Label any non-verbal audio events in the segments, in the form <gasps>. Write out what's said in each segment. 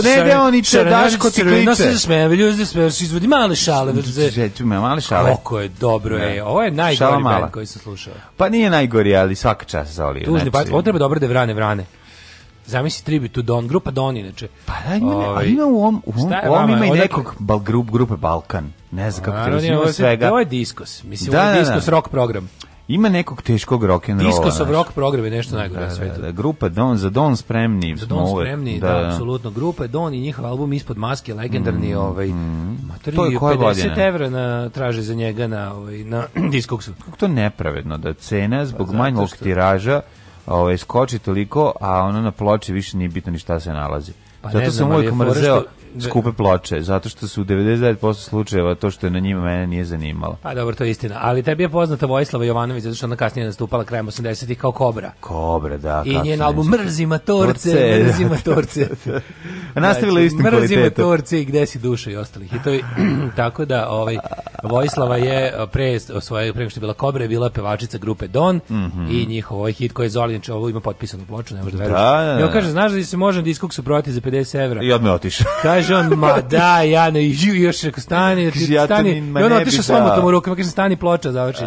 ponedeonice Daško ti kliče. se smeje, se izvodi male šale. Žeću me, male šale. Koliko je dobro, je. Ovo je najgori band koji sam slušao. Pa nije najgori, ali svaka čas za Oliju. Tužni, pa znači. ovo treba dobro da vrane, vrane. Zamisli tribute to Don, grupa Don inače. Pa da, ima, ne, a ovaj, ima u ovom, u ovom, ovom ima i nekog bal, grup, grupe Balkan. Ne znam kako pa te razumije svega. Ovo je diskos, mislim, da, ovo je da, da. diskos rock program. Ima nekog teškog rock and rolla. Disco sa rock program je nešto najgore na da, svetu. Da, da, grupa Don za Don spremni. Za Don spremni, da, da, apsolutno grupa Don i njihov album ispod maske legendarni mm, ovaj. Mm. Materi, to je 50 evra na traže za njega na ovaj na <clears throat> Discogsu. Kako to nepravedno da cena pa zbog pa, manjog tiraža ovaj skoči toliko, a ono na ploči više nije bitno ni šta se nalazi. Pa Zato ne znam, sam uvijek mrzeo skupe ploče, zato što su u 99% slučajeva to što je na njima mene nije zanimalo. Pa dobro, to je istina. Ali tebi je poznata Vojislava Jovanović, zato što ona kasnije nastupala krajem 80-ih kao Kobra. Kobra, da. I njen album Mrzima torce, torce Mrzima torce. <laughs> Nastavila znači, istim kvalitetom. Mrzima torce i gde si duša i ostalih. I to <clears throat> je, tako da, ovaj, Vojislava je pre, svoje, pre što je bila Kobra, je bila pevačica grupe Don mm -hmm. i njihov ovaj hit koji je Zolinić, ovo ima potpisanu ploču, ne možda veriš. Da, da, da. kaže, znaš da se može diskog suproti za 50 evra? I odme otišao kaže on, ma da, ja ne, i još rekao, stani, ti, ja stani, i on otišao s omotom u rukama, kaže, stani ploča, završi,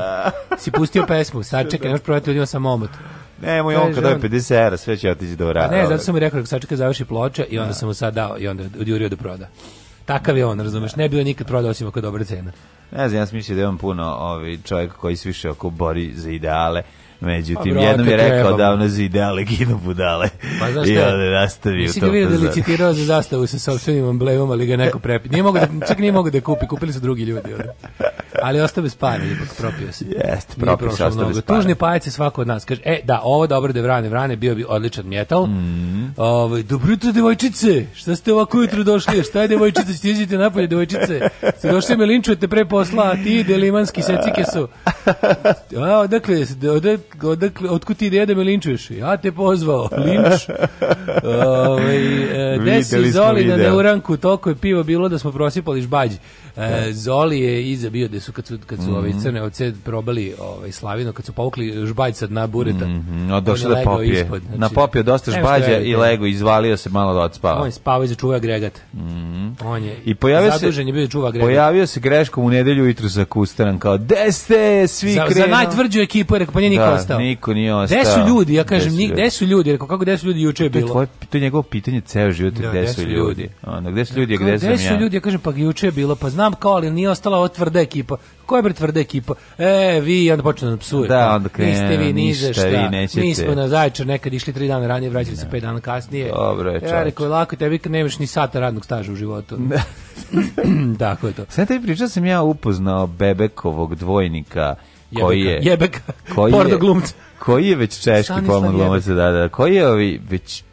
si pustio pesmu, sad čekaj, još <laughs> provati ljudima sa omotom. Ne, on kad doje 50 evra, sve će otići do rada. Pa ne, zato sam mu rekao, rekao sačekaj završi ploča i onda da. sam mu sad dao i onda odjurio da proda. Takav je on, razumeš, ne bi on nikad prodao osim ako dobra cena. Ne znam, ja sam mislio da je on puno ovi ovaj, čovjek koji se više oko bori za ideale Međutim, jednom je rekao da trebamo. davno zidale, ginu budale. Pa znaš I onda nastavio to. ga vidio pa da licitirao za zastavu sa sobstvenim emblemom, ali ga neko prepi. Nije mogu da, čak nije mogu da kupi, kupili su drugi ljudi. Ovde. Ali ostao bez pare, ipak propio se. Jeste, propio se, ostao bez para. Tužni pajac je svako od nas. Kaže, e, da, ovo dobro da je vrane, vrane, bio bi odličan metal. Mm. Ovo, ovaj, dobro jutro, devojčice, šta ste ovako jutro došli? Šta je devojčice, stizite napolje, devojčice. Ste došli me linčujete pre posla, a ti, delimanski secike su. <laughs> A, dakle, odakle, odakle, otkud ti da me linčuješ? Ja te pozvao, linč. <laughs> Ove, ovaj, e, desi Zoli na da uranku, toliko je pivo bilo da smo prosipali žbađi. E, Zoli je iza bio da su kad su kad su mm -hmm. ove crne ovce probali ovaj slavino kad su povukli žbajc od nabureta. Mm -hmm. No, došao da popije. Ispod, znači, na popio dosta žbađa i lego izvalio se malo da odspava. On je spavao i začuvao agregat. Mm -hmm. On je I pojavio se zadužen je bio da čuva agregat. Pojavio se greškom u nedelju ujutru za Kustaran kao deste svi za, krenu. Za najtvrđu ekipu rekao pa nije niko da, ostao. Niko nije ostao. Gde su ljudi? Ja kažem nigde gde su ljudi? Rekao kako gde su ljudi juče je bilo. To je, tvoje, to je njegovo pitanje ceo život da, gde su ljudi. Onda gde su ljudi, gde sam ja? Gde su ljudi? Ja kažem pa juče je bilo pa znam kao, ali nije ostala ova tvrda ekipa. Koja je bre tvrda ekipa? E, vi, onda počne da psuje. Da, onda krenu, Niste vi ni za šta. Vi nećete. Mi smo na Zaječar nekad išli tri dana ranije, vraćali se pet dana kasnije. Dobro je, čovječ. Ja rekao, lako, tebi kad nemaš ni sata radnog staža u životu. Da. <laughs> <clears throat> Tako je to. Sve tebi pričao sam ja upoznao Bebekovog dvojnika koji je jebek koji je, koji je već češki porno glumac da, da da koji je ovi već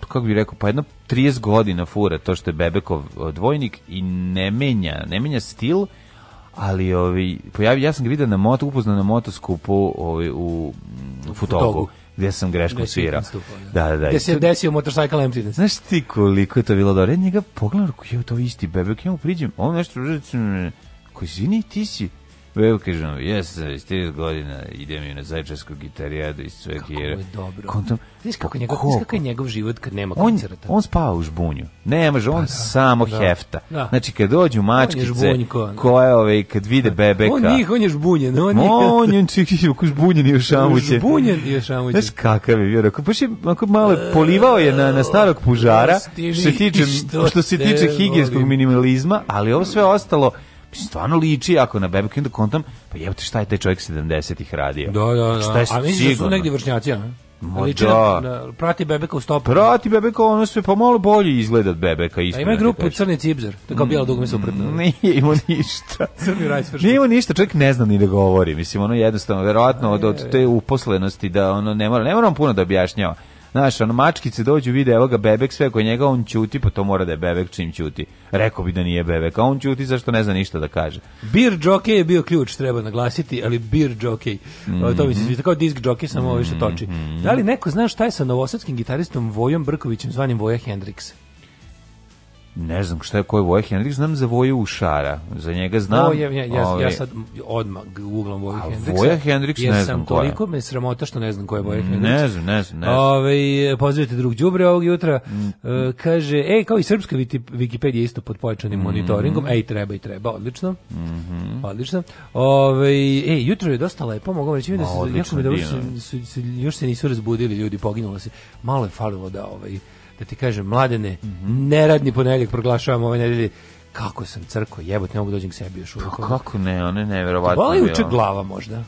kako bih rekao, pa jedno 30 godina fura to što je Bebekov e, dvojnik i ne menja, ne menja stil, ali ovi, pojavi, ja sam ga vidio na moto, upoznao na motoskupu ovi, u, u Futogu. Futogu sam greškom svirao. Da, da, da. Gdje se je desio motorcycle emptiness. Znaš ti koliko je to bilo dobro? Ja njega pogledam, je to isti bebek, ja mu priđem, on nešto, koji zini, ti si, peo, kažem, jes, za 30 godina idem i na zajčarsku gitarijadu iz sve Kako je dobro. Kontam, Znaš kako, kako, njegov, kako je njegov život kad nema on, koncerta? On spava u žbunju. Ne može, on pa da, samo da, hefta. Da. Znači, kad dođu mačkice, da. koje, ove, kad vide da. bebeka... On njih, on je žbunjen. On, on je žbunjen i ošamuće. Žbunjen i ošamuće. Znaš kakav je, vjerojatno. Pa je malo e, polivao je na, na starog pužara, što se tiče, što se tiče higijenskog minimalizma, ali ovo sve ostalo stvarno liči jako na bebeku, onda kontam, pa jebote šta je taj čovjek 70-ih radio? Da, da, da. Šta je A mislim da su negdje vršnjaci, Ma liči da. prati Bebeka u stopu. Prati Bebeka, ono sve pa bolje izgleda od Bebeka. Istina, ima da grupu Crni Cibzer, to bila dugo bijelo dugme suprotno. Mm, nije imao ništa. <laughs> Crni raj Nije imao ništa, čovjek ne zna ni da govori. Mislim, ono jednostavno, verovatno od, od e. te uposlenosti da ono ne mora, ne mora puno da objašnjava. Znaš, ono, mačkice dođu, vide, evo ga bebek, sve kod njega, on ćuti, pa to mora da je bebek čim ćuti. Rekao bi da nije bebek, a on ćuti zašto ne zna ništa da kaže. Bir jockey je bio ključ, treba naglasiti, ali bir jockey, mm -hmm. to mi se mhm. sviđa, kao disk jockey samo mm -hmm. više toči. Mhm. Da li neko zna šta je sa novosadskim gitaristom Vojom Brkovićem, zvanim Voja Hendriksa? ne znam šta je ko je Vojhe Hendrix, znam za Voju Ušara, za njega znam. O, ja, ja, ja, ja ovaj, sad odmah googlam Voju Hendrixa. Voja Hendrix ne znam ko je. toliko me sramota što ne znam ko je Voja Hendrix. Ne znam, ne znam, ne znam. Ove, pozdravite drug Đubre ovog jutra. Mm. E, kaže, e, kao i srpska Wikipedia isto pod pojačanim mm monitoringom. Ej, treba i treba, odlično. Mm -hmm. Odlično. Ove, e, jutro je dosta lepo, mogu reći da se, jako mi da su, su, još se nisu razbudili ljudi, poginulo se. Malo je falilo da ovaj da ti kažem, mladene, mm -hmm. neradni ponedeljak proglašavamo ove nedelje, kako sam crko, jebote, ne mogu da dođem k sebi još uvijek. Pa, kako ne, one je neverovatno. Pa boli uče glava možda.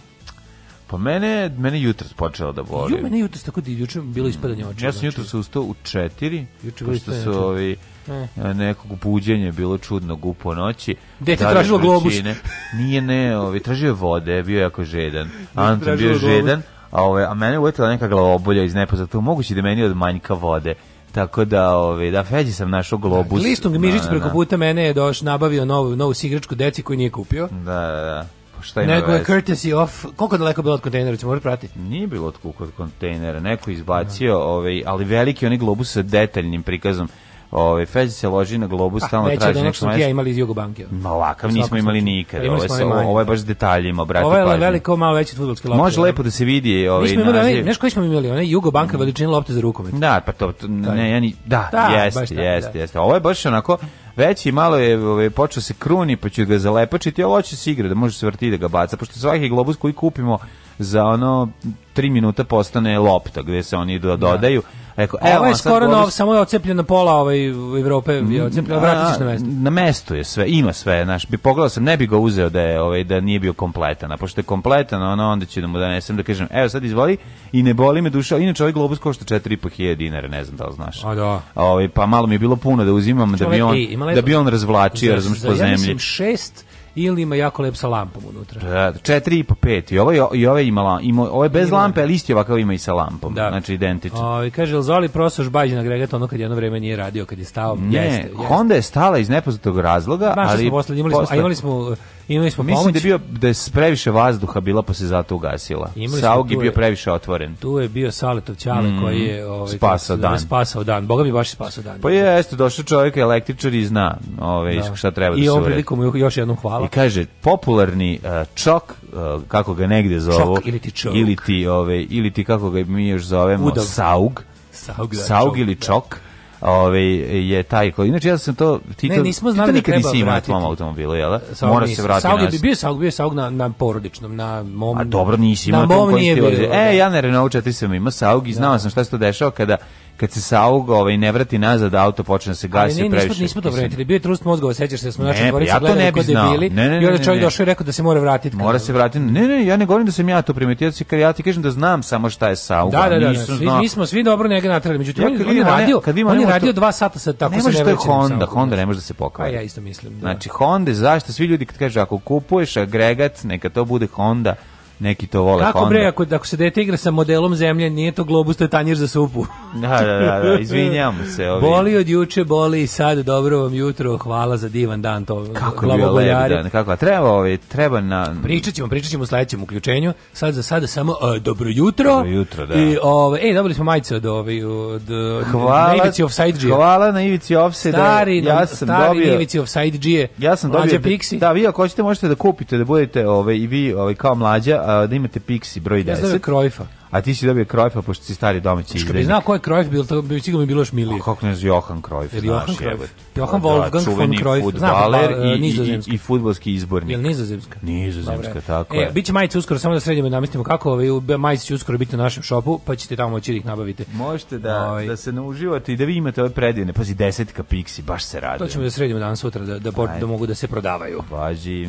Pa mene, mene jutro počelo da boli. Ju, mene jutro tako da juče bilo mm. ispadanje očiju. Ja sam znači. jutro se ustao u četiri, juče pošto su ovi e. nekog buđenje bilo čudno gupo noći. Dete da tražilo globus. <laughs> Nije ne, ovi, tražio je vode, bio je jako žedan. Anton bio globus. žedan, a, ove, a mene uvetila neka glavobolja iz nepoznatog mogući da meni od manjka vode. Tako da, ovaj, da, Feđi sam našo globus. Da, Listung Mižić preko puta mene je doš nabavio novu, novu sigračku deci koju nije kupio. Da, da, da. Pa šta ima Neko je courtesy of, Koliko daleko bilo od kontejnera, ćemo morati pratiti? Nije bilo od kontejnera, neko izbacio, ovaj, ali veliki onaj globus sa detaljnim prikazom Ovaj Fez se loži na globus pa, stalno traži nešto. Veće ja imali iz Jugobanke. Ma ovakav nismo imali nikad. Ovo je ovo je baš detaljima, brate. Ovo je veliko, malo veći fudbalski lopta. Može lepo da se vidi ovaj. nismo smo imali, nešto koji smo imali, onaj Jugobanka mm. veličina lopte za rukomet. Da, pa to da. ne, ja ni da, da jeste, da. jeste, jeste. Ovo je baš onako veći malo je ovaj počeo se kruni, pa će ga zalepačiti, a hoće se igrati da može se vrtiti da ga baca, pošto svaki globus koji kupimo za ono 3 minuta postane lopta gdje se oni do, da. dodaju. Rekao, evo, ovo je skoro nov, bolest... samo je ocepljeno pola ovaj Evrope, je mm, ocepljeno, vratiš na mesto. Na mesto je sve, ima sve, znaš, bi pogledao sam, ne bi ga uzeo da je ovaj da nije bio kompletan, a pošto je kompletan, ono onda će da mu donesem da, da kažem, evo sad izvoli i ne boli me duša, inače ovaj globus košta 4.500 dinara, ne znam da li znaš. A da. ovaj pa malo mi je bilo puno da uzimam Čovjek, da bi on ej, da bi on razvlačio, razumješ po zemlji. Ja mislim 6 ili ima jako lep sa lampom unutra. Da, 4 da, i po 5. I ovo je i ovo ima, ima ovo je bez ima. lampe, ali isti ovakav ima i sa lampom. Da. Znači identično. Aj, kaže Elzoli prosoš bađi na agregat ono kad jedno vreme nije radio, kad je stao. Ne, jeste, jeste. Honda je stala iz nepoznatog razloga, Maša ali smo poslali, imali smo, posle... a imali smo Imali smo Mislim pomoć. da je, bio, da je previše vazduha bila pa se zato ugasila. Saug je bio previše otvoren. Tu je bio Saletov Ćale mm, koji je ovaj, spasao, dan. spasao dan. Boga mi baš spasao dan. Pa je, jeste, došao čovjek električar i zna ovaj, da. šta treba da I da se uredi. I prilikom još jednom hvala. I kaže, popularni uh, čok, uh, kako ga negde zovu. Čok ili ti čok. Ili ti, ovaj ili ti kako ga mi još zovemo, Udog. Saug. Saug, da, saug čok, ili da. čok. Da ovaj je taj koji inače ja sam to ti ne, nismo znali ti to da nikad nisi imao na tvom automobilu jel da? mora se vratiti saug bi bio saug bio saug na na porodičnom na mom a dobro nisi imao na mom nije bio, e da. ja na Renault 4 sam imao saug i znao sam šta se to dešavalo kada kad se sauga ovaj ne vrati nazad auto počne da se gasi previše. Ne, nismo, nismo dobro rekli. Bio je trust mozgova, sećaš se, da smo znači dvorica pa ja to ne kod debili. Ne, ne, I onda čovjek došao i rekao da se mora vratiti. Mora se vratiti. Ne, ne, ja ne govorim da sam ja to primetio, ja, ja ti kažem da znam samo šta je sauga. Da, da, da, nisam svi, mi smo svi dobro njega natrali. Međutim, ja, kad on je radio, kad vi je radio 2 sata sa tako se ne da vraća. Honda, Honda ne može da se pokvari. Ja isto mislim. Da. Znači Honda, zašto svi ljudi kad kaže ako kupuješ agregat, neka to bude Honda neki to vole Kako Honda. bre, ako, ako se dete igra sa modelom zemlje, nije to globus, to je tanjir za supu. da, da, da, da, da izvinjamo se. Ovi. Boli od juče, boli i sad, dobro vam jutro, hvala za divan dan. To, kako je bio lep dan, kako, treba, ovi, ovaj, treba na... Pričat ćemo, pričat ćemo u sledećem uključenju, sad za sada samo uh, dobro jutro. Dobro jutro, da. I, ove, ej, dobili smo majice od, ovi, od, od hvala, na ivici offside G. Hvala na ivici offside. Stari, ja sam stari dobio, na ivici offside G. Ja sam dobio, da, vi ako hoćete možete da kupite, da budete ove, i vi ove, kao mlađa, da imate Pixi broj 10. Ja znam Krojfa. A ti si dobio Krojfa pošto si stari domaći igrač. Što bi znao ko je Krojf, bil to bi sigurno bilo još milije. kako ne da, da, znam Johan Krojf, Jer Johan Krojf. Johan Wolfgang da, von Krojf, fudbaler pa, e, i, i, i, i fudbalski izbornik. Jel nizozemska? Nizozemska, Dobre. tako e, je. E, biće majice uskoro, samo da sredimo i namestimo kako, ove ovaj, majice će uskoro biti na našem šopu, pa ćete tamo moći da ih nabavite. Možete da, Oj. Ovaj. da se nauživate i da vi imate ove predivne, pazi, desetka Pixi, baš se radi. To ćemo da sredimo danas sutra, da, da, da, da mogu da se prodavaju. Važi.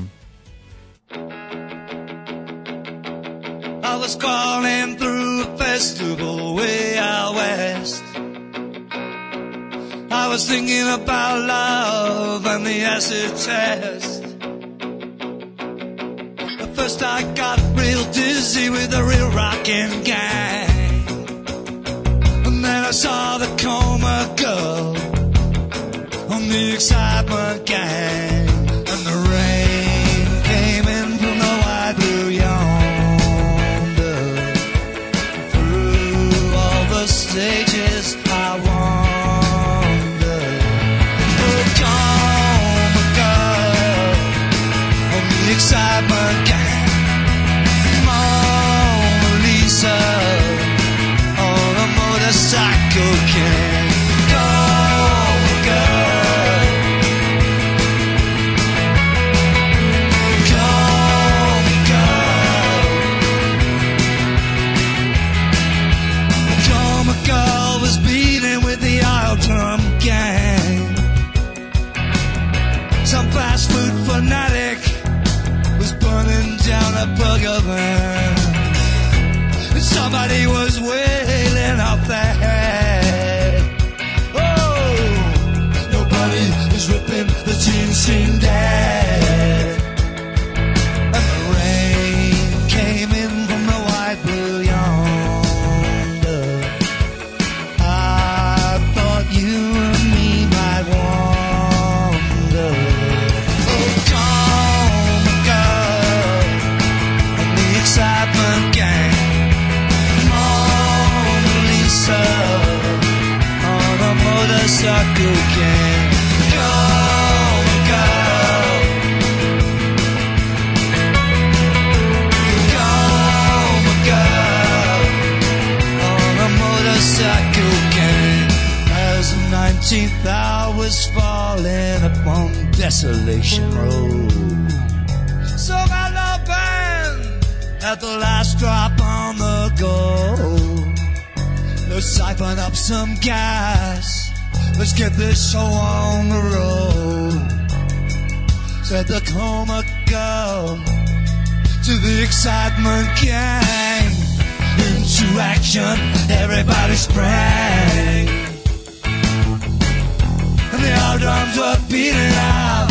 Thank was crawling through a festival way out west. I was thinking about love and the acid test. At first I got real dizzy with a real rockin' gang. And then I saw the coma girl on the excitement gang. Desolation Road. So I love band at the last drop on the go. Let's siphon up some gas. Let's get this show on the road. Said the coma girl to the excitement gang. Into action, everybody sprang. And the old drums were beating out.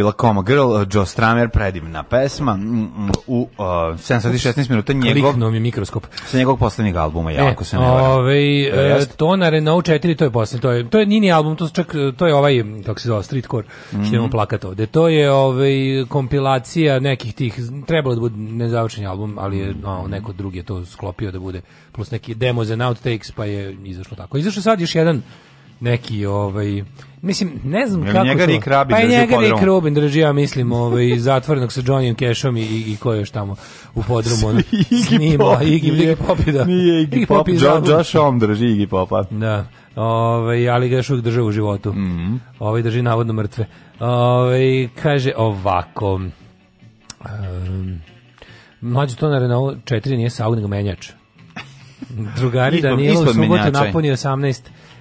bila Coma Girl, Joe Stramer, predivna pesma, mm, mm, u uh, 716 minuta njegov... Kliknuo mi mikroskop. Sa njegovog poslednjeg albuma, e, jako e, se ne varam. Ovaj, e, e to na Renault 4, to je poslednji, to je, to je Nini album, to, čak, to je ovaj, kako se zove, Streetcore, mm. što imamo plakat ovde. To je ovaj, kompilacija nekih tih, trebalo da bude nezavršen album, ali je, mhm. no, neko drugi je to sklopio da bude, plus neki demo za outtakes, pa je izašlo tako. Izašao sad još jedan neki ovaj Mislim, ne znam Jel kako njega to. Rick Rabin pa i njega Rick Rubin drži, ja mislim, ovaj, zatvornog sa Johnnyom Cashom i, i, i ko je još tamo u podrumu. <laughs> Snima, Iggy, Iggy Pop. da. Nije Iggy, Iggy Pop, John, Josh Home drži Iggy Popa. Da. Ove, ovaj, ali ga još uvijek drže u životu. Mm -hmm. Ove ovaj drži navodno mrtve. Ove, ovaj, kaže ovako. Um, mlađe to na Renault 4 nije saunig menjač. <laughs> Drugari Danilo u subotu napunio 18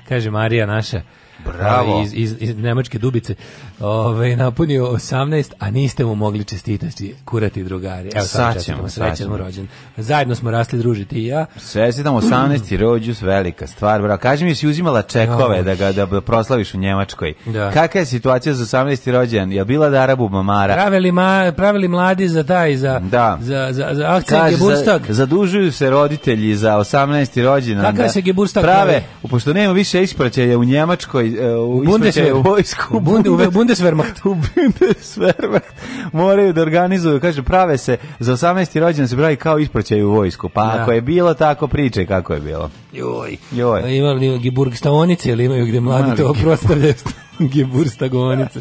kaže Marija naša. Bravo. Iz, iz, iz Nemačke dubice. Ove, napunio 18, a niste mu mogli čestitati, kurati drugari. Evo, sad ćemo, srećan mu rođen. Zajedno smo rasli ti i ja. Sve Čestitam 18. Mm. rođus, velika stvar. Bra, kaži mi, si uzimala čekove da ga da proslaviš u Njemačkoj. Da. Kakva je situacija za 18. rođen? Je bila da Arabu mamara? Pravili, ma, pravili mladi za taj, za, da. za, za, za akcije Kaži, Geburstag. Za, zadužuju se roditelji za 18. rođendan. Kakav da se Geburstag prave? Pošto nema više ispraćaja u Njemačkoj, e, u, u ispraćaja u vojsku. Bunde, u, bunde, Bundeswehrmacht. u Bundeswehrmacht moraju da organizuju, kaže, prave se, za 18. rođendan se pravi kao ispraćaju u vojsku. Pa da. ako je bilo tako, priče kako je bilo. Joj. Joj. Imali Giburg stavonice ili imaju gde mladi to oprostavljaju? Gebursta <laughs> govornica.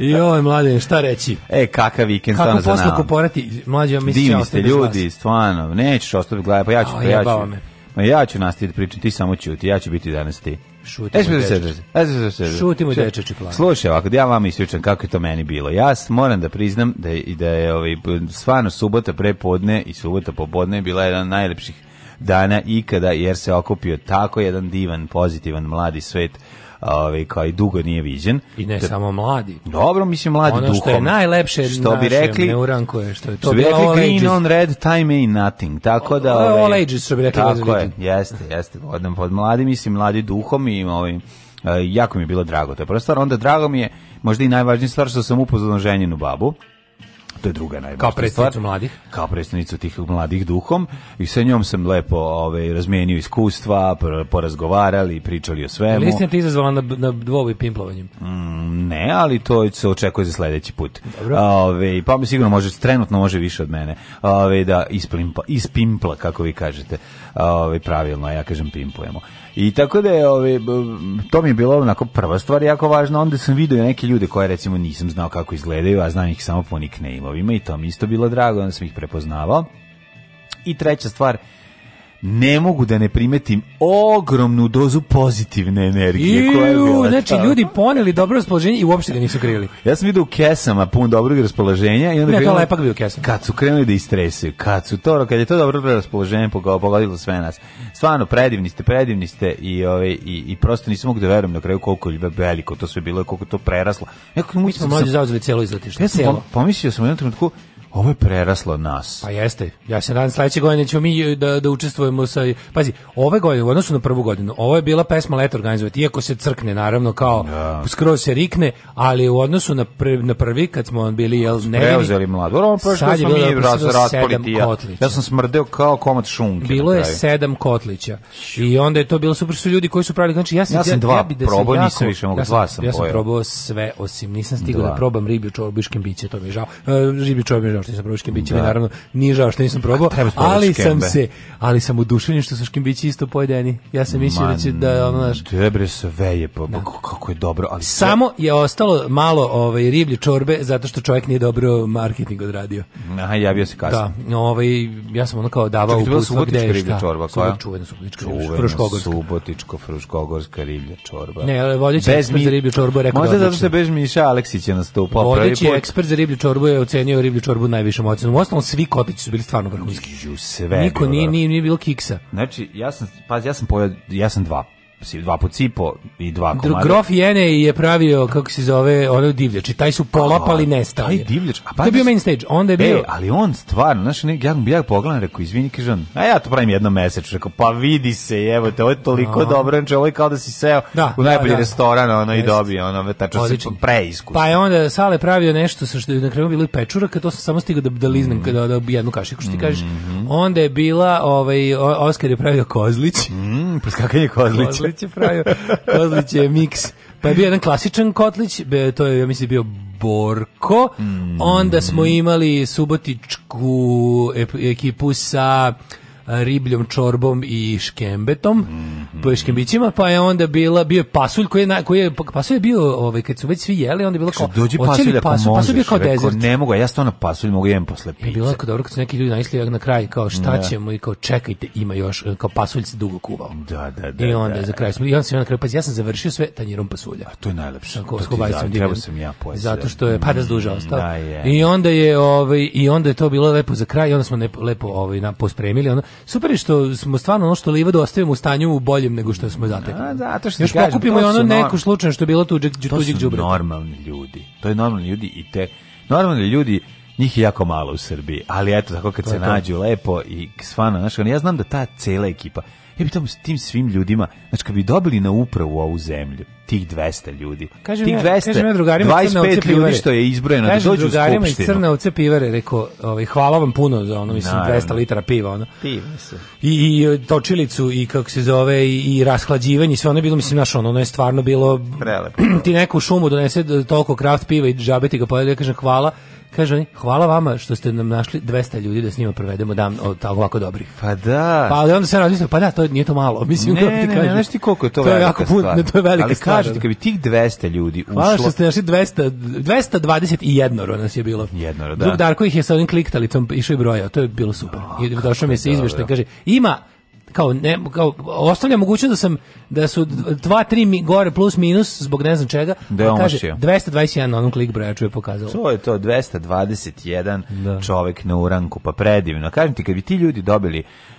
I ovo mlade, šta reći? E, kakav vikend stvarno za nama. Kako posle kuporati, mlađe, ja mislim Divni ste ljudi, stvarno, nećeš ostati gledati, pa ja ću, A, pa ja ću. Ma ja ću nastaviti pričati, ti samo ćuti, ja ću biti danas ti. Šutimo, dečeče. Šutimo, dečeče, plan. Slušaj, ovako, ja vam ispričam kako je to meni bilo. Ja moram da priznam da je, da je ovaj, stvarno subota prepodne i subota popodne je bila jedan od najlepših dana ikada, jer se okupio tako jedan divan, pozitivan, mladi svet ovaj koji dugo nije viđen. I ne da, samo mladi. Dobro, mislim mladi ono Ono što je najlepše što bi rekli Neuranko je što je to što green on red time ain't nothing. Tako da ove, all ovaj, ages što bi rekli tako je, jeste, jeste. Odam pod mladi mislim mladi duhom i ovim ovaj, e, jako mi je bilo drago. To je prva Onda drago mi je, možda i najvažnije stvar, što sam upoznao ženjenu babu. To je druga najbolja Kao predstavnicu mladih? Kao predstavnicu tih mladih duhom i sa njom sam lepo ovaj, razmijenio iskustva, porazgovarali, pričali o svemu. Jel istina ti izazvala na, na dvobu pimplovanjem? Mm, ne, ali to se očekuje za sledeći put. Dobro. Ove, ovaj, pa mi sigurno može, trenutno može više od mene. Ove, ovaj, da, ispimpla, ispimpla, kako vi kažete. Ove, ovaj, pravilno, ja kažem pimplujemo. I tako da je, ove, ovaj, to mi je bilo onako prva stvar jako važna, onda sam vidio neke ljude koje recimo nisam znao kako izgledaju, a znam ih samo po nickname i to mi isto bilo drago, onda sam ih prepoznavao. I treća stvar, ne mogu da ne primetim ogromnu dozu pozitivne energije Iu, koja je bila znači ljudi poneli dobro raspoloženje i uopšte ga nisu krili. Ja sam vidio u kesama pun dobrog raspoloženja i onda ne, krenuli, to lepak bio kesama. Kad su krenuli da istresaju, kad su to, kad je to dobro raspoloženje pogodilo sve nas. Stvarno predivni ste, predivni ste i ove ovaj, i, i prosto nisam mogu da verujem na kraju koliko je veliko to sve bilo i koliko to preraslo. Nekako mi smo mlađi zauzeli celo izletište. Ja sam pomislio sam u jednom trenutku Ovo je preraslo nas. Pa jeste. Ja se nadam sledeće godine ćemo mi e, da, da učestvujemo sa... Pazi, ove godine, u odnosu na prvu godinu, ovo je bila pesma Leto organizovati, iako se crkne, naravno, kao da. skroz se rikne, ali u odnosu na, prvi, na prvi, kad smo bili, jel, ne... Preuzeli mlado. Ono prošlo smo mi raz, Ja sam smrdeo kao komad šunke. Bilo je sedam kotlića. I onda je to bilo super su ljudi koji su pravili... Znači, ja sam, ja sam dva ja da probao, nisam više mogu, ja sam, dva sam Ja sam probao sve, osim nisam stigao da probam riblju čorbu i škembiće, to mi je žao. Uh, riblju čorbu sa pravu biće da. mi naravno nije žao što nisam probao, ali sam se, ali sam udušen što su škimbići isto pojedeni. Ja sam mislio da će da ono naš Tebre sve je po, da. Pa kako je dobro, ali sve... samo je ostalo malo ovaj riblje čorbe zato što čovjek nije dobro marketing odradio. Aha, javio se kasnije. Da, ovaj ja sam ono kao davao uputstvo gde je riblja čorba, koja čuvena subotička fruškogorska. Subotičko fruškogorska riblja čorba. Ne, ali vodeći ekspert za riblju čorbu rekao. Možda da zato što bež Miša Aleksić je nastupao prvi put. Vodeći ekspert za riblju čorbu je ocenio riblju čorbu budu najvišom ocenom. Uostalom svi kotići su bili stvarno vrhunski. Ju sve. Niko nije, da- nije, nije bilo kiksa. Znači ja sam pa ja sam pojeo ja sam dva dva put cipo i dva komada. Grof Jene je pravio, kako se zove, ono divljači. Taj su polapali nestali. Taj divljač. A pa to je bio main stage. Onda je e, bio... E, ali on stvarno, znaš, ne, ja bih ja pogledam, rekao, izvini, kaže on, a ja to pravim jednom mesečno. Rekao, pa vidi se, evo te, ovo je toliko a. dobro, znači, ovo je kao da si seo da, u najbolji da, da. restoran, ono, Jest. i dobio, ono, tačno se preiskus. Pa je onda Sale pravio nešto, sa što je na kraju bilo i pečuraka, to sam samo stigao da, da liznem, mm. da, da jednu kašiku, što ti mm-hmm. kažeš. Mm -hmm. Onda je bila, ovaj, Oskar je pravio Kozlić. Mm, preskakanje Kozlića. Kozlić je pravio, Kozlić je miks. Pa je bio jedan klasičan Kotlić, be, to je, ja mislim, da bio Borko. Mm. Onda smo imali subotičku ekipu sa ribljom čorbom i škembetom, mm -hmm. po škembićima, pa je onda bila, bio pasulj koji je, na, koji je pasulj je bio, ovaj, kad su već svi jeli, onda je bilo znači, kao, dođi pasulj, pasulj, možeš, pasulj je kao reko, desert. ne mogu, ja stvarno pasulj mogu jedem posle pice. Je bilo jako dobro kad su neki ljudi naisli na kraj, kao šta da. ćemo i kao čekajte, ima još, kao pasulj se dugo kuvao. Da, da, da. I da. onda da. za kraj smo, i onda sam na kraju, pa ja sam završio sve tanjirom pasulja. A to je najlepše. Tako, to da, sam sam ja pojesti. Zato što je padac duža mm, ostao. Da, I onda je, ovaj, i onda je to bilo lepo za kraj, i onda smo ne, lepo ovaj, na, pospremili, onda, super je što smo stvarno ono što livadu ostavimo u stanju u boljem nego što smo zatekli. A, da, da, zato što Još kažem, pokupimo i ono norm... neko slučajno što je bilo tuđeg tuđeg đubre. To su normalni ljudi. To je normalni ljudi i te normalni ljudi njih je jako malo u Srbiji, ali eto tako kad to se to. nađu lepo i svano, znaš, ja znam da ta cela ekipa Ja bi tamo s tim svim ljudima, znači kad bi dobili na upravu ovu zemlju, tih 200 ljudi. Pa kažem tih 200, ja, kažem ja drugarima 25 ljudi što je izbrojeno da kažem da dođu u skupštinu. Drugarima iz Crne ovce pivare, rekao, ovaj, hvala vam puno za ono, mislim, Naravno. 200 litara piva. Ono. Pivo se. I, I točilicu i kako se zove i, i rashlađivanje i sve ono je bilo, mislim, naš ono, ono je stvarno bilo... Prelepo. <clears throat> ti neku šumu donese toliko kraft piva i džabe ti ga pojede, ja kažem hvala Kaže oni, hvala vama što ste nam našli 200 ljudi da s njima provedemo dan od tako ovako dobrih. Pa da. Pa ali onda se razmislio, pa da, to nije to malo. <laughs> Mislim, ne, ne, ne, znaš ti koliko je to, to velika je jako pun, stvar. Ne, to je velika ali stvar. Ali da. kad bi tih 200 ljudi ušlo... Hvala što ste našli 200, 221 nas je bilo. Jednoro, da. Drug Darko ih je sa onim kliktalicom išao i brojao, to je bilo super. No, I došao mi se izveštaj, kaže, ima kao ne kao ostavlja mogućnost da sam da su 2 3 gore plus minus zbog ne znam čega da kaže 221 na onom klik brojaču je pokazalo to je to 221 da. čovek na uranku pa predivno kažem ti kad bi ti ljudi dobili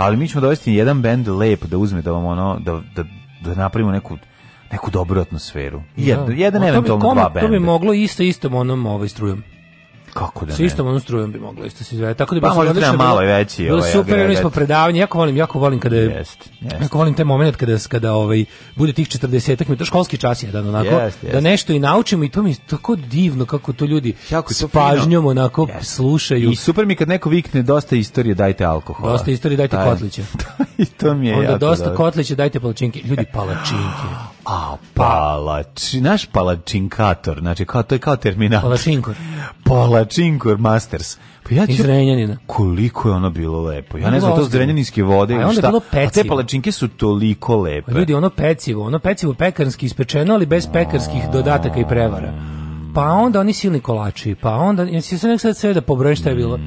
ali mi ćemo dovesti jedan bend lep da uzme da vam ono, da, da, da napravimo neku neku dobru atmosferu. Da. Jedan, jedan eventualno dva benda. To bi moglo isto istom onom ovaj strujom. Kako da ne? Sa istom onom strujom bi moglo isto se izvede. Tako da bi pa, možda treba da malo i veći. Bilo ovaj super, imali smo da- predavanje, jako volim, jako volim kada jest, jest. Jako volim taj moment kada kada ovaj bude tih 40-ak minuta školski čas jedan onako jest, da jest. da nešto i naučimo i to mi je tako divno kako to ljudi jako s pažnjom onako yes. slušaju. I super mi kad neko vikne dosta istorije dajte alkohol. Dosta istorije dajte taj. kotliće. I <laughs> to mi je Onda dosta dobro. kotliće dajte palačinke. Ljudi palačinke. <gasps> <gasps> <gasps> A, palač, naš palačinkator, znači kao, to je kao terminal. Palačinkor. Palačinkor Masters. Pa ja ću, Iz Koliko je ono bilo lepo. Ja ne znam, to zrenjaninske vode i šta. Bilo a te palačinke su toliko lepe. Pa ljudi, ono pecivo, ono pecivo pekarski ispečeno, ali bez pekarskih dodataka i prevara. Pa onda oni silni kolači, pa onda, ja si se nek sad sve da pobrojim šta je bilo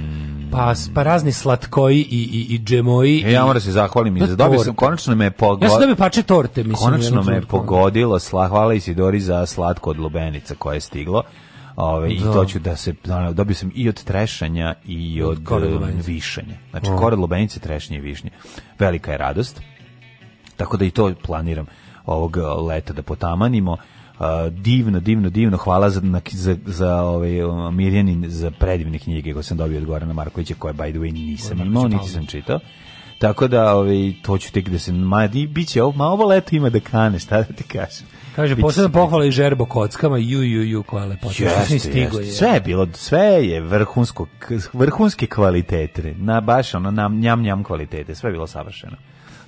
pa, pa razni slatkoji i, i, i džemoji. E, ja moram da se zahvalim, da dobio sam, konačno me pogodilo. Ja sam dobio pače torte, mislim. Konačno me pogodilo, sla, hvala Isidori za slatko od lubenica koje je stiglo. Ove, I da. to ću da se, da, dobio sam i od trešanja i od, od e, višanja. Znači, oh. kore lubenice, trešnje i višnje. Velika je radost. Tako da i to planiram ovog e, leta da potamanimo divno, divno, divno. Hvala za, za, za ovaj, Mirjanin, za predivne knjige koje sam dobio od Gorana Markovića, koje, by the way, nisam imao, niti sam čitao. Tako da, ovaj, to ću tek da se madi, biće će ovo, ma leto ima da kane, šta da ti kažem. Kaže, posebno pohvala i žerbo kockama, ju, ju, ju, koja lepota. Jeste, stigo, jeste. Je. Sve je bilo, sve je vrhunsko, vrhunske kvalitete, na, baš ono, nam, njam, njam kvalitete, sve je bilo savršeno.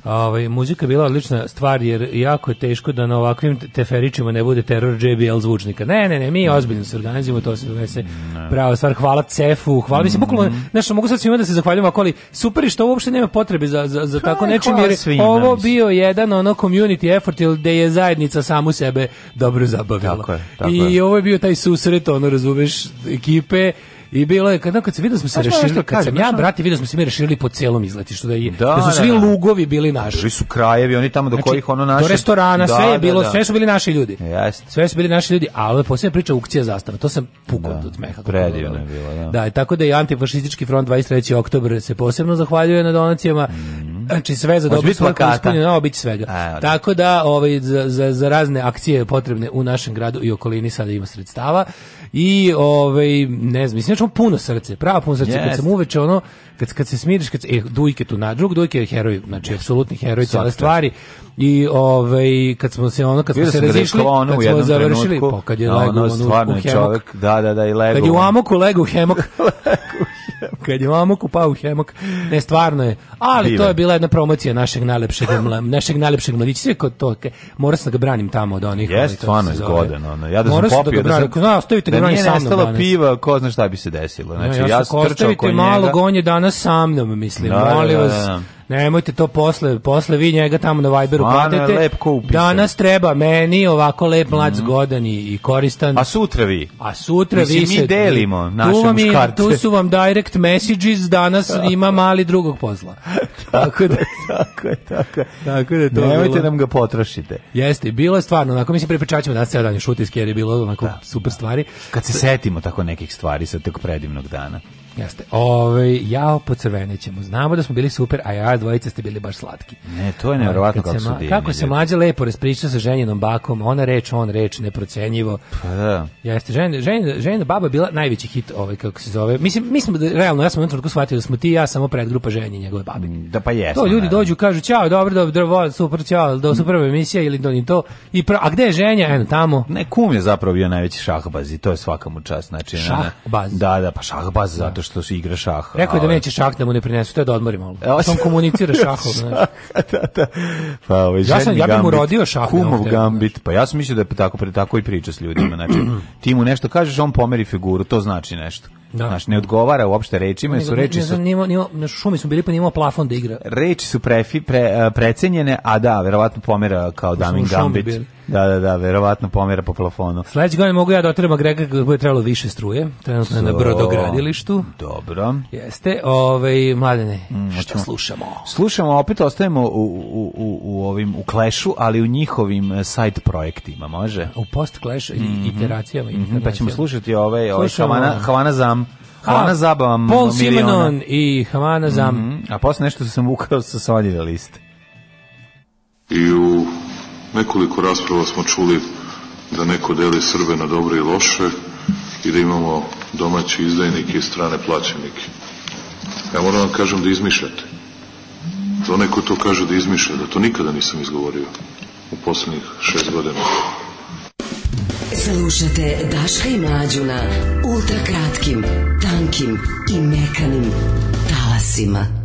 Ovaj muzika bila odlična stvar jer jako je teško da na ovakvim teferićima ne bude teror JBL zvučnika. Ne, ne, ne, mi ozbiljno se organizujemo, to se dovese. Prava stvar, hvala Cefu, hvala mislim bukvalno, mhm. nešto mogu sad svima da se zahvaljujem, ali super što uopšte nema potrebe za, za, za tako nečim jer svima, ovo bio jedan ono community effort ili da je zajednica samu sebe dobro zabavila. Tako je, tako I ovo je bio taj susret, ono razumeš, ekipe I bilo je kad, kad se vidio da smo se rešili, kad sam ja brati vidio da smo se mi reširili po celom izletištu da, da, da su da, svi lugovi bili naši. Bili su krajevi, oni tamo do znači, kojih ono naše. Do restorana, sve je bilo, sve su bili naši ljudi. Jeste. Sve su bili naši ljudi, a ove priča aukcija zastava, to sam pukao da, od meha. Predivno je bilo, da. Da, tako da i antifašistički front 23. oktober se posebno zahvaljuje na donacijama. Mm. Znači sve za dobro svoj ispunjeno, biće svega. A, e, tako da ovaj, za, za, za razne akcije potrebne u našem gradu i okolini sada ima sredstava i ovaj, ne znam, mislim znači on puno srce, pravo puno srce, yes. kad sam uveče ono, kad, kad se smiriš, kad se, e, dujke tu na, drug dujke je heroj, znači apsolutni heroj cijele stvari, i ovaj, kad smo se ono, kad smo se da razišli, kad smo završili, pa kad je no, legao ono, ono, stvarno u hemok, čovjek, da, da, da, i legao. Kad je u amoku legao u hemok, <laughs> <laughs> kad je mama kupao hemok, ne stvarno je. Ali Divan. to je bila jedna promocija našeg najlepšeg <laughs> našeg najlepšeg mladića, sve kod to, ke, mora sam da ga branim tamo od onih. Jeste ovaj, stvarno zgodan, ono. Ja da sam da popio da, da, ga branim, da, sam, zna, ostavite ga Da nije piva, ko zna šta bi se desilo. Znači ja, ja sam trčao kod njega. malo gonje danas sa mnom, mislim. Da, molim vas. Da, da, Nemojte to posle, posle vi njega tamo na Viberu platite. Danas treba meni ovako lep mlad mm. zgodan i, i koristan. A sutra vi? A sutra Mislim, vi se... mi delimo naše tu, muškarce. Tu su vam direct mail messages danas <laughs> ima mali drugog pozla. <laughs> tako da, tako je, tako je. Tako da to Nemojte bilo... nam ga potrošite. Jeste, bilo je stvarno, onako mislim prepričaćemo danas ceo dan je šutiski jer je bilo onako da, super stvari. Kad se setimo tako nekih stvari sa tog predivnog dana. Jeste. Ove, ovaj, jao, pocrvenećemo. Znamo da smo bili super, a ja dvojice ste bili baš slatki. Ne, to je nevjerojatno ovaj, kako su divni. Kako se mlađe lepo raspriča sa ženjenom bakom, ona reč, on reč, neprocenjivo. Pa da. Jeste, žen, žen, žen, baba bila najveći hit, ovaj, kako se zove. Mislim, mislim da, realno, ja sam u jednom trenutku shvatio da smo ti ja samo predgrupa ženje njegove babi. Mm, da pa jesmo. To ljudi dođu, kažu, čao, dobro, dobro, dobro super, čao, do mm. super emisija ili do ni to. I pra, a gde je ženja? Eno, tamo. Ne, kum je zapravo bio najveći šahbaz i to je svakamu čast. Znači, šahbaz? Da, da, pa šahbaz, zato što se igra šah. Rekao je da neće šah da mu ne prinesu, to je da odmori malo. E, on komunicira <laughs> šahom, znaš. <laughs> da, da. Pa, ovaj, ja sam, ja bih mu rodio šah. Kumov da gambit, pa ja sam mislio da je tako, pre, tako i priča s ljudima. Znači, <clears throat> ti mu nešto kažeš, on pomeri figuru, to znači nešto. Da. Znaš, ne odgovara uopšte rečima, su reči su... Nimo, nimo, na šumi smo bili, pa nimao plafon da igra. Reči su prefi, pre, precenjene, a da, verovatno pomera kao pa Damin Gambit. Da, da, da, verovatno pomera po plafonu. Sledeće godine mogu ja da otrebam Grega kako bude trebalo više struje. Trenutno je na brodogradilištu. Dobro. Jeste, ovaj mladene, mm, što slušamo? Slušamo, opet ostajemo u, u, u, u ovim u klešu, ali u njihovim e, side projektima, može? U post Clash mm -hmm. iteracijama, mm -hmm. Pa ćemo slušati ove, ovaj, ove ovaj Havana, Havana Zam. Havana Zabam Paul Simonon i Havana Zam. Mm -hmm. A posle nešto sam <laughs> ukrao sa Sonjeve liste. I Nekoliko rasprava smo čuli da neko deli Srbe na dobre i loše i da imamo domaći izdajnike i strane plaćenike. Ja moram vam kažem da izmišljate. To neko to kaže da izmišlja, da to nikada nisam izgovorio u poslednjih šest godina. Slušate Daška i Mlađu na ultrakratkim, tankim i mekanim talasima.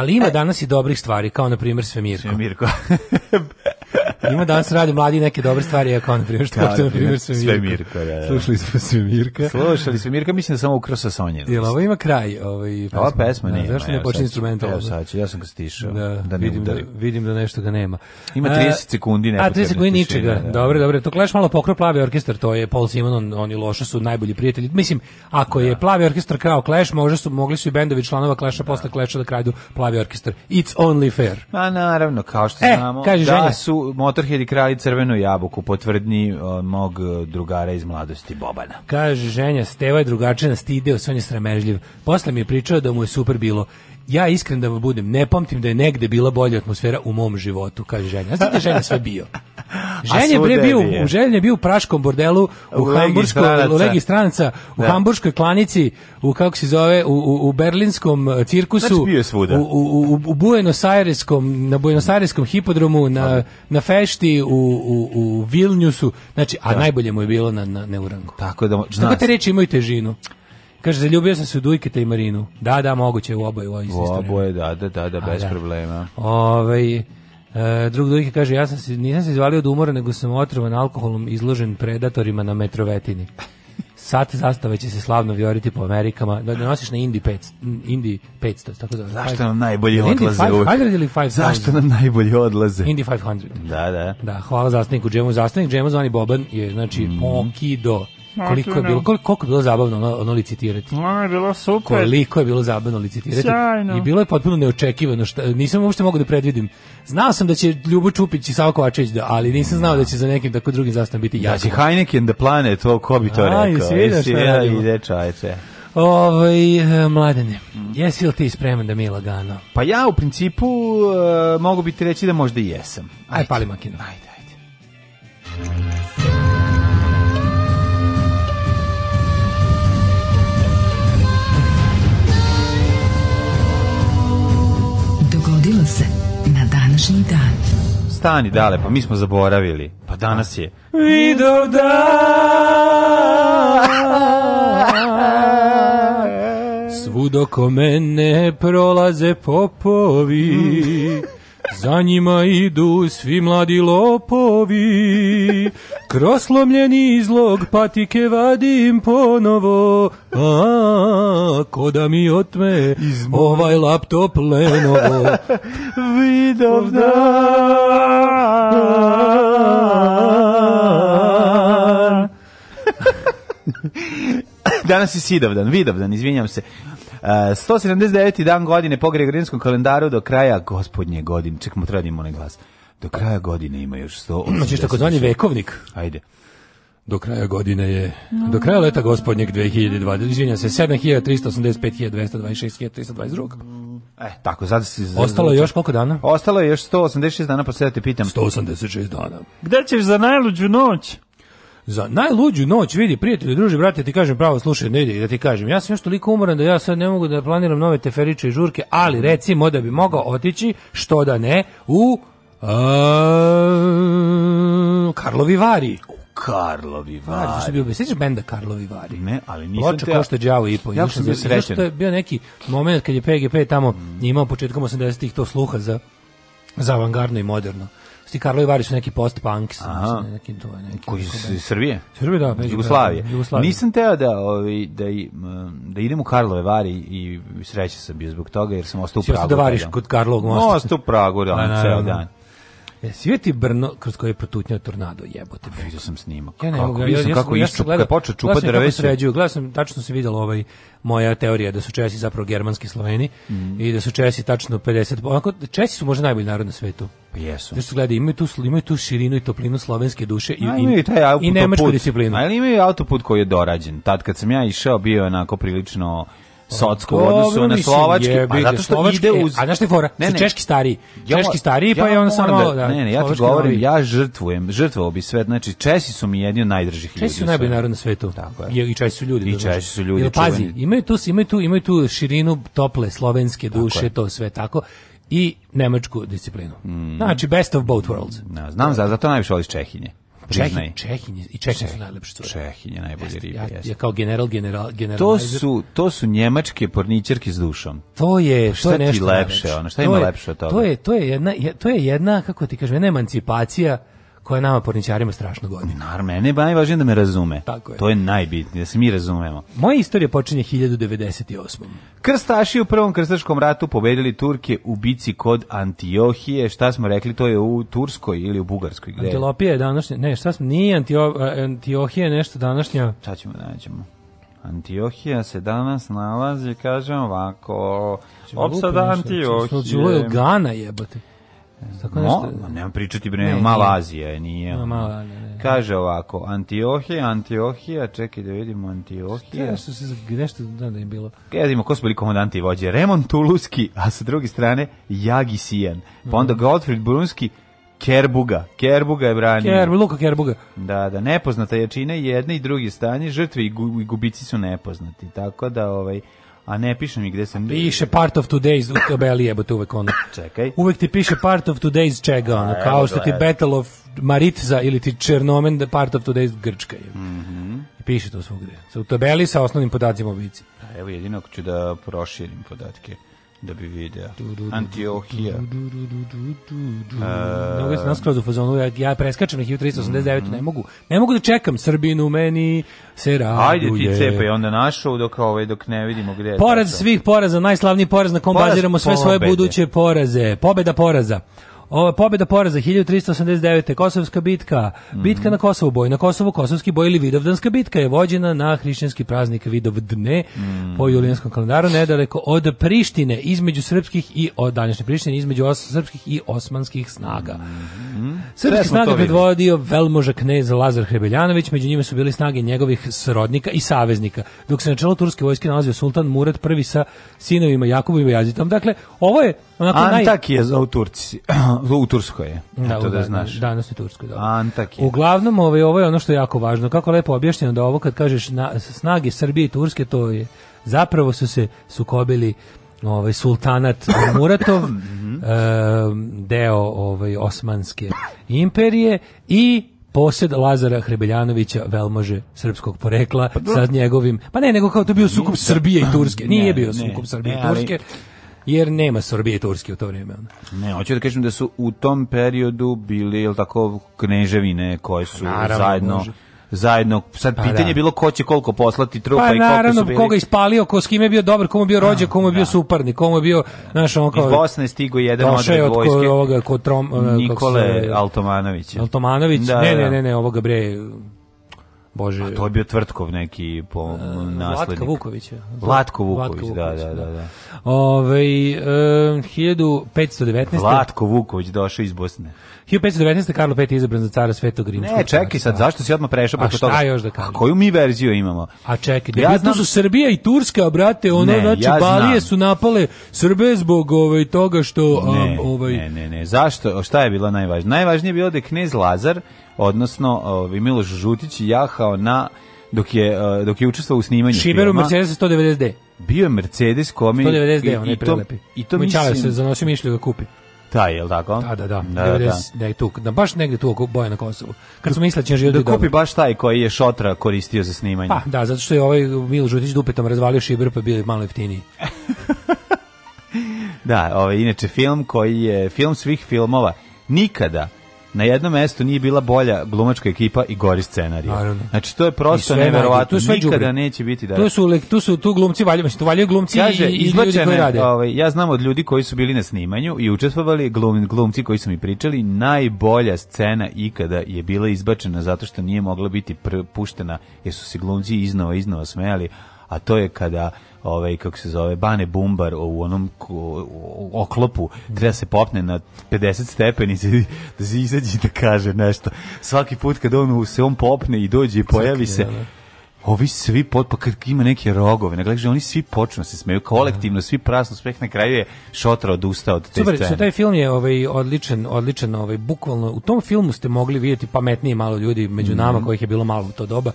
Ali ima e. danas i dobrih stvari, kao na primjer Svemirko. Svemirko. <laughs> Ima danas radi mladi neke dobre stvari, kao na primjer što kao, da, na primjer da, sve Mirka. Mirka da, da. Slušali smo sve Mirka. Slušali smo Mirka, mislim da sam sa Sonja. Jel ovo ima kraj, ovaj pesma. Ova pesma da, nije. Zašto ne počne instrumentalno? Evo sad, ja sam ga stišao. Da, da vidim da vidim da nešto ga nema. Ima 30 sekundi ne. A 30 sekundi ničega. Dobro, dobro. To kleš malo pokro plavi orkestar, to je Paul Simon, on, oni loše su najbolji prijatelji. Mislim, ako je plavi orkestar kao Clash, možda su mogli su i bendovi članova Clasha posle Clasha da kradu plavi orkestar. It's only fair. Ma naravno, kao što e, znamo, da su Motorhead i krali crvenu jabuku, potvrdni e, mog drugara iz mladosti Bobana. Kaže, ženja, Steva je drugačina, stideo, se, on je sramežljiv. Posle mi je pričao da mu je super bilo ja iskren da budem, ne pamtim da je negde bila bolja atmosfera u mom životu, kaže Ženja. Znate da Ženja sve bio? <laughs> Ženja je bio, u, Željen je bio u praškom bordelu, u, u Hamburskoj, u Legi stranca, u da. Hamburskoj klanici, u kako se zove, u, u, u Berlinskom e, cirkusu, znači bio svuda. U, u, u, Buenos Aireskom, na Buenos Aireskom hipodromu, na, na Fešti, u, u, u Vilniusu, znači, a da. najbolje mu je bilo na, na, na Tako da, znači, te reči imaju težinu. Kaže, zaljubio sam se u Dujketa i Marinu. Da, da, moguće u oboje u ovoj U da, da, da, da, bez A, da. problema. Ove, ovaj, Uh, drug Dujke kaže, ja sam se, nisam se izvalio od umora, nego sam otrovan alkoholom izložen predatorima na metrovetini. Sat zastave će se slavno vioriti po Amerikama. Da, da nosiš na Indi 500, Indi 500 tako da. Zašto nam najbolji odlaze? Indi 500 ili 5000? Zašto nam najbolji odlaze? Indi 500. Da, da. Da, hvala zastavniku Džemu. Zastavnik Džemu zvani Boban je, znači, mm. Okido Koliko je bilo, koliko, koliko je bilo zabavno ono, ono licitirati. No, je bilo super. Koliko je bilo zabavno licitirati. Sjajno. I bilo je potpuno neočekivano, šta, nisam uopšte mogao da predvidim. Znao sam da će Ljubo Čupić i Savo Kovačević, da, ali nisam znao da će za nekim tako drugim zastavom biti da jako. Da će Heineken the Planet, to ko bi to rekao. Aj, si vidio šta radimo. Ide čajče. Ovaj e, mladene, jesi li ti spreman da mi lagano? Pa ja u principu e, mogu bi ti reći da možda i jesam. Ajde, Aj, pali makinu. Ajde, ajde. dogodilo se na današnji dan. Stani dale, pa mi smo zaboravili. Pa danas je... Vidov dan! Svudo ko mene prolaze popovi... Za njima idu svi mladi lopovi, kroz izlog patike vadim ponovo, a, ko da mi otme ovaj laptop Lenovo. Vidovna, da. da. Danas je Sidovdan, Vidovdan, izvinjam se. 179. dan godine po Gregorijanskom kalendaru do kraja gospodnje godine. Čekamo, treba da onaj glas. Do kraja godine ima još 100... Znači, tako zvani vekovnik. Ajde do kraja godine je do kraja leta gospodnjeg 2020 izvinjam se 7385.226.322 E, tako, sad si... Ostalo je još koliko dana? Ostalo je još 186 dana, pa sada te pitam. 186 dana. Gde ćeš za najluđu noć? za najluđu noć, vidi, prijatelju, druži, brate, ti kažem pravo, slušaj, ne ide, da ti kažem, ja sam još toliko umoran da ja sad ne mogu da planiram nove teferiče i žurke, ali mhm. recimo da bi mogao otići, što da ne, u a, Karlovi Vari. Karlovi Vari. Vari što bio, sećaš benda Karlovi Vari? Ne, ali nisam Loča te... košta đavo i po. Ja sam bio srećan. To je bio neki moment kad je PGP tamo mm. imao početkom 80-ih to sluha za za avangardno i moderno ti Karlovi Vari su neki post-punk, neki to neki. Koji su Srbije? Srbije da, među Jugoslavije. Jugoslavije. Nisam teo da ovaj da da idem u Karlove Vari i sreća sam bio zbog toga jer sam ostao u da Pragu. Jesi da variš kod Karlovog mosta? Ostao u Pragu da, da ceo dan. Jesi ti Brno kroz koje je protutnjao tornado, jebote. Pa, vidio sam snimak. Ja ne, kako, mogu, sam kako ja, iščup, kada počeo čupa drve se. Sređuju, gledao sam, tačno se vidjelo ovaj, moja teorija da su Česi zapravo germanski Sloveni mm. i da su Česi tačno 50, onako, Česi su možda najbolji narod na svetu. Pa jesu. Da su gledaj, imaju tu, imaju tu širinu i toplinu slovenske duše i, i, taj i nemačku disciplinu. Ali imaju autoput koji je dorađen. Tad kad sam ja išao bio je onako prilično Socko u odnosu na slovački, pa zato što slovački, ide uz... a znaš što fora? Ne, ne. češki stariji. Ja, češki stariji, pa ja, pa je on samo... Da, da, ne, ne, ja ti govorim, novi. ja žrtvujem, žrtvovao bi sve, znači Česi su mi jedni od najdražih ljudi. Česi su najbolji narod na svetu. Tako je. I Česi su ljudi. I da Česi su ljudi. Jer, pazi, imaju tu, imaju, tu, imaju tu širinu tople slovenske duše, to sve tako i nemačku disciplinu. Mm. Znači, best of both worlds. No, znam, za, zato najviše voliš Čehinje priznaj. Čehinje, i Čehinje su najlepše cure. Čehinje najbolje ribe, ja, ja, kao general, general, general. To su, to su njemačke porničarke s dušom. To je, šta pa to je nešto lepše, ono, šta to ima je, lepše od toga? To je, to je jedna, to je jedna, kako ti kažem, jedna emancipacija koja nama porničarima strašno godi. Naravno, mene je najvažnije da me razume. Tako je. To je najbitnije, da se mi razumemo. Moja istorija počinje 1998. Krstaši u prvom krstaškom ratu pobedili Turke u bici kod Antiohije. Šta smo rekli, to je u Turskoj ili u Bugarskoj? Gde? Antilopija je današnja, ne, šta smo, nije Antio, Antiohija nešto današnja. Šta ćemo da nađemo? Antiohija se danas nalazi, kažem ovako, opsada Antiohije. Smo Gana jebote. Tako nešto. No, nema pričati bre, ne, mala Azija nije. No, mala, ne, ne. Kaže ovako, Antiohija, Antiohija, čekaj da vidimo Antiohija. Ja što se nešto da je bilo. Ja vidimo ko su bili komandanti i vođe. Remon Tuluski, a sa druge strane Jagi Sijan. Pa onda mhm. Gottfried Brunski, Kerbuga. Kerbuga je branio. Kerbu, Luka Kerbuga. Da, da, nepoznata jačina jedne i druge stanje, žrtve i gubici su nepoznati. Tako da, ovaj, A ne piše mi gde sam... Piše part of today's u tabeli jebote uvek ono. Čekaj. Uvek ti piše part of today's čega ono, A, kao što ti Battle of Maritza ili ti Černomen da part of today's Grčka je. Mm -hmm. I piše to svugde. U tabeli sa osnovnim podacima o bici. Pa evo jedino ću da proširim podatke da bi video. Antiohija. Mnogo se naskroz u fazonu, ja, ja preskačem na 1389, mm -hmm. ne mogu, ne mogu da čekam Srbinu, meni se raduje. Ajde ti cepaj onda našu dok, ovaj, dok ne vidimo gde je. Poraz svih poraza, najslavniji poraz na kom poraz, baziramo sve svoje buduće poraze. Pobeda poraza. Ova pobeda poraza 1389. Kosovska bitka, bitka mm na Kosovu, boj na Kosovu, Kosovski boj ili Vidovdanska bitka je vođena na hrišćanski praznik Vidovdne mm po julijanskom kalendaru nedaleko od Prištine između srpskih i od današnje Prištine između os, srpskih i osmanskih snaga. Mm -hmm. Srpskih snaga predvodio velmoža knez Lazar Hrebeljanović, među njima su bili snage njegovih srodnika i saveznika, dok se na čelu turske vojske nalazio sultan Murad I sa sinovima Jakubom i Jazitom. Dakle, ovo je Onako Antakija naj... u Turci. <clears throat> u Turskoj je. Da, to da, da znaš. Danas u Turskoj, da. Antakije. Uglavnom, ovaj, ovo je ono što je jako važno. Kako lepo objašnjeno da ovo kad kažeš na, snage Srbije i Turske, to je zapravo su se sukobili ovaj sultanat <coughs> Muratov mhm. deo ovaj osmanske imperije i posjed Lazara Hrebeljanovića Velmože srpskog porekla pa, sa njegovim pa ne nego kao to bio sukob Srbije i Turske nije, bio sukob Srbije i Turske jer nema sorbije turske u to vrijeme. Ne, hoću da kažem da su u tom periodu bili, jel tako, kneževine koje su Naravno, zajedno... Može zajedno. Sad pa pitanje da. bilo ko će koliko poslati trupa pa, i koliko su bili. koga ispalio, ko s kim je bio dobar, komu je bio rođak, komu je bio da. suparnik, komu je bio naš on kao Iz Bosne stigo jedan od je vojske. Ko, ovoga kod Trom Nikole se, Altomanovića. Altomanović, da, ne, da, ne, da. ne, ne, ovoga bre Bože. A to je bio Tvrtkov neki po uh, naslednik. Da. Vlatko Vuković. Vlatko da, Vuković, da, da, da. da. Ove, e, um, 1519. Vlatko Vuković došao iz Bosne. 1519. Karlo V izabran za cara Svetog Rimskog. Ne, čekaj sad, zašto si odmah prešao preko toga? A šta još da kažem? A koju mi verziju imamo? A čekaj, da ja znam... su Srbija i Turska, brate, ono, ne, znači, ja Balije znam. su napale Srbe zbog ovaj, toga što... Ne, um, ovaj... ne, ne, ne, zašto, šta je bilo najvažnije? Najvažnije je bilo da je knez Lazar odnosno ovaj Miloš Žutić jahao na dok je e, dok je učestvovao u snimanju Šiberu Mercedes 190D. Bio je Mercedes kome 190D, onaj prelepi. I to, i to mislim... se zanosio mišlju da kupi. Ta je, jel tako? Da, da, da. da, 90, da. da je tu, da, baš negde tu oko boja na Kosovu. Kad smo mislili da će živjeti da, da kupi baš taj koji je šotra koristio za snimanje. Pa, da, zato što je ovaj Mil Žutić dupetom razvalio šiber pa je bili malo jeftiniji. <laughs> da, ovaj, inače film koji je film svih filmova nikada na jednom mestu nije bila bolja glumačka ekipa i gori scenarij. Znači to je prosto neverovatno, nikada neće biti da. Tu su tu su tu glumci valjaju, mislim, tu valjaju glumci Kaže, i, i ljudi koji rade. Ovaj, ja znam od ljudi koji su bili na snimanju i učestvovali, glum, glumci koji su mi pričali, najbolja scena ikada je bila izbačena zato što nije mogla biti puštena jer su se glumci iznova iznova smejali, a to je kada ovaj kako se zove Bane Bumbar u onom oklopu gde se popne na 50 stepeni da, da izađe da kaže nešto. Svaki put kad on se on popne i dođe i pojavi Svaki se dana da. Ovi svi pot, pa kad ima neke rogove, na gledaš, da oni svi počnu da se smeju da. kolektivno, svi prasno uspeh na kraju je Šotra odustao od te Super, scene. taj film je ovaj odličan, odličan, ovaj bukvalno u tom filmu ste mogli videti pametnije malo ljudi među mhm. nama mm. kojih je bilo malo u to doba.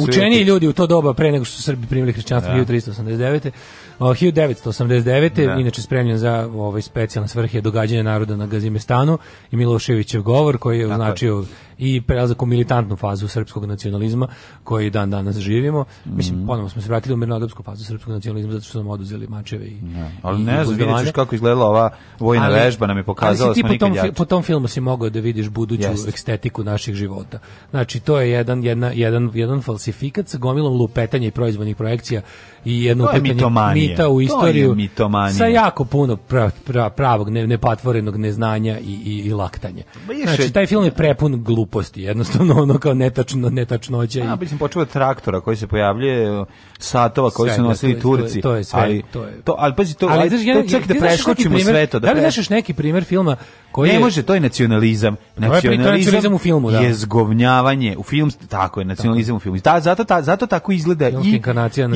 Učeniji ljudi u to doba pre nego što su Srbi primili hrišćanstvo da. 1389. 1989. Da. inače spremljen za ovaj specijalne svrhe događanja naroda na Gazimestanu i Miloševićev govor koji je označio i prelazak u militantnu fazu srpskog nacionalizma koji dan danas živimo. Mm Mislim, mhm. ponovno smo se vratili u mirnodopsku fazu srpskog nacionalizma zato što nam oduzeli mačeve i... Ne. Da, ali i ne znam, vidjet ćeš kako izgledala ova vojna ali, vežba, nam je pokazala ali si ti po tom, jači. po tom filmu si mogao da vidiš buduću Jest. ekstetiku naših života. Znači, to je jedan, jedna, jedan, jedan falsifikat sa gomilom lupetanja i proizvodnih projekcija i jedno to je mitomani mita u istoriju sa jako puno pra, pra, pravog ne, nepatvorenog neznanja i, i, i laktanja. Znači, taj film je prepun gluposti, jednostavno ono kao netačno, netačnoće. A, mislim, počeo od traktora koji se pojavljuje, satova koji su da, nosili to, Turci. je, to je sve. Ali, to je. To, ali pazi, to, ali, ali, ali ček da preskočimo sve to. Da, da li znaš neki primer filma koji Ne može, to je nacionalizam. Nacionalizam, u filmu, da. Je zgovnjavanje u film, tako je, nacionalizam u filmu. Da, zato, zato tako izgleda i,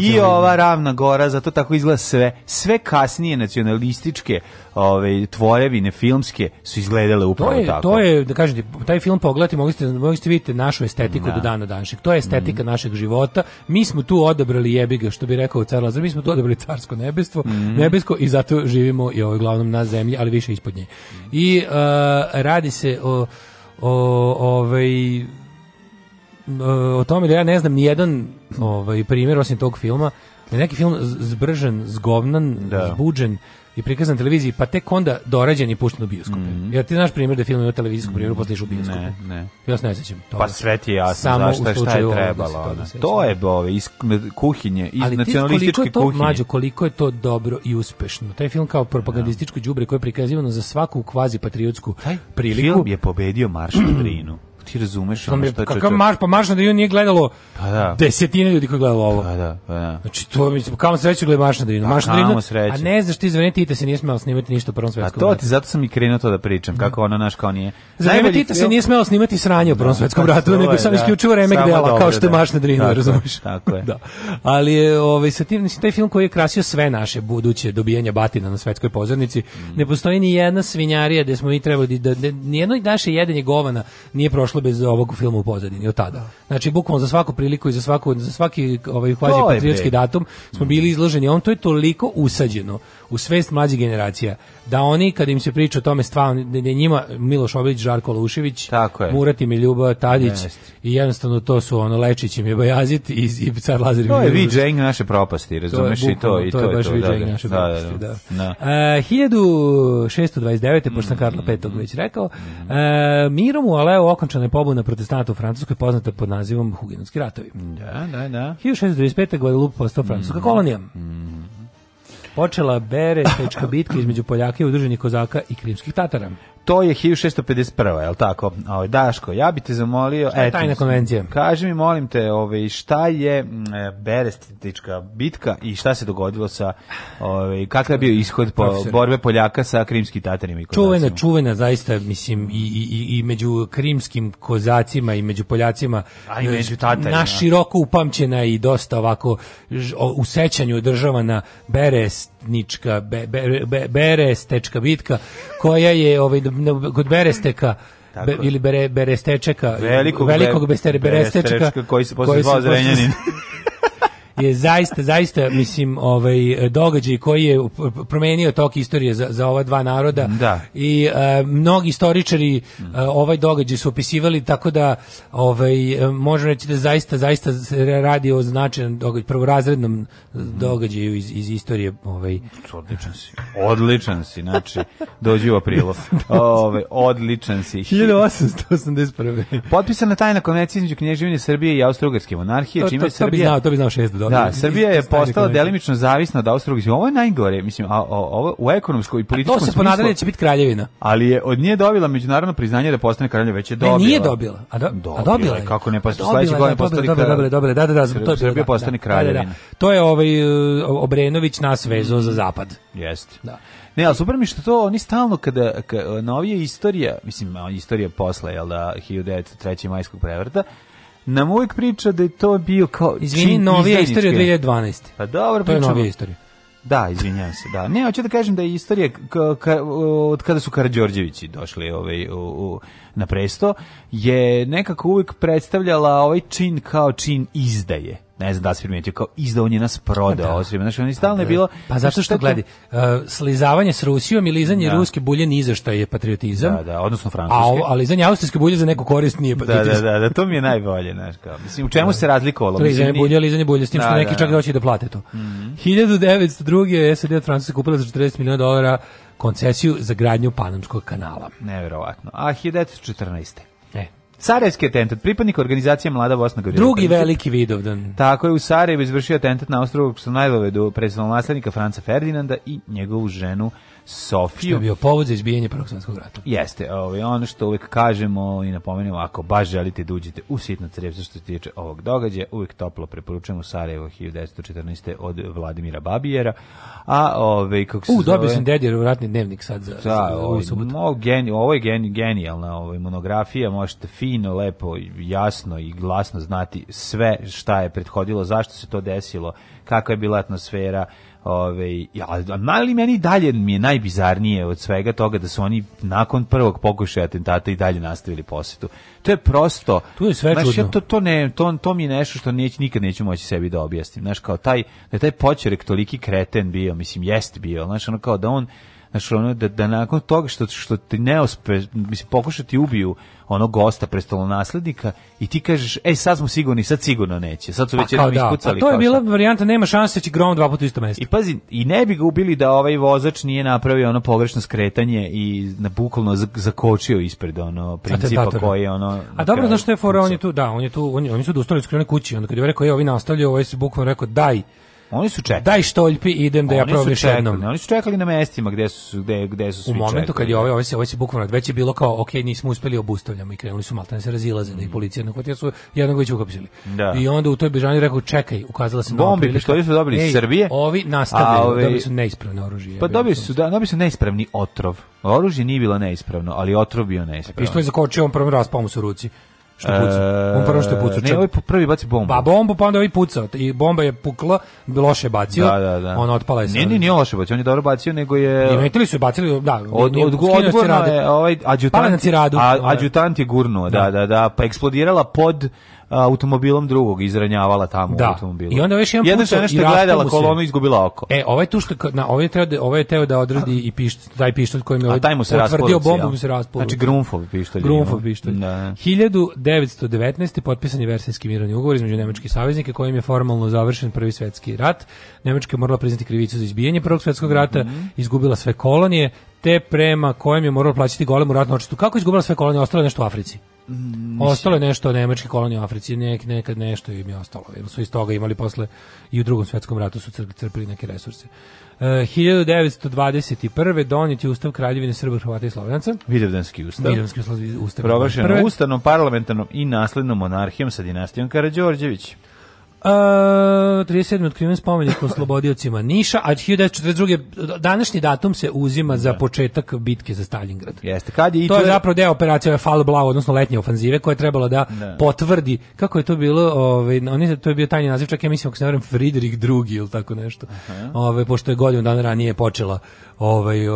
i ova ravna gora, zato tako izgleda izgleda sve, sve kasnije nacionalističke ove tvorevine filmske su izgledale upravo to je, tako. To je, da kažete, taj film pogledati, mogli ste, mogli ste vidite našu estetiku da. do dana današnjeg. To je estetika mm našeg života. Mi smo tu odabrali jebiga, što bi rekao car Lazar, mi smo tu odabrali carsko nebesstvo, mm nebesko i zato živimo i ovaj glavnom na zemlji, ali više ispod nje. I uh, radi se o, o ovaj e, o tome da ja ne znam ni jedan ovaj primjer osim tog filma neki film zbržen, zgovnan, da. zbuđen i prikazan televiziji, pa tek onda dorađen i pušten u bioskope. Mm -hmm. Jer ti znaš primjer da film ima televizijsku primjeru, posle u bioskopu. Ne, ne. Ja se ne sećam. Pa sve ti je jasno Samo je šta je trebalo. Da To, da to je bove, iz kuhinje, iz Ali nacionalističke kuhinje. Ali koliko je to, mlađo, koliko je to dobro i uspešno. Taj film kao da. propagandističko đubre koje je prikazivano za svaku kvazi patriotsku priliku. Taj film je pobedio Maršu Drinu ti razumeš ono što kakav marš pa marš na da nije gledalo pa da. desetine ljudi koji gledalo ovo pa da pa da znači to mi pa kamo sreću gleda marš na da marš na a ne znaš ti izvinite Tita se nije smeo snimati ništa u prvom pa svetskom a to ti zato sam i krenuo to da pričam kako ono naš kao nije za Tita se nije smeo snimati sranje u prvom da, svetskom pa ratu nego sam da. isključivo remek dela kao što je marš na drinu razumeš tako je da ali je ovaj sa tim taj film koji je krasio sve naše buduće dobijanja batina na svetskoj pozornici mm. ne postoji ni jedna svinjarija gde smo mi trebali da ni jedno naše jedenje govana nije prošlo prošlo bez ovog filma u pozadini od tada. Da. Znači bukvalno za svaku priliku i za svaku za svaki ovaj kvazi patriotski datum smo bili izloženi on to je toliko usađeno u svest mlađih generacija da oni kad im se priča o tome stvarno da njima Miloš Obilić, Žarko Lušević, Tako je. Ljuba, Tadić Jest. i jednostavno to su ono Lečić im je Bajazit i, i car Lazar To je viđenje naše propasti, razumeš to je, i to i to, to je baš da, viđenje da. naše da, da, propasti, da. da. Uh, 1629. Mm, pošto sam Karla V mm-hmm. već rekao, mm. uh, mirom u Aleo okončana je pobuna protestanta u Francuskoj poznata pod nazivom Hugenotski ratovi. Da, da, da. 1625. godine Guadeloupe postao francuska mm. kolonija. Mm počela berestečka bitka između Poljaka i udruženih kozaka i krimskih tatara. To je 1651. je li tako? Ovo, ovaj, Daško, ja bi te zamolio... Šta je eto, tajna konvencija? Kaži mi, molim te, ove, ovaj, šta je mm, e, Berestička bitka i šta se dogodilo sa... Ove, ovaj, kakav je bio ishod po, Profesor. borbe Poljaka sa krimskim tatarima i kozacima? Čuvena, čuvena, zaista, mislim, i, i, i među krimskim kozacima i među Poljacima A i među tatarima. Naš široko upamćena i dosta ovako ž- o- u sećanju država na Beres, Nička, be, be, be, Berestečka bitka, koja je ovaj, kod Beresteka Be, ili bere, Berestečeka, velikog, velikog be, berestečka, berestečka, koji se posle zvao Zrenjanin. <laughs> je zaista, zaista, mislim, ovaj, događaj koji je promenio tok istorije za, za ova dva naroda. Da. I uh, mnogi istoričari uh, ovaj događaj su opisivali tako da ovaj, e, možemo reći da zaista, zaista se radi o značajnom događaju, prvorazrednom događaju iz, iz istorije. Ovaj. Odličan si. Odličan si, znači, dođi u aprilu. Ove, odličan si. 1881. Potpisana tajna konvencija između Knježevine Srbije i Austro-Ugarske monarhije, čime to, to, to Srbija... Bi znao, to bi znao šest do... Da, Srbija je postala delimično zavisna od austro Ovo je najgore, mislim, a, a, ovo u ekonomskoj i političkom smislu. To se ponadali da će biti kraljevina. Ali je od nje dobila međunarodno priznanje da postane kraljevina, već je dobila. Ne, nije dobila. A, do, dobila, a dobila je. Kako ne, pa sledeće godine postali kraljevina. Dobila, dobila, da, da, da, to je Srbija da, postane da, da, kraljevina. To je ovaj e, Obrenović nas vezao za zapad. Jeste. Da. Ne, ali super mi što to, oni stalno kada, kada novije istorija, mislim, istorija posle, jel da, 1903. majskog prevrta, nam uvijek priča da je to bio kao... Izvini, novija istorija 2012. Pa dobro, pričamo. To je novija istorija. Da, izvinjavam se, da. Ne, hoću da kažem da je istorija od kada su Karadžorđevići došli ovaj, u, u, na presto, je nekako uvijek predstavljala ovaj čin kao čin izdaje ne znam da se primetio, kao izdao on nas prodao. Da. znači on je stalno pa je bilo... Pa zato što, gledi, uh, e, slizavanje s Rusijom i lizanje da. ruske bulje ni za je patriotizam. Da, da, odnosno francuske. A, a lizanje austrijske bulje za neku korist nije patriotizam. Da, da, da, da to mi je najbolje, znaš, kao. Mislim, u čemu se razlikovalo? To lizanje bulje, lizanje bulje, s tim da, što neki da, čak doći da. da plate to. Mm -hmm. 1902. SED od Francuske kupila za 40 miliona dolara koncesiju za gradnju Panamskog kanala. Neverovatno. A 1914. Sarajevski atentat, pripadnik organizacije Mlada Bosna Gavrila. Drugi veliki Vidovdan. Tako je u Sarajevu izvršio atentat na ostrovu Ksonajlove do predstavnog naslednika Franca Ferdinanda i njegovu ženu Sofiju. Što je bio povod za izbijanje Prvog svjetskog rata. Jeste, ovaj, ono što uvijek kažemo i napomenemo, ako baš želite da uđete u sitno crepstvo što se tiče ovog događaja, uvijek toplo preporučujemo Sarajevo 1914. od Vladimira Babijera. A ovaj, kako se U, dobio zove... sam dedijeru ratni dnevnik sad za, da, za ovu ovaj, subotu. Ovo, geni, ovo je geni, genijalna ovaj, monografija, možete fino, lepo, jasno i glasno znati sve šta je prethodilo, zašto se to desilo, kakva je bila atmosfera, Ove, ja, mali meni dalje mi je najbizarnije od svega toga da su oni nakon prvog pokušaja atentata i dalje nastavili posetu. To je prosto... Tu je sve znaš, ja to, to, ne, to, to mi je nešto što neć, nikad neću moći sebi da objasnim. Znaš, kao taj, da je taj počerek toliki kreten bio, mislim, jest bio, znaš, ono kao da on Znaš, ono, da, da nakon toga što, što ti ne ospe, mislim, pokušati ubiju ono gosta prestolonaslednika i ti kažeš, ej, sad smo sigurni, sad sigurno neće. Sad su pa već jednom da, ispucali. Pa to je bila šta. varijanta, nema šanse da će grom dva puta isto mesto. I pazi, i ne bi ga ubili da ovaj vozač nije napravio ono pogrešno skretanje i na bukvalno zakočio ispred ono principa koji je ono A dobro što je fora on je tu, da, on je tu, oni, oni su dostali skrenuli kući, onda kad je rekao, ej, ovi nastavljaju, ovaj se bukvalno rekao, daj, Oni su čekali. Daj štoljpi, idem da oni ja probam još jednom. Oni su čekali na mestima gde su, gde, gde su svi U momentu čekali. kad je ovaj, ovaj se, ovaj se bukvalno, već je bilo kao, ok, nismo uspeli, obustavljamo i krenuli su maltene se razilaze, mm. da i mm. policija na kotija su jednog već ukapsili. Da. I onda u toj bežani rekao, čekaj, ukazala se Bombi, nova prilika. su dobili iz Srbije. Ovi nastavljaju, ove... dobili su neispravno oružje. Pa dobili su, da, dobili su neispravni otrov. Oružje nije bilo neispravno, ali otrov bio neispravno. Pištolj zakočio on prvom raspao mu se u ruci. Što puca? E, on prvo što puca. Ne, ovaj prvi baci bombu. Pa bombu, pa onda ovaj pucao. I bomba je pukla, loše bacio. Da, da, da. Ona otpala je Ne, ne, nije loše bacio, on je dobro bacio, nego je... Imetili su je bacili, da. Od, od, odgurno je, ovaj, adjutant, na ciradu. A, adjutant je gurnuo, da, da, da. da pa eksplodirala pod automobilom drugog izranjavala tamo da. u I onda veš imam Jedna nešto što gledala kolonu izgubila oko. E, ovaj tu što na ovaj treba da ovaj je teo da odredi i pištolj, taj pištolj kojim je ovaj taj mu se potvrdio bombu mu se raspalo. Znači Grunfov pištolj. Grunfov pištolj. Da. 1919. potpisan je Versailleski mirovni ugovor između nemačkih saveznika kojim je formalno završen prvi svetski rat. Nemačka je morala priznati krivicu za izbijanje prvog svetskog rata, mm -hmm. izgubila sve kolonije, te prema kojem je moralo plaćati golemu ratnu očitu. Kako je izgubila sve kolonije? Ostalo je nešto u Africi. Mm, ostalo je nešto nemačke kolonije u Africi, nek, nekad nešto im je ostalo. Jer su iz toga imali posle i u drugom svetskom ratu su crpili neke resurse. Uh, 1921. donet je ustav Kraljevine Srba, Hrvata i Slovenaca. Vidovdanski ustav. Vidovdanski ustav. ustav Proglašen ustanom, parlamentarnom i naslednom monarhijom sa dinastijom Karađorđević. Uh, 37. otkriven spomenik oslobodiocima Niša, a 1942. današnji datum se uzima za da. početak bitke za Stalingrad. Jeste, kad je i to je zapravo deo operacije Fall Blau, odnosno letnje ofanzive koja je trebalo da ne. Da. potvrdi kako je to bilo, ovaj oni to je bio tajni naziv, čak ja mislim ako se ne varam Friedrich II ili tako nešto. ovaj, pošto je godinu dana ranije počela ovaj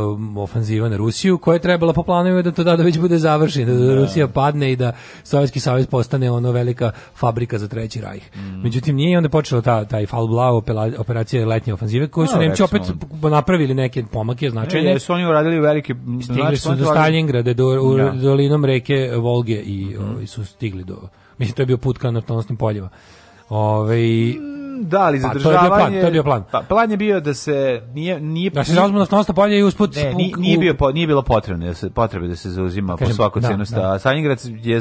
ofanziva na Rusiju koja je trebala po planovima da to da, već bude završena, da, da, Rusija padne i da Sovjetski savez postane ono velika fabrika za treći rajh. Mm. Međutim nije onda počela ta taj Fall Blau operacija letnje ofanzive koju su no, Nemci opet on. napravili neke pomake značajne. E, su oni uradili velike stigli znači, su do Stalingrada do u, ja. Da. dolinom reke Volge i, mm -hmm. o, ovaj, su stigli do mislim to je bio put ka naftonskim poljima. Ove, ovaj, Da, li zadržavanje... Pa, to, je plan, to je bio plan. Pa, plan je bio da se nije... nije da se zauzme na polje i usput... Ne, nije, nije, bio, nije bilo potrebno da se, potrebe da se zauzima da Kažem, po svaku da, cenu. Da. Stalingrad je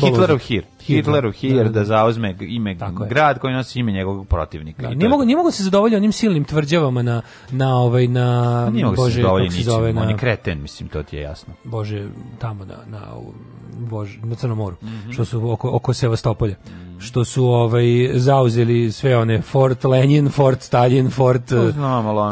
Hitlerov hir. Hitlerov da, hir da, da, zauzme ime grad koji nosi ime njegovog protivnika. Da, ne mogu, ne mogu se zadovoljiti onim silnim tvrđavama na, na ovaj... Na, pa nije mogu se zadovoljiti ničim. On je kreten, mislim, to ti je jasno. Bože, tamo na, na, na Crnom moru, mhm. što su oko, oko Sevastopolja, mhm. što su ovaj, zauzeli i sve one Fort Lenin, Fort Stalin, Fort to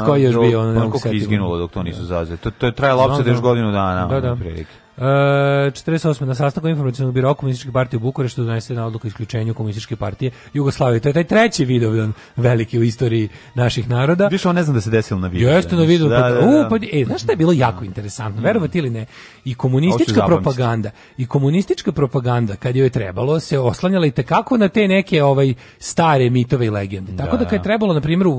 ko je još bio ono kako izginulo dok to nisu zazeli. To, to je trajalo opsede da još da. godinu dana. Da, da. Prilike. E, 48. na sastanku informacionog biro komunističke partije u Bukureštu donesena odluka o isključenju komunističke partije Jugoslavije. To je taj treći video veliki u istoriji naših naroda. Više on ne znam da se desilo na video. Jeste na video. Da, pa da, da. U, da. pa, e, znaš šta je bilo jako interesantno, verovati ili ne, i komunistička propaganda, i komunistička propaganda kad joj je trebalo se oslanjala i tekako na te neke ovaj stare mitove i legende. Tako da, da kad je trebalo na primjer u,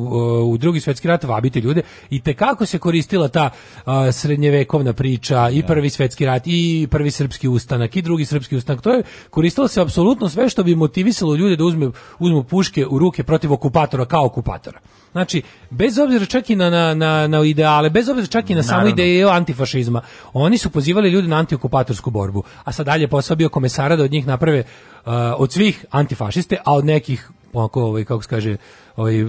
u drugi svjetski rat vabiti ljude i tekako se koristila ta a, srednjevekovna priča i da. prvi svjetski rat i prvi srpski ustanak i drugi srpski ustanak. To je koristilo se apsolutno sve što bi motivisalo ljude da uzme, uzmu puške u ruke protiv okupatora kao okupatora. Znači, bez obzira čak i na, na, na, na ideale, bez obzira čak i na samu ideju antifašizma, oni su pozivali ljude na antiokupatorsku borbu. A sad dalje posao bio komesara da od njih naprave uh, od svih antifašiste, a od nekih, onako, ovaj, kako se kaže, ovaj,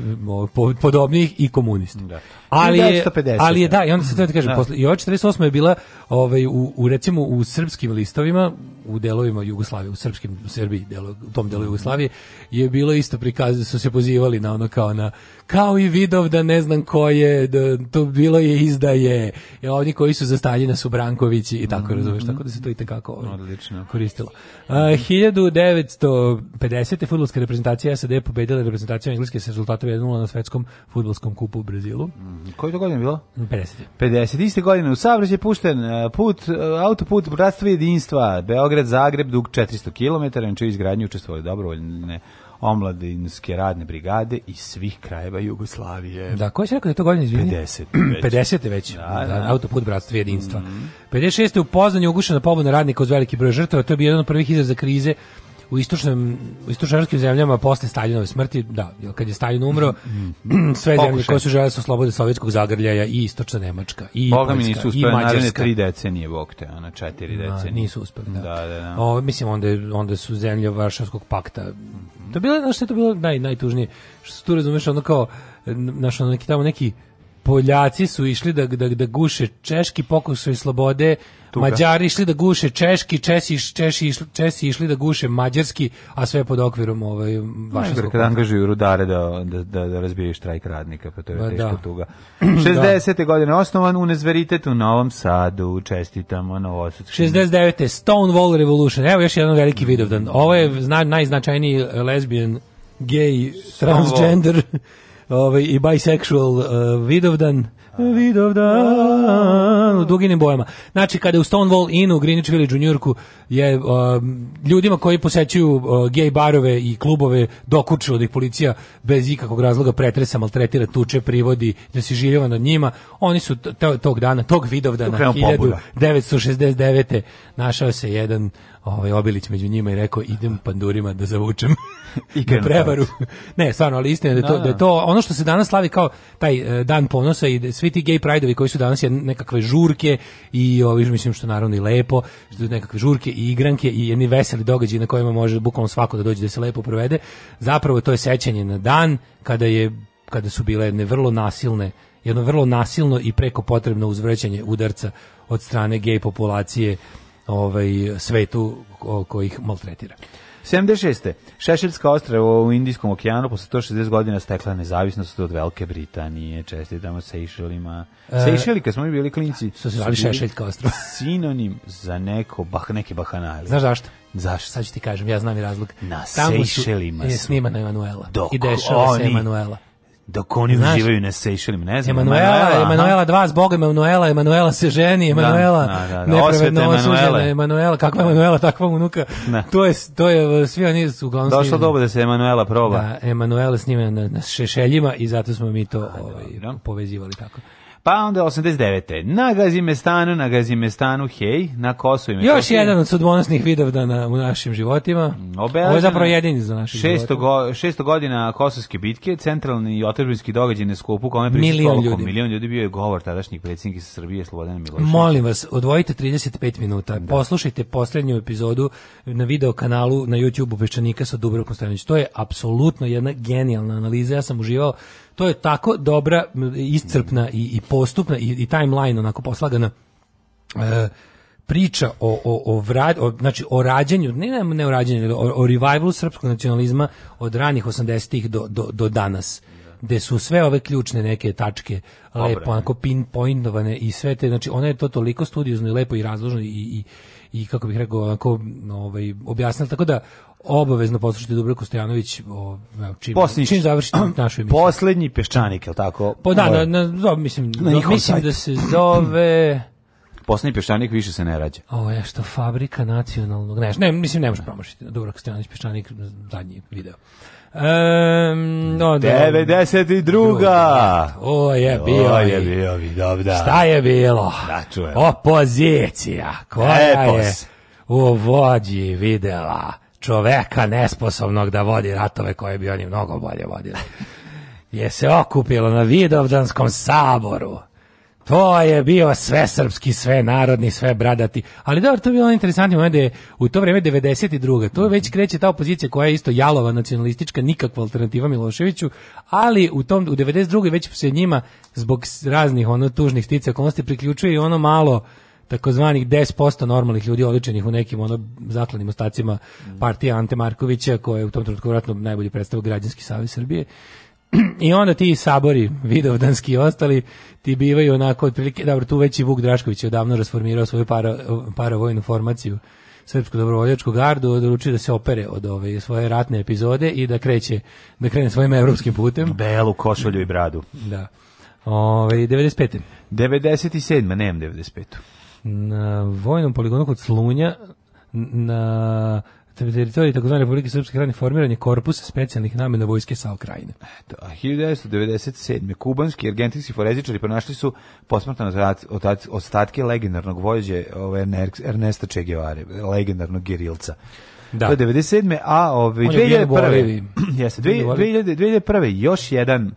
podobnih i komunisti. Da. Ali, je, ali je, da. da, i onda se to da kažem, da. posle, i ova 48. je bila ovaj, u, u, recimo u srpskim listovima, u delovima Jugoslavije, u srpskim u Srbiji, delo, u tom delu Jugoslavije, je bilo isto prikaz, su se pozivali na ono kao na, kao i vidov da ne znam ko je, da, to bilo je izdaje, ja, oni koji su za Staljina su Brankovići i tako, mm -hmm. razumeš, tako da se to i tako ovaj, Odlično. koristilo. A, 1950. fudbalska reprezentacija SAD pobedila reprezentaciju Engleske sa rezultatom 1-0 na svetskom futbolskom kupu u Brazilu. Mhm. Koji to godine bilo? 50. 50. Iste godine u Savreće je pušten e, put, e, autoput Bratstva jedinstva, Beograd-Zagreb, dug 400 km, na čiju izgradnju učestvovali dobrovoljne omladinske radne brigade iz svih krajeva Jugoslavije. Da, ko je rekao da je to godine, izvini? 50. <clears throat> Već. 50. već, da, da, da. autoput bratstva i jedinstva. Mm. 56. u Poznanju ugušena pobuna radnika uz veliki broj žrtava, to je bio jedan od prvih izraza krize u istočnim u istočnoevropskim zemljama posle Staljinove smrti, da, kad je Staljin umro, <clears throat> sve Pokušaj. zemlje koje su želele su slobode sovjetskog zagrljaja i istočna Nemačka i Boga Poljska, mi nisu uspeli, i Mađarska. tri decenije, bog te, ono, četiri decenije. nisu uspeli, da. da, da, da. O, mislim, onda, onda su zemlje Varšavskog pakta. To je bilo, znaš što je to bilo naj, najtužnije? Što tu razumeš, ono kao, naš, ono, neki tamo neki, Poljaci su išli da, da, da guše češki pokušaj slobode, Tuga. Mađari išli da guše češki, Česi, Češi, Česi išli da guše mađarski, a sve pod okvirom ovaj, vaše slobode. Kada angažuju rudare da, da, da, da razbijaju štrajk radnika, pa to je ba, pa teška da. tuga. 60. <clears throat> da. godine osnovan u Nezveritet u Novom Sadu, čestitamo na 69. Stonewall Revolution, evo još jedan veliki vidovdan. Ovo je zna, najznačajniji lesbijan, gay, Stonewall. transgender ovaj, i bisexual uh, Vidovdan, Vidovdan, u duginim bojama. Znači, kada je u Stonewall Inn u Greenwich Village u Njurku, je um, ljudima koji posećuju uh, gej barove i klubove dokučilo da ih policija bez ikakvog razloga pretresa, maltretira, tuče, privodi, da se žiljeva nad njima. Oni su tog dana, tog Vidovdana, 1969. našao se jedan ovaj Obilić među njima i rekao idem pandurima da zavučem <laughs> i da <laughs> prevaru. <laughs> ne, stvarno, ali istina da, je to, da, da. da je to ono što se danas slavi kao taj e, dan ponosa i da svi ti gay prideovi koji su danas nekakve žurke i ovi mislim što naravno i lepo, što nekakve žurke i igranke i jedni veseli događaji na kojima može bukvalno svako da dođe da se lepo provede. Zapravo to je sećanje na dan kada je kada su bile jedne vrlo nasilne jedno vrlo nasilno i preko potrebno uzvrećanje udarca od strane gej populacije ovaj, svetu kojih maltretira. 76. Šešeljska ostrava u Indijskom okeanu posle 160 godina stekla nezavisnost od Velike Britanije. Čestitamo Sejšelima. E, Sejšeli, kad smo mi bili klinci, su se zvali Šešeljska ostrava. <laughs> Sinonim za neko, bah, neke bahana. Znaš zašto? Zašto? Sad ću ti kažem, ja znam i razlog. Na Tamo Sejšelima e, su. Je snimana Emanuela. Dok I dešava se Emanuela dok oni Znaš, uživaju na Sejšelima, ne znam. Emanuela, Emanuela dva zbog Emanuela, Emanuela se ženi, da, Emanuela da, da, da, da. nepravedno Emanuela, kakva Emanuela, takva unuka. Da. To je, to je, svi oni su uglavnom... Došlo dobro da se Emanuela proba. Da, Emanuela snima na, na šešeljima i zato smo mi to ovaj, povezivali tako. Pa onda 89. Na Gazimestanu, na Gazimestanu, hej, na Kosovo i Još jedan od sudbonosnih vidovdana u našim životima. Obeležen, Ovo je zapravo jedini za naših šesto go, šesto godina kosovske bitke, centralni i otrbinski događaj na skupu, kome priča milion ljudi. milion ljudi bio je govor tadašnjih predsjednika Srbije Slobodana Miloševića. Molim vas, odvojite 35 minuta, da. poslušajte posljednju epizodu na video kanalu na YouTube u Peščanika sa Dubrovkom Stojanović. To je apsolutno jedna genijalna analiza, ja sam uživao to je tako dobra, iscrpna i, i postupna i, i timeline onako poslagana e, priča o, o, o, vra, o, znači, o rađenju, ne, ne o rađenju, o, o revivalu srpskog nacionalizma od ranih 80-ih do, do, do danas gde su sve ove ključne neke tačke Dobre. lepo onako pinpointovane i sve te znači ona je to toliko studiozno i lepo i razložno i, i i kako bih rekao onako ovaj objasnila tako da obavezno poslušati Dubravko Stojanović o, čim, Poslednji, čim završite <clears throat> našu emisiju. Poslednji peščanik, je li tako? Po, pa da, ovaj, na, na, do, mislim, na do, mislim sajt. da se zove... <clears throat> Poslednji peščanik više se ne rađa. O, je što fabrika nacionalnog... Ne, ne mislim, ne možeš promašiti. Dubravko Stojanović peščanik, zadnji video. Um, no, 92. O je bio. O je bio, vi, dobro. Šta je bilo? Da čujem. Opozicija koja Epos. je u vođi videla čoveka nesposobnog da vodi ratove koje bi oni mnogo bolje vodili. Je se okupilo na Vidovdanskom saboru. To je bio sve srpski, sve narodni, sve bradati. Ali dobro, to je bilo interesantno moment da je u to vrijeme 92. To već kreće ta opozicija koja je isto jalova nacionalistička, nikakva alternativa Miloševiću, ali u tom u 92. već se njima zbog raznih ono tužnih stica okolnosti priključuje i ono malo takozvanih 10% normalnih ljudi oličenih u nekim ono zakladnim ostacima partije Ante Markovića, koja je u tom trenutku vjerojatno najbolji predstavio građanski savez Srbije. <clears throat> I onda ti sabori, vidovdanski i ostali, ti bivaju onako otprilike, dobro, tu veći Vuk Drašković je odavno rasformirao svoju para, vojnu formaciju srpsku dobrovoljačku gardu odlučio da se opere od ove svoje ratne epizode i da kreće da krene svojim evropskim putem. Belu košulju i bradu. Da. Ove 95. 97. nemam 95 na vojnom poligonu kod Slunja na teritoriji tzv. Republike Srpske krajine formiranje korpusa specijalnih namena vojske sa krajine. Eto, 1997. kubanski i argentinski forezičari pronašli su posmrtne ostatke legendarnog vođe ove, ovaj, Ernesta Che Guevara, legendarnog gerilca. Da. To je 97. A ove, ovaj, 2001. <clears throat> Jeste, 2001. Još jedan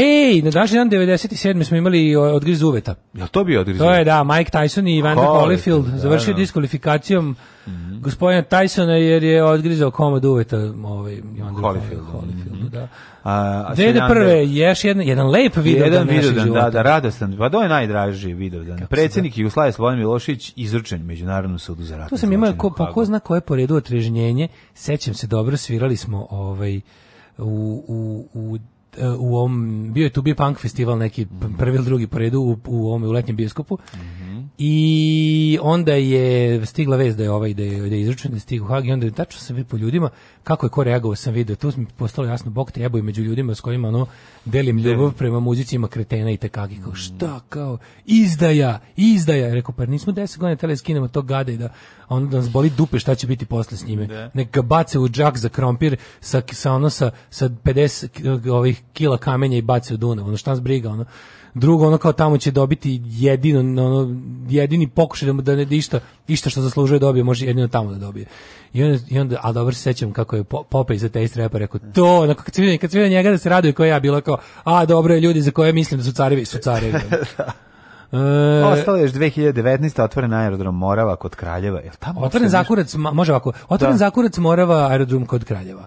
Ej, na današnji dan 97. smo imali odgriz uveta. Ja to bio odgriz To je, da, Mike Tyson i Evander Holyfield završio da, diskvalifikacijom mm -hmm. gospodina Tysona jer je odgrizao komad uveta ovaj, Ivan Holyfield. Holyfield mm -hmm. da. A, a Dede prve, ješ jedan, jedan lep video jedan dan video dan, da, da, radostan, pa to je najdraži video dan. Predsjednik Jugoslavije Slobodan Milošić izručen Međunarodnom sudu za ratne Tu sam imao, ko, pa ko zna koje po redu otrežnjenje, sećam se dobro, svirali smo ovaj, u, u, u u ovom, bio je tu bio punk festival neki prvi ili drugi po u, u ovom u letnjem bioskopu. Mm -hmm. I onda je stigla vez da je ovaj da je, da je izručen, da stigao Hag i onda je tačno sam po ljudima kako je ko reagovao sam video. Tu mi postalo jasno, Bog te jeboj među ljudima s kojima ono delim ljubav prema muzicima kretena i tekagi Kao šta kao, izdaja, izdaja. je Rekao, pa nismo deset godina tele skinemo to gade da i da nas boli dupe šta će biti posle s njime. Da. Nek ga bace u džak za krompir sa, sa ono sa, sa 50 ovih kila kamenja i bace u Dunav. Ono šta nas briga, ono drugo ono kao tamo će dobiti jedino ono, jedini pokušaj da, da ne da išta, što zaslužuje dobije, može jedino tamo da dobije. I onda, i onda a dobro se sećam kako je Pope iz Ateist Repa rekao, to, onako, kad se vidio, kad se vidio njega da se raduje kao ja, bilo kao, a dobro je ljudi za koje mislim da su carevi, su carevi. <laughs> Da. Da. E, Ostalo je još 2019. otvoren aerodrom Morava kod Kraljeva. Je tamo otvoren Zakurac, može ovako, otvoren da. Zakurac Morava aerodrom kod Kraljeva.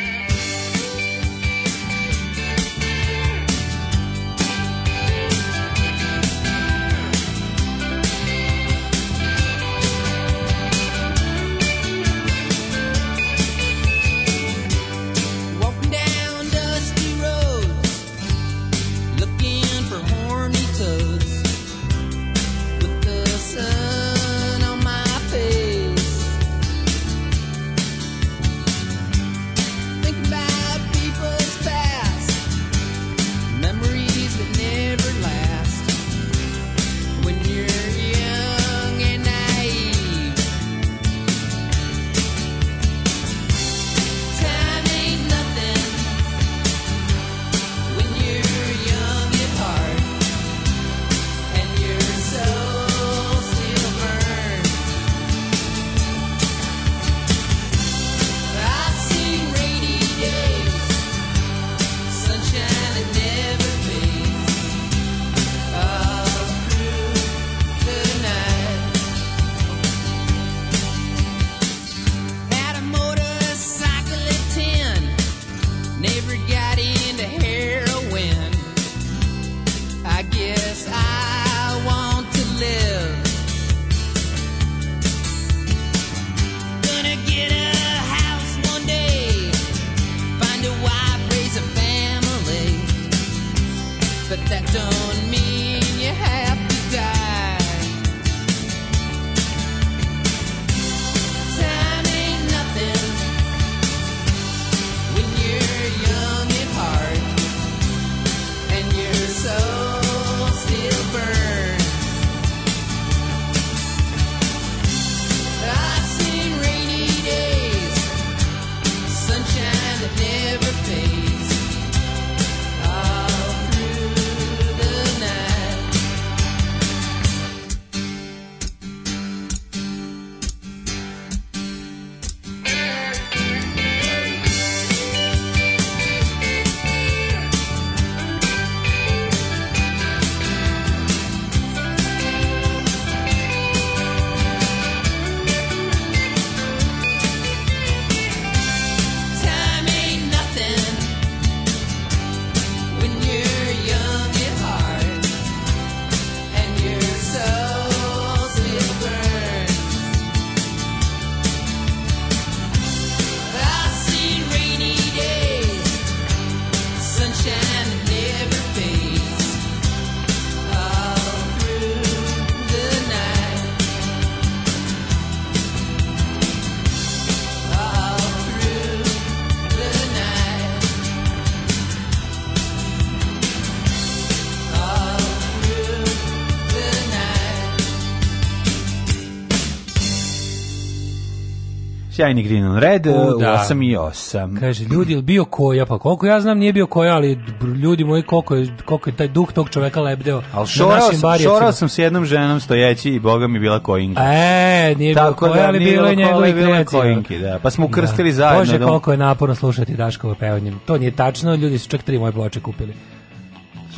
sjajni Green on Red u, u da. 8 i 8. Kaže, ljudi, ili bio koja? Pa koliko ja znam nije bio koja, ali ljudi moji, koliko je, koliko je taj duh tog čoveka lebdeo ali šorao sam, šorao sam s jednom ženom stojeći i boga mi bila kojinka. E, nije bio koja, da, ali bilo je njegove kojinki, da. Pa smo da. ukrstili da. zajedno. Bože, da. koliko je naporno slušati Daškovo pevanje. To nije tačno, ljudi su čak tri moje ploče kupili.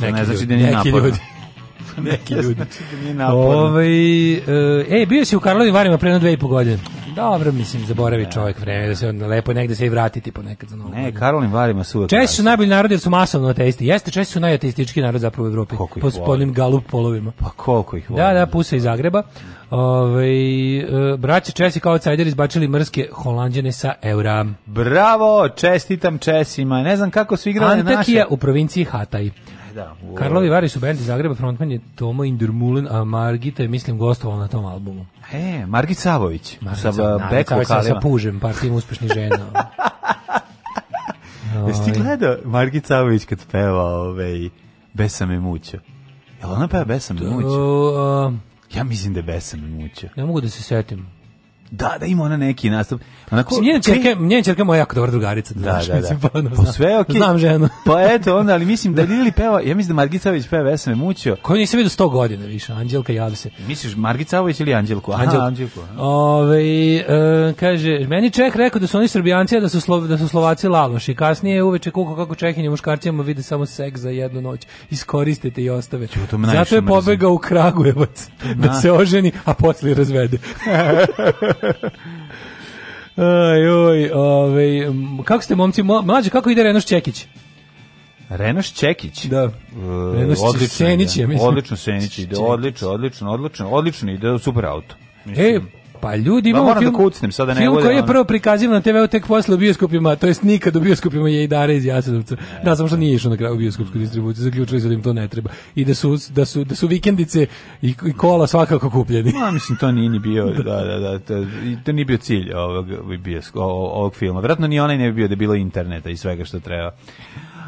Neki znači <laughs> ne znači da nije naporno. Ljudi. neki ljudi. Znači da nije naporno. Ove, ovaj, e, bio si u Karlovim Varima pre jedno dve i po godine. Dobro, mislim, zaboravi da. čovjek vreme, da se on lepo negde se i vratiti ponekad za novo. Ne, Karolin Varima su uvek. Česi su najbolji narod jer su masovno ateisti. Jeste, Česi su najateistički narod zapravo u Evropi. Po spodnim galup polovima. Pa koliko ih volim. Da, da, puse iz Zagreba. Ove, e, braće Česi kao cajder izbačili mrske Holandjane sa eura. Bravo, čestitam Česima. Ne znam kako su igrali Antakija naše. Antakija u provinciji Hataj da. Wow. Karlovi Vari su bend iz Zagreba, frontman je Tomo Indurmulen, a Margita je, mislim, gostovala na tom albumu. E, Margit Savović. Margit sa, e, Margit Savović sa, sa pužem, par tim uspešnih žena. Jesi ti ovaj. gledao Margit Savović kad peva ovaj, Besa me mućo? Jel ona peva Besa me mućo? Ja mislim da je Besa me mućo. Ne mogu da se setim. Da, da ima ona neki nastup. Onako, njena čerka, njena čerka moja jako dobra drugarica. Da, da, da. Pa, ono, sve je okej. Okay. Znam ženu. <laughs> pa eto, onda, ali mislim <laughs> da Lili peva, ja mislim da Margicavić peva, ja sam je mučio. Koju nisam vidio 100 godina više, Anđelka javi se. Misliš Margicavić ili Anđelku? Aha, Anđelku. Anđelku. Ove, e, kaže, meni Čeh rekao da su oni Srbijanci, a da su, Slo, da su Slovaci laloši. Kasnije uveče kuko kako Čehinje muškarcijama vide samo seks za jednu noć. Iskoristite i ostave. Ču, Zato je pobegao u Kragujevac da se oženi, a posle razvede. <laughs> Ajoj, ovaj, kako ste momci, mlađe, kako ide Renoš Čekić? Renoš Čekić. Da. E, Renoš odlično Senić, ja mislim. Odlično Senić ide, odlično, odlično, odlično, odlično ide, super auto. E, mislim. E, Pa ljudi, imamo da, film, da kucnem, sada ne film koji je prvo prikazivan na TV-u tek posle u bioskopima, to jest nikad u bioskopima je i Dare iz Jasenovca. Da, samo što nije išao na kraju u bioskopsku distribuciju, zaključili su da im to ne treba. I da su, da su, da su vikendice i, kola svakako kupljeni. Ma, mislim, to nije ni bio, <laughs> da. da, da, da, to, to nije bio cilj ovog, ovog, ovog filma. Vratno ni onaj ne bi bio da bilo interneta i svega što treba.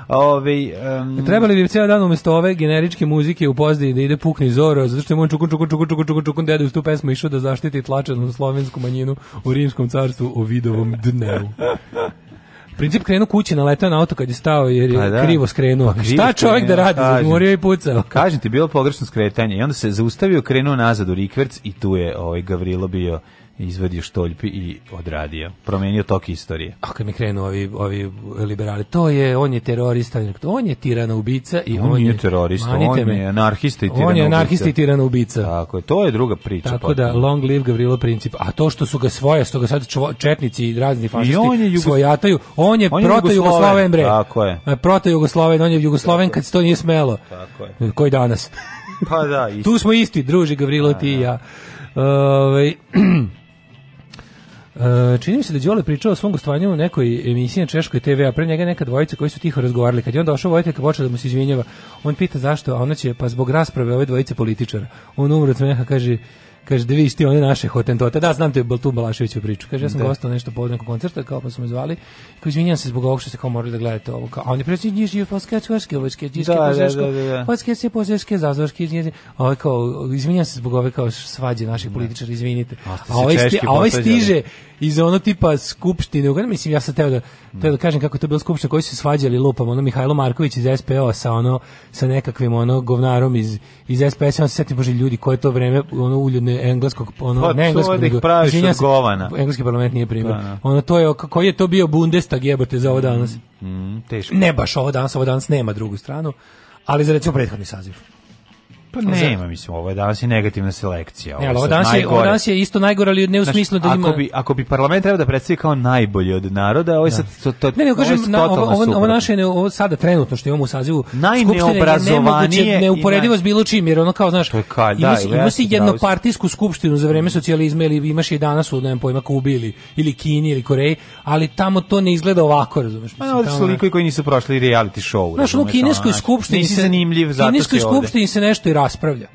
Ove, ovaj, um... Trebali bi cijel dan umjesto ove generičke muzike u pozdi da ide pukni Zoro, zato što je moj čukun, čukun, čukun, čukun, čukun, čukun deda uz tu pesmu išao da zaštiti tlačenu slovensku manjinu u rimskom carstvu o vidovom dnevu. Princip krenu kući, naletao na auto kad je stao jer je pa da. krivo skrenuo. Pa, krivo Šta čovjek skrenuo, da radi? Zagmorio i pucao. <laughs> Kažem ti, bilo pogrešno skretanje i onda se zaustavio, krenuo nazad u Rikverc i tu je ovaj Gavrilo bio izvadio štoljpi i odradio. Promenio tok istorije. A kad mi krenu ovi, ovi liberali, to je, on je terorista, on je tirana ubica i on, on je... terorista, on me, je anarhista i tirana On je anarhista i tirana ubica. Tako je, to je druga priča. Tako da, potpuno. da, long live Gavrilo Princip. A to što su ga svoje, što ga sad četnici i razni fašisti I on je Jugos... svojataju, on je, on je proto Jugosloven, bre. Tako je. E, proto Jugosloven, on je Jugosloven kad se to nije smelo. Tako je. E, koji danas? Pa da, isti. Tu smo isti, druži Gavrilo, ti i da, da. ja. Ove, ovaj, <clears throat> E, čini mi se da Đole pričao o svom gostovanju u nekoj emisiji na Češkoj TV, a pre njega neka dvojica koji su tiho razgovarali. Kad je on došao, Vojtek počeo da mu se izvinjava. On pita zašto, a ona će, pa zbog rasprave ove dvojice političara. On umre od kaže, Kaže, da vi ste one naše hotentote. Da, znam te je tu Balaševiću priču. Kaže, ja sam da. gostao nešto povodom nekog koncerta, kao pa su me zvali. Kao, izvinjam se zbog ovog što ste kao morali da gledate ovo. Kao, a on je preći njih živ, pa skač vaške, ovačke, džiške, požeško, vaške se požeške, zazvaške, njih. Ovo kao, izvinjam se zbog ove kao svađe naših političara, izvinite. A, ovaj a ovaj stiže, iz ono tipa skupštine, mislim ja sam teo da, teo da kažem kako je to bila skupština koji su svađali lupam, ono Mihajlo Marković iz SPO sa ono sa nekakvim ono govnarom iz iz SPS, on se seti bože ljudi koje to vreme ono uljudne engleskog ono pa, ne engleskog da nego Engleski parlament nije primjer. Da, da. Ono to je koji je to bio Bundestag jebote za ovo danas. Mm, teško. Ne baš ovo danas, ovo danas nema drugu stranu, ali za recimo prethodni saziv. Pa nema, mislim, ovo je danas i negativna selekcija. Ovo, ne, ovo, danas je, ovo danas je isto najgore, ali ne u znači, da ima... Ako bi, ako bi parlament trebao da predstavi kao najbolji od naroda, ovo je da. sad to, to, ne, ne, ovo, kažem, na, ovo, ovo, ovo naše, ne, ovo sada trenutno što imamo u sazivu najneobrazovanije je neuporedivo s bilo čim, jer ono kao, znaš, to je ka, da, imaš, imaš da, jednopartijsku skupštinu za vreme socijalizma ili imaš i danas u, ne pojma, Kubi ili, ili Kini ili Koreji, ali tamo to ne izgleda ovako, razumeš? Pa ovdje su likovi koji nisu prošli reality show. Znaš, u kineskoj skupštini se... zanimljiv, zato kineskoj skupštini se nešto i raspravlja.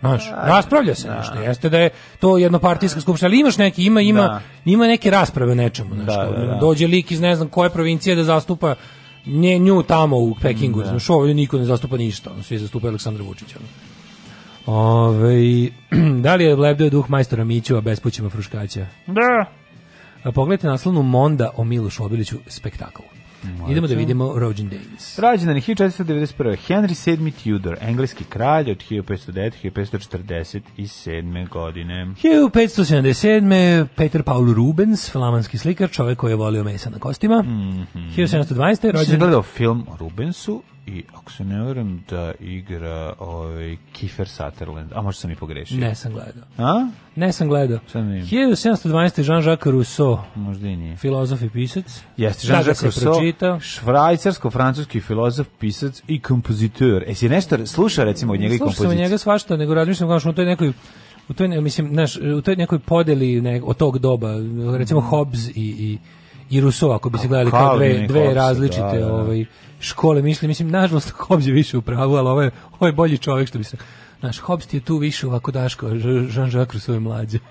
Znaš, da. raspravlja se da. nešto. Jeste da je to jednopartijska skupština, ali imaš neki, ima, ima, da. ima neke rasprave o nečemu. Znaš, da, da, da. Dođe lik iz ne znam koje provincije da zastupa nje, nju tamo u Pekingu. Da. Znaš, ovdje niko ne zastupa ništa. Ono, svi zastupa Aleksandra Vučića. Ove, <clears throat> da li je lebdeo duh majstora Mićeva bespućima fruškaća? Da. A pogledajte naslovnu Monda o Milošu Obiliću spektaklu. Mlađa. Idemo da vidimo rođen Danes. Rođen je 1491. Henry VII Tudor, engleski kralj od 1509 1547. godine. 1577. Peter Paul Rubens, flamanski slikar, čovek koji je volio mesa na kostima. Mm -hmm. 1720. Rođen... Jesi gledao film o Rubensu? i ako se ne varam da igra ovaj Kiefer Sutherland, a možda sam i pogrešio. Ne sam gledao. A? Ne sam gledao. Sad ne. 1712 Jean-Jacques Rousseau. Možda i nije. Filozof i pisac. Jeste da Jean-Jacques Rousseau. Pročitao. Švajcarsko-francuski filozof, pisac i kompozitor. Jesi nešto sluša recimo od njega i kompozicije? Slušao sam njega svašta, nego razmišljam kao što to je nekoj u toj mislim naš u toj nekoj podeli ne, od tog doba recimo Hobbes i i i Rusova, ako bi se pa gledali kao dve, dve različite da, da, da. ovaj, škole, mislim, mislim, nažalost <laughs> Hobbes je više u pravu, ali ovo je, ovo je bolji čovjek što bi se... Naš Hobbes je tu više ovako daško, Jean-Jacques Rousseau je mlađe. <laughs>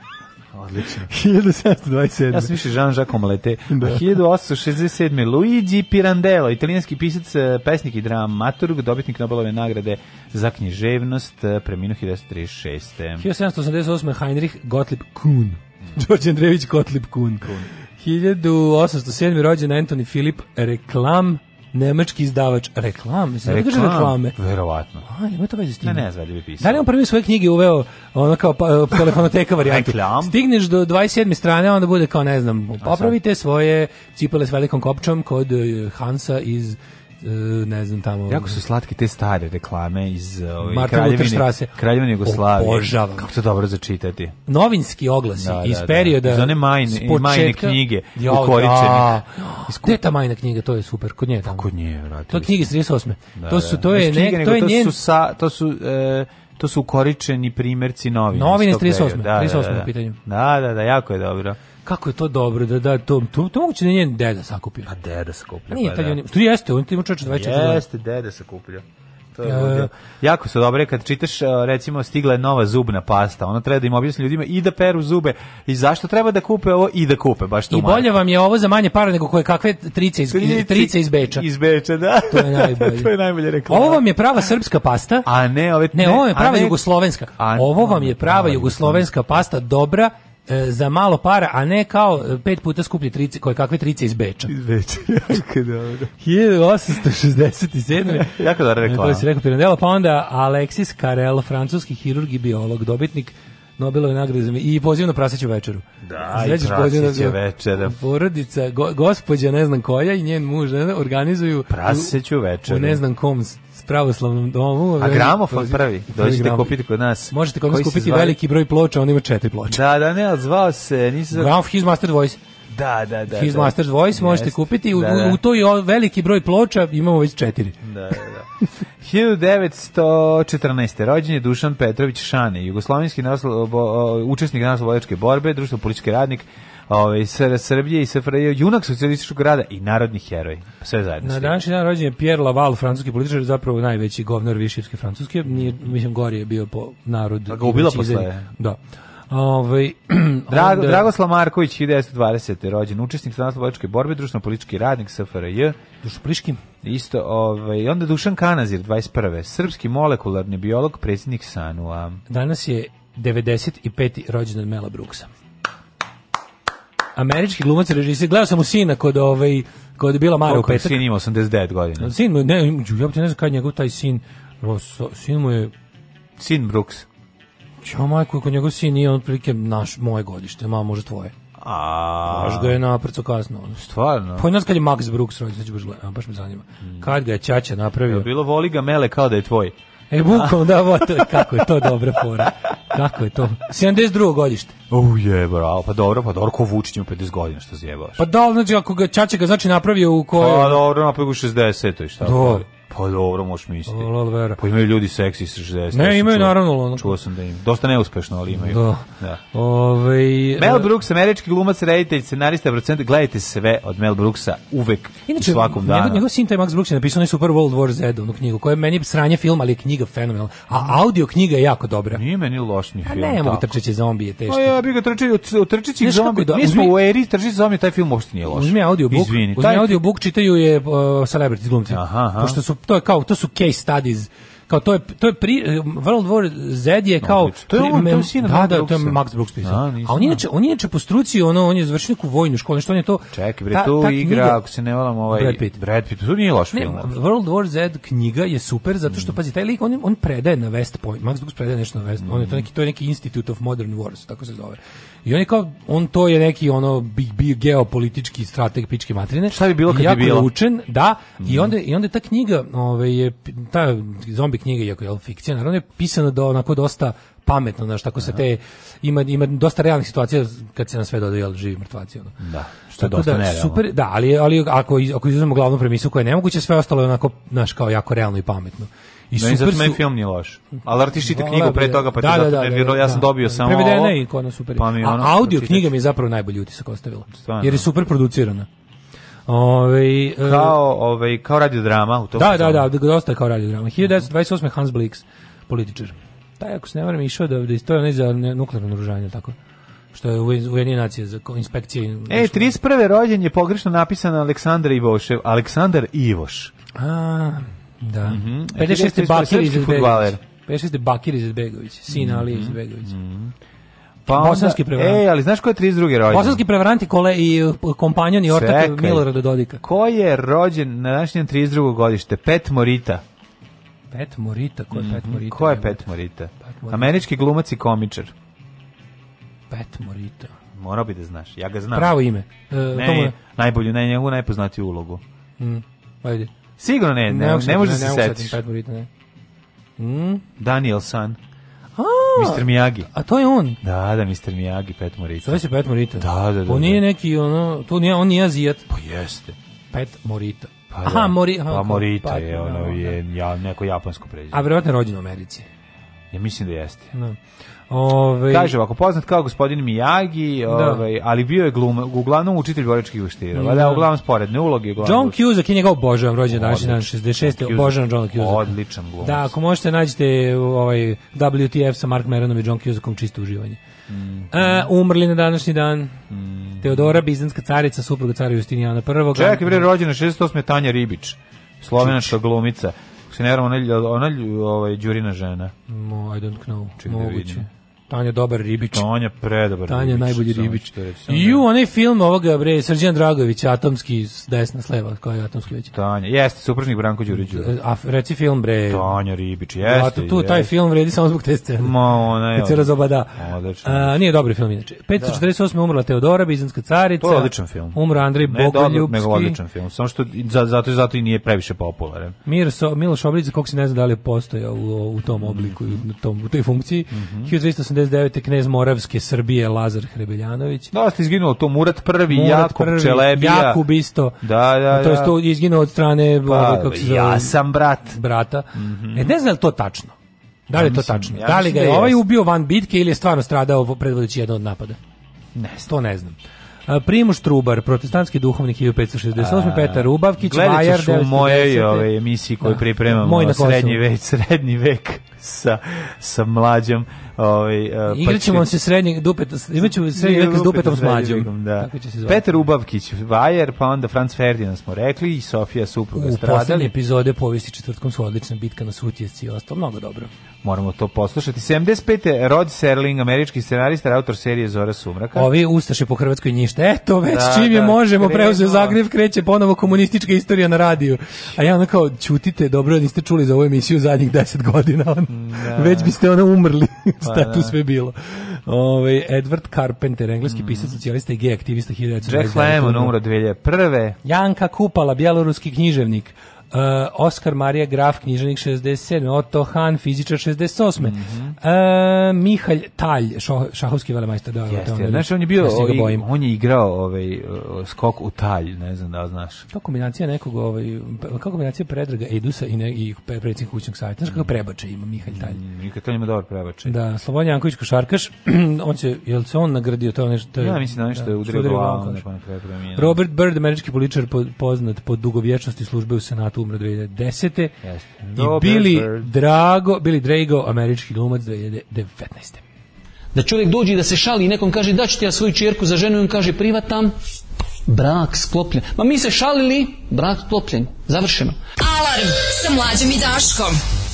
Odlično. 1727. <laughs> Ja sam više Jean-Jacques Omelete. Da. 1867. Luigi Pirandello, italijanski pisac, eh, pesnik i dramaturg, dobitnik Nobelove nagrade za književnost, eh, preminuo 1936. 1788. Heinrich Gottlieb Kuhn. Mm. Đorđe Andrejević Gottlieb Kuhn. Kuhn. 1807. rođen Anthony Philip Reklam, nemački izdavač reklam, mislim, reklam, reklame. Verovatno. A, ima to veze s tim. Ne, ne znam da bi pisao. Da li on prvi svoje knjige uveo ono kao pa, e, telefonoteka <laughs> varijantu? reklam. Stigneš do 27. strane, onda bude kao, ne znam, popravite svoje cipele s velikom kopčom kod e, Hansa iz E, ne znam tamo. Jako su slatke te stare reklame iz e, ove Kraljevine, Kraljevine Jugoslavije. Obožavam. Kako to dobro začitati. Novinski oglasi da, da iz da, perioda da. iz one majne, spočetka, majne knjige jo, da. ukoričene. Gde majna knjiga, to je super, kod nje tamo. Pa kod nje, vrati. To knjige 38. Da, to su da. to je ne, to je njen. su sa, to su e, to su ukoričeni primerci novina. Novine iz 38. Da, 38. Da, da, da, da, jako je dobro kako je to dobro da da to to, to moguće da njen deda sakupio. A pa deda sakupio. Nije, pa, taj da. on, što jeste, on ima čovjek 24. Jeste, deda sakupio. To je uh, jako se dobro kad čitaš recimo stigla je nova zubna pasta ona treba da im objasni ljudima i da peru zube i zašto treba da kupe ovo i da kupe baš to i bolje vam je ovo za manje para nego koje kakve trice iz trice iz Beča iz Beča da <laughs> to je najbolje <laughs> to je najbolje reklama ovo vam je prava srpska pasta a ne ove ne, ne ovo je prava a ne, jugoslovenska a, ovo vam je prava a, jugoslovenska pasta dobra E, za malo para, a ne kao e, pet puta skuplje trice, koje kakve trice iz Beča. Iz Beča, <laughs> jako dobro. 1867. <laughs> jako dobro e, reklama. To si rekao Pirandello, pa onda Alexis Carel, francuski hirurg i biolog, dobitnik Nobelove nagrade za i poziv na praseću večeru. Da, Svećeš praseću večera. Porodica, go, gospođa ne znam koja i njen muž ne znam, organizuju praseću večeru. U ne znam kom pravoslavnom domu. A gramofon prvi, dođite kupiti kod nas. Možete kod nas kupiti veliki broj ploča, on ima četiri ploče. Da, da, ne, ali zvao se... Nisi zvao... Gramf His Master Voice. Da, da, da. His da, Master's Voice možete kupiti. U, da, da. u to je veliki broj ploča, imamo već četiri. Da, da, da. 1914. <laughs> rođenje Dušan Petrović Šane, jugoslovenski naslo, bo, učesnik naslobodačke borbe, društvo politički radnik, ovaj da Srbije i SFRJ, junak socijalističkog rada i narodni heroj. Sve zajedno. Na današnji dan rođen je Pierre Laval, francuski političar, zapravo najveći govnar višijske francuske. Nije, mislim, gori je bio po narod. Pa da ga ubila posle. Da. Ove, Drago, onda... Dragoslav Marković, 1920. rođen, učesnik stanaslovačke borbe, društveno-politički radnik SFRJ. Dušopliški. Isto, ovaj, onda Dušan Kanazir, 21. Srpski molekularni biolog, predsjednik Sanua. Danas je 95. rođendan Mela Bruksa američki glumac režiser. Gledao sam u sina kod ovaj kod je bila Mara u petak. Sin ima 89 godina. Sin mu ne, ja ti ne znam kad njegov taj sin, sin mu je sin Brooks. Ćao majko, kod njegov sin nije on prilike naš moje godište, ma može tvoje. A baš ga je naprco kasno. Stvarno. Pa nas kad je Max Brooks rođen, znači baš baš me zanima. Mm. Kad ga je ćaća napravio? Je bilo voli ga mele kao da je tvoj. E, bukom, da, ovo, to, kako je to dobra fora. <laughs> Kako je to? 72. godište. U je, bravo. Pa dobro, pa dobro, ko Vučić ima 50 godina, što zjebavaš. Pa da, znači ako ga Čača ga znači napravio u pa kojoj... Pa dobro, napravio u 60. i šta? Dobro. Da. Pa dobro, možeš misliti. Lol, Pa imaju ljudi seksi sa 60. Ne, imaju čuo, naravno. Ono... Čuo sam da im. Dosta neuspešno, ali imaju. Da. da. Ove, Mel e- Brooks, američki glumac, reditelj, scenarista, procent, gledajte sve od Mel Brooksa uvek Inače, u svakom danu. Njegov, njegov sin, taj Max Brooks, je napisao onaj Super World War Z, onu knjigu, koja je meni sranje film, ali je knjiga fenomenalna. A audio knjiga je jako dobra. Nije meni loš ni pa film. A ne, mogu trčeće zombije, teško. Pa ja bih ga trčio, u zombije. Da- Mi smo u eri trčećih zombije, taj film uopšte nije loš. Uzmi audiobook, Izvini, uzmi audio book, čitaju je uh, celebrity glumci. Aha, aha. Pošto su to je kao to su case studies kao to je to je pri, World War Z je kao no, to je on, to je da, da, to je Max Brooks pisao. A, da, A on je inače on je inače po struci ono on je završnik u vojnoj školi, što on je to Čekaj bre, to igra knjiga, ako se ne valam ovaj Brad Pitt. Brad Pitt, to nije loš ne, film. World War Z knjiga je super zato što mm. pazi taj lik on on predaje na West Point. Max Brooks predaje nešto na West. Mm. On je to neki to je neki Institute of Modern Wars, tako se zove. I on je kao, on to je neki ono bi, bi geopolitički strateg pičke materine. Šta bi bilo kad bi bilo? Učen, da, mm. i, mhm. onda, i onda ta knjiga, ove, ovaj, je, ta zombi knjiga, iako je fikcija, naravno je pisana do, onako dosta pametno, znaš, tako se te, ima, ima dosta realnih situacija kad se na sve dodaje, jel, živi mrtvaci, ono. Da, što je tako dosta da, nerealno. Super, da, ali, ali ako, ako izuzmemo glavnu premisu koja je nemoguća, sve ostalo je onako, znaš, kao jako realno i pametno. I Meni super zato su... film nije loš. Ali artišite knjigu pre toga, pa da, te da, zato da, da, Ja da. sam dobio samo ovo. Prevedena je i super. Pa mi ono, A audio knjiga mi je zapravo najbolji utisak ostavila. Stvarno. Jer je super producirana. Ove, e, kao, ove, kao radiodrama u to da, da, da, da, dosta kao radiodrama 1928. Hans Blix, političar taj ako se ne varam išao da, da to je onaj za nuklearno naružanje tako što je Ujedinjene nacije za inspekcije. E, 31. rođen je pogrešno napisan Aleksandar Ivošev, Aleksandar Ivoš. A, Da. Mm -hmm. 56. Bakir Izetbegović. 56. Bakir Izetbegović, sin mm -hmm. Ali mhm. Izetbegović. Mm -hmm. Pa onda, bosanski prevarant. Ej, ali znaš ko je 32. rođen? Bosanski prevarant i, kole, i e, kompanjon i ortak Milorada Dodika. Ko je rođen na današnjem 32. godište? Pet Morita. Pet Morita? Ko je mm -hmm. Pet mhm. Morita? Ko je Pet Morita? Pet Morita? Američki glumac i komičar. Pet Morita. Morao bi da znaš, ja ga znam. Pravo ime. E, ne, tomu... najbolju, ne, njegovu najpoznatiju ulogu. Mm, ajde. Sigurno ne, ne, ne, da ne može se setiš. Mm? Daniel San. A, Mr. Miyagi. A to je on? Da, da, Mr. Miyagi, Pet Morita. To je Pet Morita? Da, da, da. da. On nije neki, ono, to nije, on nije Azijat. Pa jeste. Pet Morita. Pa Aha, da. Mori, pa aha, pa Morita pa, je, ono, da, je ja, neko japansko prezime. A verovatno je rođen u Americi. Ja mislim da jeste. Da. No. Ove... Ovaj, Kaže ovako, poznat kao gospodin Miyagi, da. ove, ovaj, ali bio je glum, uglavnom učitelj boričkih veštira. Da. da, uglavnom sporedne uloge. Uglavnom John Cusack je njegov obožavam rođen dan 66. Obožavam John Cusack. Odličan glumac. Da, ako možete nađite ovaj WTF sa Mark Meronom i John Cusackom čisto uživanje. Mm -hmm. E, A, umrli na današnji dan. Mm. Teodora, bizanska carica, supruga cara Justinijana I. Čekaj, bre, rođena 68. Tanja Ribić, slovenačka glumica. Ako se ne vrame, ona, je ovaj, Đurina žena. No, I don't know. Čim da Moguće. Da Tanja dobar ribič. Tanja predobar Tanja ribič, najbolji ribič. I u da- onaj film ovoga, bre, Srđan Dragović, atomski desna sleva, koja je atomski već. Tanja, jeste, supružnik Branko Đuriđu. Da. A reci film, bre. Tanja ribič, jeste. A tu, taj film vredi samo zbog te scene. Ma, ona je. Kad se razobada. Odlično. A, nije dobar film, inače. 548. Da. umrla Teodora, Bizanska carica. To je odličan film. Umro Andrej Bogoljubski. Ne, dobar, nego odličan film. Samo što, zato, zato i nije previše popularan. Mir, so, Miloš Obrić, kog se ne zna da li je postojao u, u tom obliku, mm -hmm. u, tom, u toj funkciji. Mm -hmm. 89. knez Moravske Srbije Lazar Hrebeljanović. Da, ste izginuo to Murat prvi, Murat Jakub prvi, Čelebija. Jakub isto. Da, da, To je da. to izginuo od strane pa, ovaj, kako se Ja sam brat. Brata. Mm -hmm. E, ne znam da li to tačno? Da li je to tačno? Ja da li ga da je ovaj ubio van bitke ili je stvarno stradao predvodeći jedan od napada? Ne, to ne znam. Primoš Trubar, protestantski duhovnik 1568, Petar Rubavkić, Vajar, u mojoj ove emisiji koju da. pripremamo, na srednji vek, srednji vek sa, sa mlađom Ovaj uh, e, Igraćemo pa će... se srednji dupet, imaćemo srednji veke s dupetom s mlađom. Da. Kako će se zvati? Petar Ubavkić, Vajer, pa onda Franz Ferdinand smo rekli i Sofija supruga Stradali. U poslednje epizode povijesti četvrtkom su odlična bitka na Sutjesci i ostalo mnogo dobro. Moramo to poslušati. 75. Rod Serling, američki scenarista, autor serije Zora sumraka. Ovi ustaše po Hrvatskoj ništa. Eto, već da, čim je da, možemo preuzeo Zagreb, kreće ponovo komunistička istorija na radiju. A ja ono kao, čutite, dobro, niste čuli za ovu emisiju zadnjih 10 godina. Ono. Da. Već biste ono umrli. <laughs> Pa, šta tu da. sve bilo. Ove, ovaj, Edward Carpenter, engleski mm. pisac, socijalista i gej aktivista 1929. Jack Lemon, da. umro 2001. Janka Kupala, bjeloruski književnik uh, Oskar Marija Graf, knjiženik 67. Otto Han, fizičar 68. Mm -hmm. Mihalj Talj, šo, šahovski velemajstor. Da, Jeste, on, da, da. znaš, on je bio, ja ovaj, on je igrao ovaj, skok u Talj, ne znam da znaš. To kombinacija nekog, ovaj, kako kombinacija predraga Edusa i, ne, i predsjednik kućnog savjeta. Znaš kako prebače ima Mihalj Talj? Mm, Mihalj Talj ima dobar prebače. Da, Slobodan Janković Košarkaš, <clears throat> on se, jel se on nagradio to nešto? Ja mislim da nešto da, je udrio glavom. Pa Robert Bird, američki političar poznat po dugovječnosti službe u Senatu umro 2010. Yes. I bili Drago, bili Drago, američki glumac 2019. Da čovjek dođe da se šali i nekom kaže da ti ja svoju čerku za ženu i on kaže privatam, brak sklopljen. Ma mi se šalili, brak sklopljen, završeno. Alarm sa mlađom i Daškom.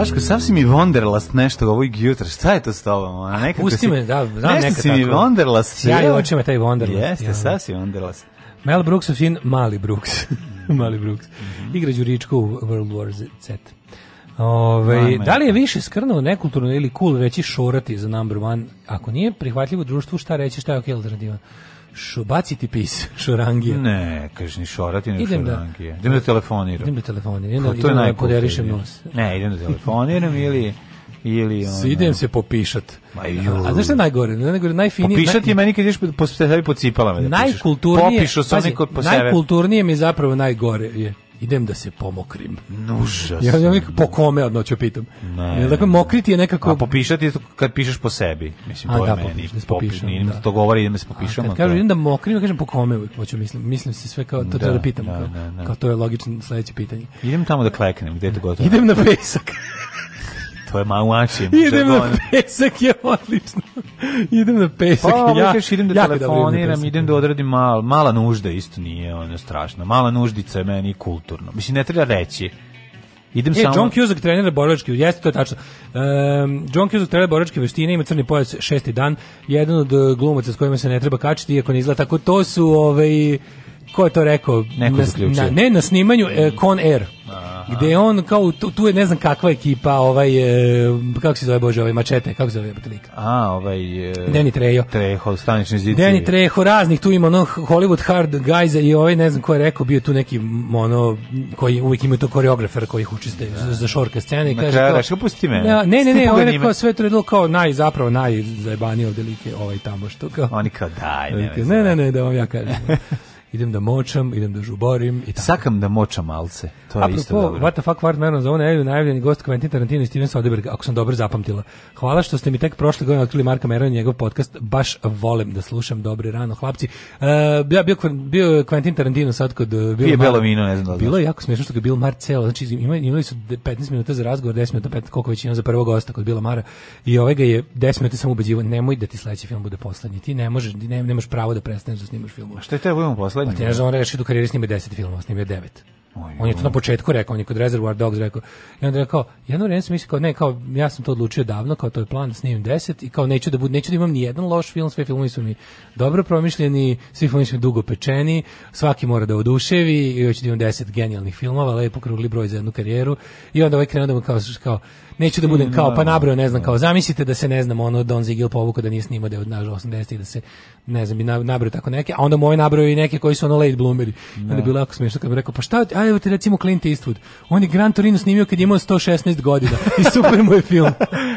Daško, sam si mi Wonderlast nešto ovog jutra. Šta je to s tobom? nekako Pusti si, me, da, da nešto si tako. mi Wonderlast. Ja je očima taj Wonderlast. Jeste, ja. sam si Wonderlast. Mel Brooks u sin Mali Brooks. <laughs> Mali Brooks. Mm -hmm. Igra Đuričko u World War Z. Ove, da li je više skrno nekulturno ili cool reći šorati za number one? Ako nije prihvatljivo društvu, šta reći, šta je ok alternativa? Šo baciti pis, <laughs> šorangije. Ne, kažeš ni šorati, ni idem da- šorangije. Da, idem da telefoniram. Idem da telefoniram. Idem, idem, da- to je da poderišem nos. Ne, idem da telefoniram ili ili ono... Idem se popišat. Ma ju. A znaš šta najgore? Najgore, najfinije... Popišat je meni kad ideš po, po, po, po cipalama. Da najkulturnije... Popišo se oni kod po sebe. Najkulturnije mi zapravo najgore je idem da se pomokrim. No, Ja, ja nekako po kome od pitam. Ne. Dakle, mokriti je nekako... A popišati je kad pišeš po sebi. Mislim, A, to da, je meni. Popiš, popišem, da popiš, da. To govori, idem da se popišemo. Kad kažu, idem da mokrim, ja kažem po kome uvijek hoću, mislim, mislim da se sve kao, to da, treba da pitam, da, kao, da, da. kao to je logično sledeće pitanje. Idem tamo da kleknem, gde je to gotovo? Idem na pesak. <laughs> tvoje mauačije. Idem na pesak je odlično. idem na pesak. Pa, ja, idem da ja da telefoniram, idem da, da odradim mal, mala nužda, isto nije ono strašno. Mala nuždica je meni kulturno. Mislim, ne treba reći. Idem e, samo... John Cusack trener borilačke, jeste to je tačno. Um, John Cusack trener borilačke veštine, ima crni pojas šesti dan, jedan od e, glumaca s kojima se ne treba kačiti, iako ne izgleda tako, to su ovaj, ko je to rekao? Neko na, na, ne, na snimanju e, Con Air. Aha. Gde on kao tu, tu, je ne znam kakva ekipa, ovaj e, kako se zove bože, ovaj mačete, kako se zove lika. A, ovaj e, Deni Trejo. Trejo, stanični zid. Deni Trejo, raznih tu ima ono Hollywood hard guys i ovaj ne znam ko je rekao, bio tu neki ono koji uvijek imaju to koreografer koji ih uči za, da. za šorke scene i kaže kraju, to, pusti me. Da, ne, ne, ne, on je kao sve to kao naj zapravo najzajbanije ovde like ovaj tamo što kao. Oni kao daj, ne. Ne, ne, ne, da vam ja kažem. <laughs> idem da močam, idem da žuborim i tako. Sakam da močam malce. To je Apropo, isto dobro. What the fuck, Vart za ovo nedelju najavljeni gost Quentin Tarantino i Steven Soderbergh, ako sam dobro zapamtila. Hvala što ste mi tek prošle godine otkrili Marka Merona njegov podcast. Baš volim da slušam dobri rano, hlapci. Uh, bio, bio, bio Quentin Tarantino sad kod... E, Bilo Pije belo vino, ne znam da Bilo je jako smiješno što je Bill Marcelo. Znači, imali, imali su 15 minuta za razgovor, 10 minuta, 5, koliko već imam za prvog gosta kod Bila Mara. I ovaj ga je 10 minuta sam ubeđivo, nemoj da ti sledeći film bude poslednji. Ti ne možeš, ne, nemaš pravo da prestaneš da snimaš film. A šta je taj film poslednju. Pa ti ne znam, on reši tu karijeru snimio 10 filmova, snimio 9. Oj, on je to na početku rekao, on je kod Reservoir Dogs rekao. I onda je rekao, jedno vreme sam mislio kao, ne, kao, ja sam to odlučio davno, kao to je plan snimim 10 i kao neću da, bud, neću da imam ni jedan loš film, sve filmovi su mi dobro promišljeni, svi filmovi su mi dugo pečeni, svaki mora da oduševi i hoću da imam 10 genijalnih filmova, lepo krugli broj za jednu karijeru. I onda ovaj krenuo da mu kao, kao, neću da budem mm, kao, pa da, da, nabrao, ne znam, da. kao, zamislite da se, ne znam, ono, Don Zigil povuka da nije snimao da je od 80 i da se, ne znam, bi nabrao tako neke, a onda moj nabrao i neke koji su ono late bloomeri. Da. Onda je bilo jako smiješno kad bi rekao, pa šta, a evo ti recimo Clint Eastwood, on je Gran Torino snimio kad je imao 116 godina i super mu je film.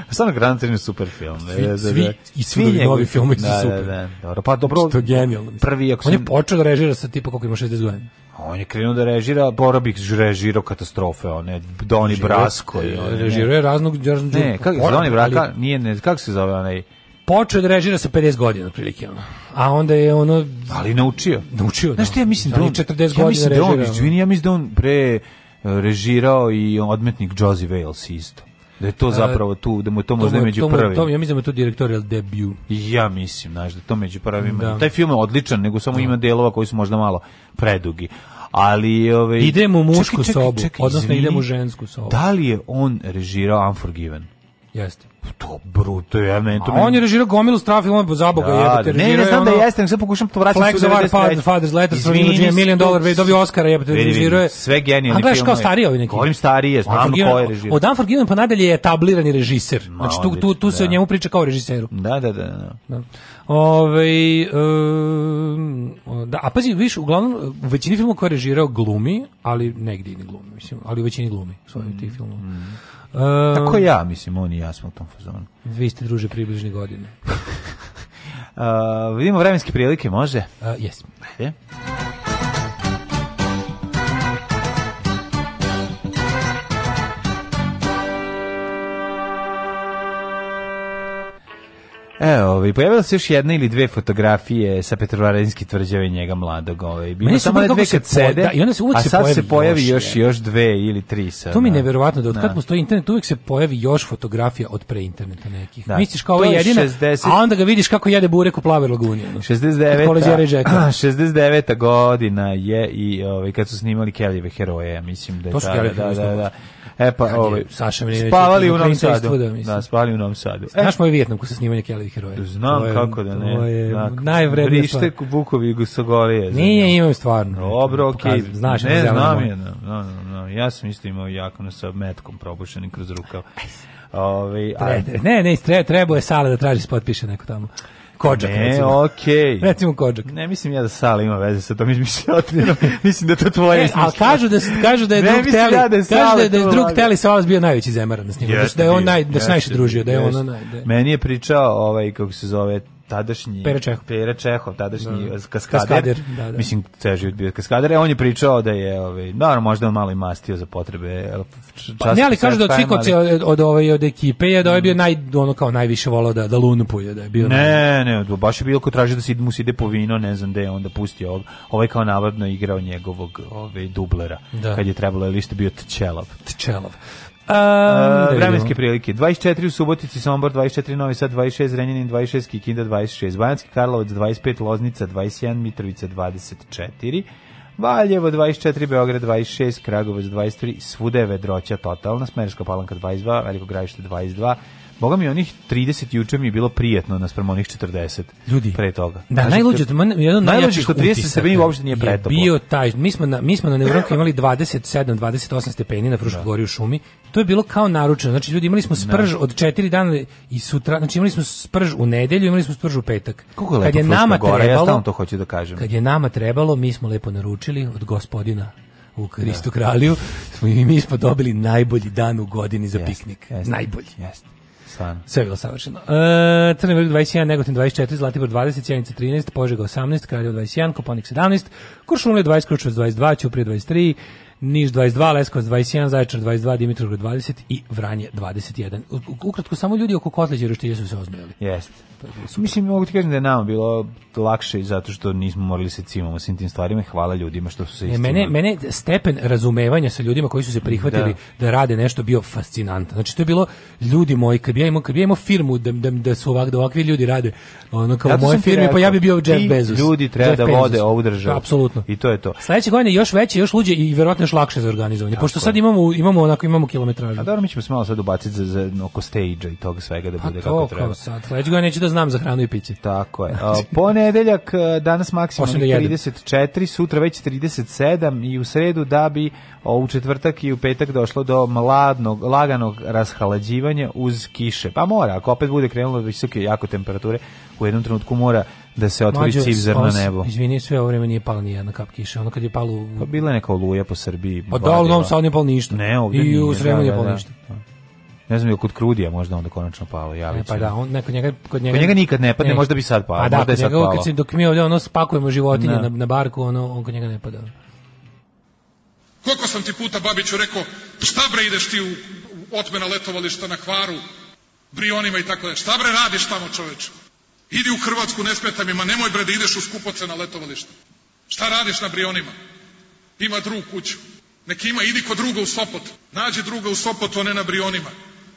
Stvarno <laughs> Gran Torino super film. Svi, svi, i svi novi njegovi filmi su super. Da, da, dobro, pa dobro, što genijalno. Prvi, ako on je počeo da režira sa tipa koliko ima 60 godina. On je krenuo da režira, Borobik režirao katastrofe, one Doni Brasko. E, režirao je raznog Đorđa. Ne, kako se zove braka? Nije, ne, kako se zove onaj počeo da režira sa 50 godina otprilike ono. A onda je ono ali naučio. Naučio. Znaš da. ja mislim da on 40 ja godina mislim da on, ja mislim da on pre e, režirao i odmetnik Josie Wales isto. Da je to e, zapravo tu, da mu je to možda tomu, među prvim. Tom, ja mislim da je to direktorial debut. Ja mislim, znaš, da to među prvima. Da. Taj film je odličan, nego samo da. ima delova koji su možda malo predugi ali ove, ovaj, idemo u mušku čekaj, čekaj, sobu, čekaj, odnosno idemo u žensku sobu. Da li je on režirao Unforgiven? Jeste. To bruto je, ja meni to. A on je režirao gomilu strah filmova za boga da, jebote. Ne, ne znam da ono... da jeste, sve pokušam to vratiti. Flex of father, father's letter, sa Jimmy milion dolara, vidi dobio Oscara, jebote, režirao je. Sve genijalni filmovi. A gledaš kao stariji ovi neki. Govorim stariji, znam ko je režirao. Od Unforgiven pa nadalje je etablirani režiser. Znači tu tu tu se da. o njemu priča kao režiseru. Da, da, da, da. da. Ove, um, da, a pazi, viš, uglavnom, u većini filmova koje je režirao glumi, ali negdje i ne glumi, mislim, ali u većini glumi svojih mm. tih filmova. Mm. Tako ja, mislim, on i ja smo u tom fazonu. Vi ste druže približne godine. <laughs> uh, vidimo vremenske prilike, može? Uh, yes. Ajde. Evo, ovaj, i pojavila se još jedna ili dve fotografije sa Petrovaradinski tvrđave njega mladog, ovaj. Bilo samo dve kad sede. Da, i onda se uvek a se pojavi. se pojavi još još, još dve ili tri sad. To mi je da. neverovatno da od kad da. postoji internet uvek se pojavi još fotografija od pre interneta nekih. Da. Misliš kao to je jedina, 60... a onda ga vidiš kako jede burek u plavoj laguni. Ono. 69. 69. godina je i ovaj kad su snimali Kellyve heroje, mislim da je to. To su da, da, da, da, da. E pa, ovaj, Saša Milinović. Spavali u Novom Sadu. Da, da, spavali u Novom Sadu. E. Znaš moj Vijetnam ko se snimanje Kelly heroja? Znam je, kako da ne. To je Znate, da, najvrednija brište stvar. Brište Bukovi Gusogolije. Nije, imam stvarno. Dobro, okej. Okay. Pa, znaš, ne, znam je. No, no, no, ja sam isto imao jaknu sa metkom probušenim kroz rukav. Ove, ovaj, a... Ne, ne, treba je sale da traži spot piše neko tamo. Kođak, ne, recimo. okej. Okay. Recimo Kođak. Ne mislim ja da Sala ima veze sa tom izmišljotinom. <laughs> mislim da to tvoje e, izmišljotine. Ali kažu da, kažu da je ne drug Teli, ja da je kažu da je, da je drug Teli Salas bio najveći zemaran na snimku. Jeste da, da je on naj, da se najviše družio, da je on naj... Da. Meni je pričao ovaj, kako se zove, tadašnji Pere Čehov, Pere Čehov tadašnji da. da. kaskader, kaskader da, da. mislim ceo život bio kaskader, e, on je pričao da je ovaj naravno možda malo i mastio za potrebe e, čas, pa, ne, ali kaže da od svih od, od, ovaj, od ekipe je da je bio naj, ono kao najviše volao da, da lunupuje, da je bio ne, ne, ne, baš je bilo ko traži da se, mu se ide po vino, ne znam gde je onda pustio ovaj, ovaj kao navodno igrao njegovog ovaj, dublera, da. kad je trebalo, ili isto bio Tčelov. Tčelov. Um, vremenske prilike. 24 u Subotici, Sombor 24, Novi Sad 26, Renjanin 26, Kikinda 26, Banjski Karlovac 25, Loznica 21, Mitrovica 24. Valjevo 24, Beograd 26, Kragovac 23, svuda je vedroća totalna, Smerska palanka 22, Veliko gravište 22, Boga mi onih 30 juče mi je bilo prijetno naspram onih 40. Ljudi pre toga. Da, najluđe jedno najluđe što 30 se meni uopšte nije pretoplo. Bio taj, mi smo na mi smo na Neuronku imali 27, 28 stepeni na Frušku da. gori u šumi. To je bilo kao naručeno. Znači ljudi imali smo sprž da. od 4 dana i sutra, znači imali smo sprž u nedelju, imali smo sprž u petak. Kako je kad je nama gore, trebalo, ja stalno to hoću da kažem. Kad je nama trebalo, mi smo lepo naručili od gospodina u Kristu kralju, smo da. i mi smo dobili najbolji dan u godini za yes, piknik. Yes, najbolji. Jeste. Stvarno. Sve je bilo savršeno. E, Crni vrh 21, Negotin 24, Zlatibor 20, Cijenica 13, Požega 18, Kraljevo 21, Koponik 17, Kuršumlje 20, Kručevac 22, Ćuprije 23, Niš 22, Leskovac 21, Zaječar 22, Dimitrovgrad 20 i Vranje 21. ukratko, samo ljudi oko Kotlića i Roštilja su se ozmijeli. Jeste. Mislim, mogu ti kažem da je nama bilo lakše zato što nismo morali se cimamo svim tim stvarima i hvala ljudima što su se e, istimali. Mene, mene stepen razumevanja sa ljudima koji su se prihvatili da, da rade nešto bio fascinantan. Znači to je bilo ljudi moji, kad bi ja imao, kad bi ja imao firmu da, da, da su ovak, da ovakvi ljudi rade ono kao moje firme, pa ja bi bio Jeff Bezos. Ljudi treba Jeff da vode ovu državu. Apsolutno. I to je to. Sledeće godine još veće, još luđe i verovatno još lakše za organizovanje. Pošto sad imamo imamo onako imamo kilometražu. A dobro mi ćemo se malo sad ubaciti za, za oko stage i toga svega da pa bude to, kako treba. Sad sledeće godine neću da znam za hranu i piće. Tako je. <laughs> A, pone ponedeljak, e, danas maksimum 34, sutra već 37 i u sredu da bi u četvrtak i u petak došlo do mladnog, laganog rashlađivanja uz kiše. Pa mora, ako opet bude krenulo visoke jako temperature, u jednom trenutku mora da se otvori Mlađe, civzarno nebo. Izvini, sve ovo vreme nije pala ni jedna kap kiše. Ono kad je palo... Pa bila je neka oluja po Srbiji. Pa da, u Novom Sadu nije palo ništa. Ne, ovdje I nije, u Sremu da, nije da, palo da. ništa. Da, da. Ne znam je kod Krudija možda onda konačno palo, ja e, Pa da, on ne, kod njega kod njega, kod njega nikad ne padne, ne, možda bi sad palo. A pa da, možda je sad palo. Kad se dok mi ovdje ono spakujemo životinje da. na, na barku, ono on kod njega ne pada. Koliko sam ti puta Babiću rekao, šta bre ideš ti u, u otmena letovališta na kvaru, Brionima i tako da. Šta bre radiš tamo čoveče? Idi u Hrvatsku, ne smeta mi, ma nemoj bre da ideš u skupoce na letovalište. Šta radiš na Brionima? Ima drugu kuću. Neki ima, idi kod druga u Sopot. Nađi druga u Sopotu, a ne na Brionima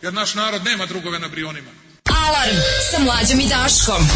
jer naš narod nema drugove na brionima. Alarm sa mlađom i Daškom.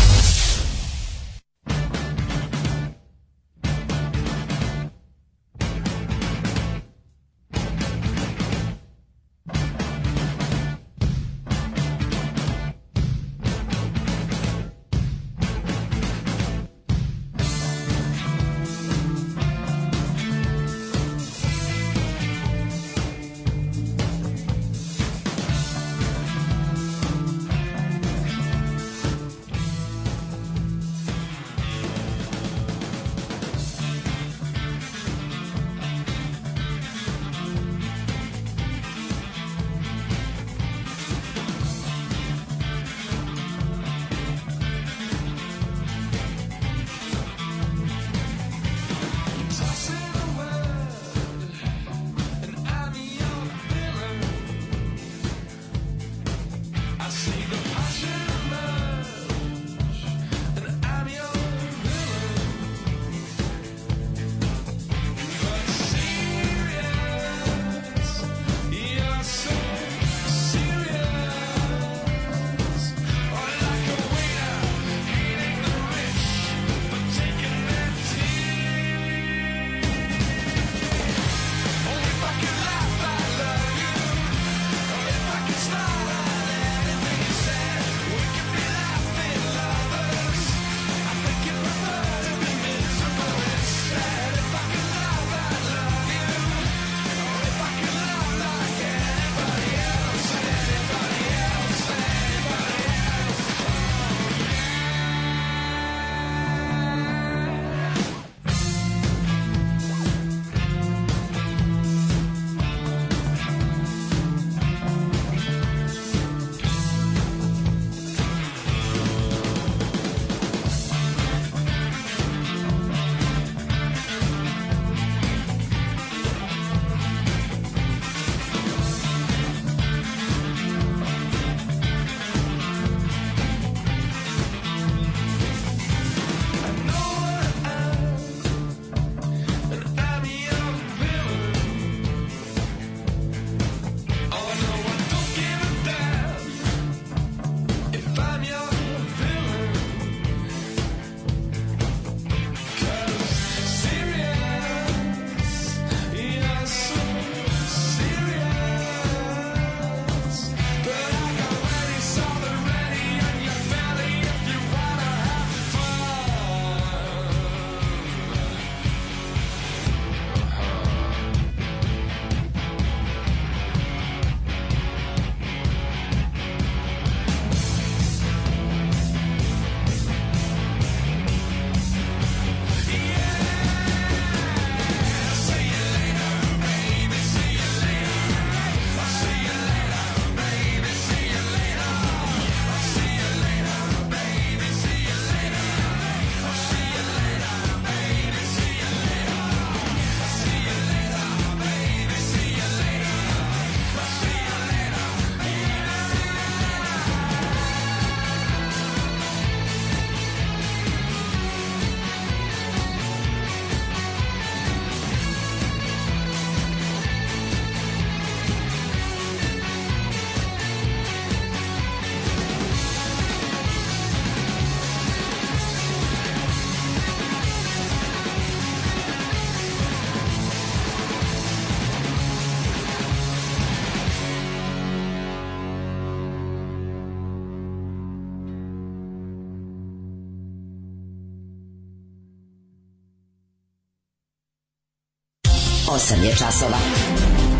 8 je časova.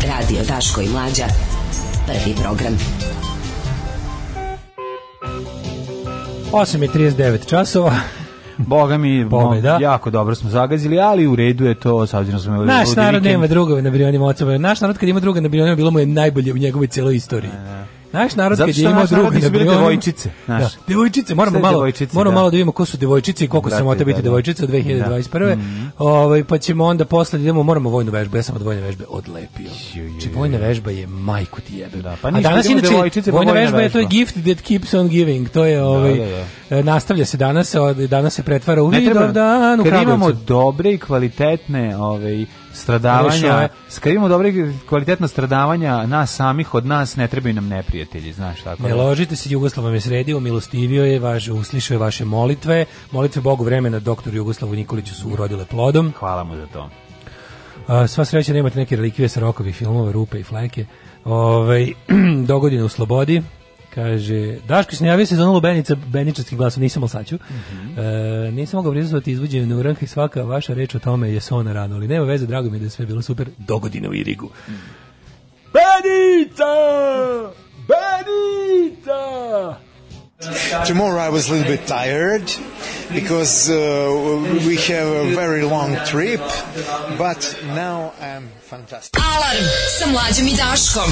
Radio Daško i Mlađa. Prvi program. 8 je 39 časova. <laughs> Boga mi, <laughs> Boga, da. jako dobro smo zagazili, ali u redu je to, s obzirom da smo Naš narod nema drugove na brionima oca. Naš narod kad ima druga na brionima, bilo mu je najbolje u njegovoj celoj istoriji. Naš narod Zato što kad je imao naš narod bile devojčice, da, znaš. Da, devojčice, moramo malo, devojčice, moramo da. malo da vidimo ko su devojčice i koliko Brate, se mota biti da, da. devojčica 2021. Da. Mm -hmm. Ovaj pa ćemo onda posle da idemo moramo vojnu vežbu, ja sam od vojne vežbe odlepio. Či znači, vojna vežba je majku ti jebe. Da, pa ništa, danas inače devojčice, pa vojna vežba, vežba je to je gift that keeps on giving. To je da, ovaj da, da, da. nastavlja se danas, danas se pretvara u vidor dan u Kad imamo dobre i kvalitetne, ovaj stradavanja, skrivimo dobre kvalitetno stradavanja nas samih od nas, ne trebaju nam neprijatelji, znaš tako. Ne da. ložite se, Jugoslav je sredio, milostivio je, vaš, uslišao je vaše molitve, molitve Bogu vremena doktor Jugoslavu Nikoliću su urodile plodom. Hvala mu za to. A, sva sreća nemate neke relikvije sa rokovih filmova, rupe i fleke. Ove, ovaj, <clears throat> dogodine u slobodi, Kaže, Daško se najavio sezonu Lubenica, Beničarski glas, nisam Alsaću. Mm -hmm. e, nisam mogao prizvati izvođenje u i svaka vaša reč o tome je sona rano, ali nema veze, drago mi je da je sve bilo super Do godine u Irigu. Mm. Benica! Benica! Tomorrow I was a little bit tired because uh, we have a very long trip, but now I'm fantastic. Alarm sa mlađom i Daškom.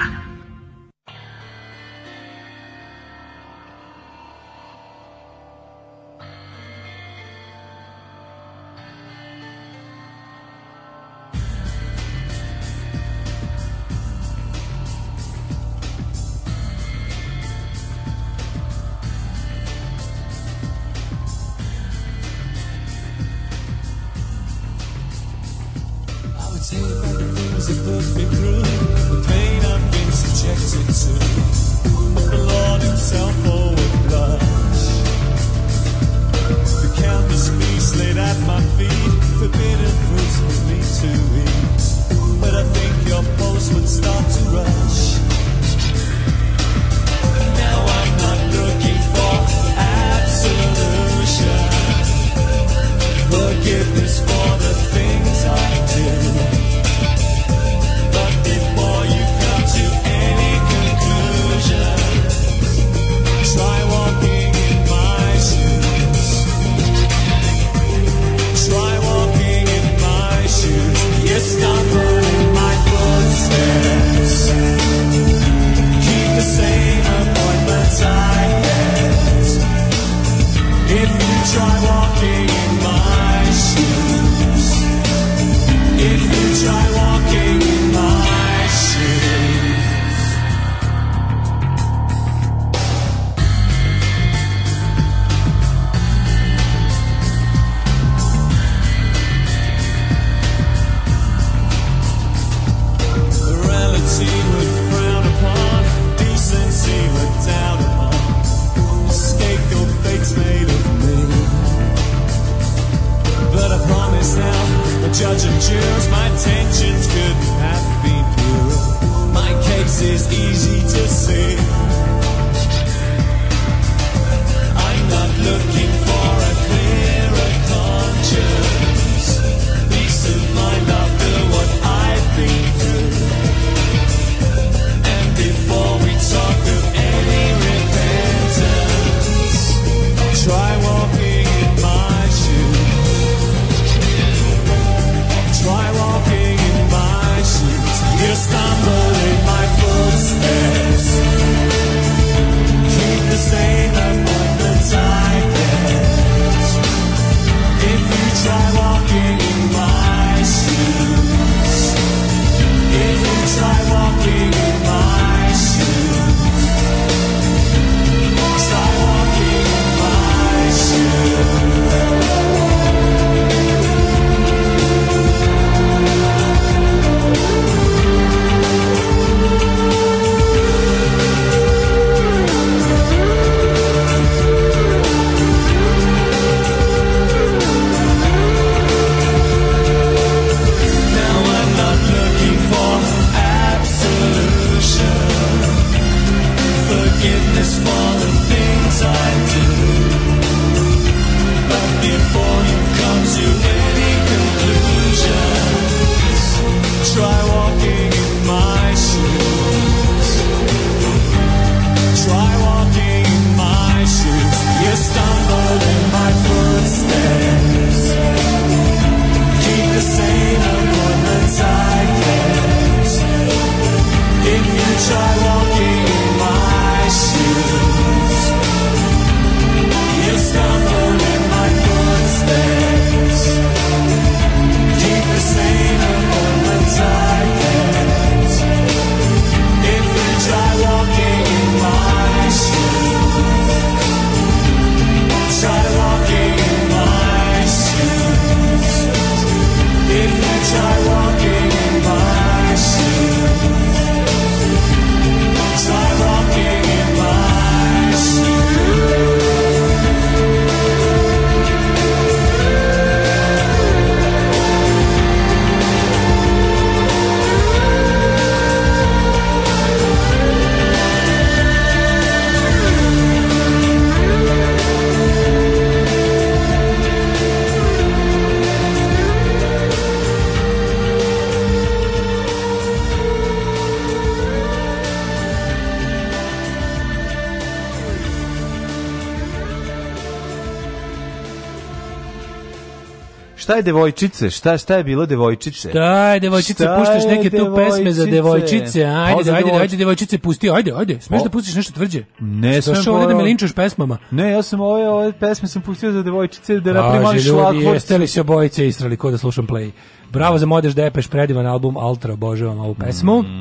šta je devojčice? Šta šta je bilo devojčice? Šta je devojčice? Šta puštaš neke tu pesme za devojčice. Pa ajde, ajde, devojčice. ajde devojčice pusti. Ajde, ajde. Smeš da pustiš nešto tvrđe? Ne, smeš ovde da me linčuješ pesmama. Ne, ja sam ove ove pesme sam pustio za devojčice da na mali šlak. Jeste li se obojice istrali ko da slušam play? Bravo za Modeš Depeš, predivan album Altra, obožavam ovu pesmu. Mm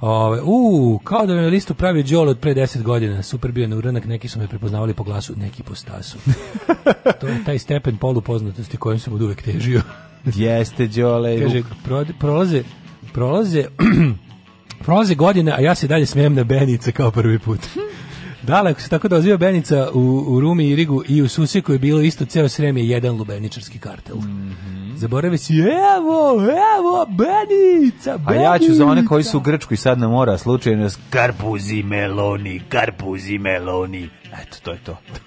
Ove, u, kao da je na listu pravio Đole od pre 10 godina. Super bio na uranak, neki su me prepoznavali po glasu, neki po stasu. to je taj stepen polupoznatosti kojim sam od uvek težio. Jeste Đole. Kaže, pro, prolaze, prolaze, <clears throat> prolaze godine, a ja se dalje smijem na Benice kao prvi put. Dale, se tako da doziva Benica u, u Rumi i Rigu i u Susiku je bilo isto ceo srem je jedan lubeničarski kartel. Mm Zaboravi si, evo, evo, Benica, Benica. A ja ću za one koji su u Grčkoj sad na mora slučajno karpuzi meloni, karpuzi meloni. Eto, to je to. <laughs>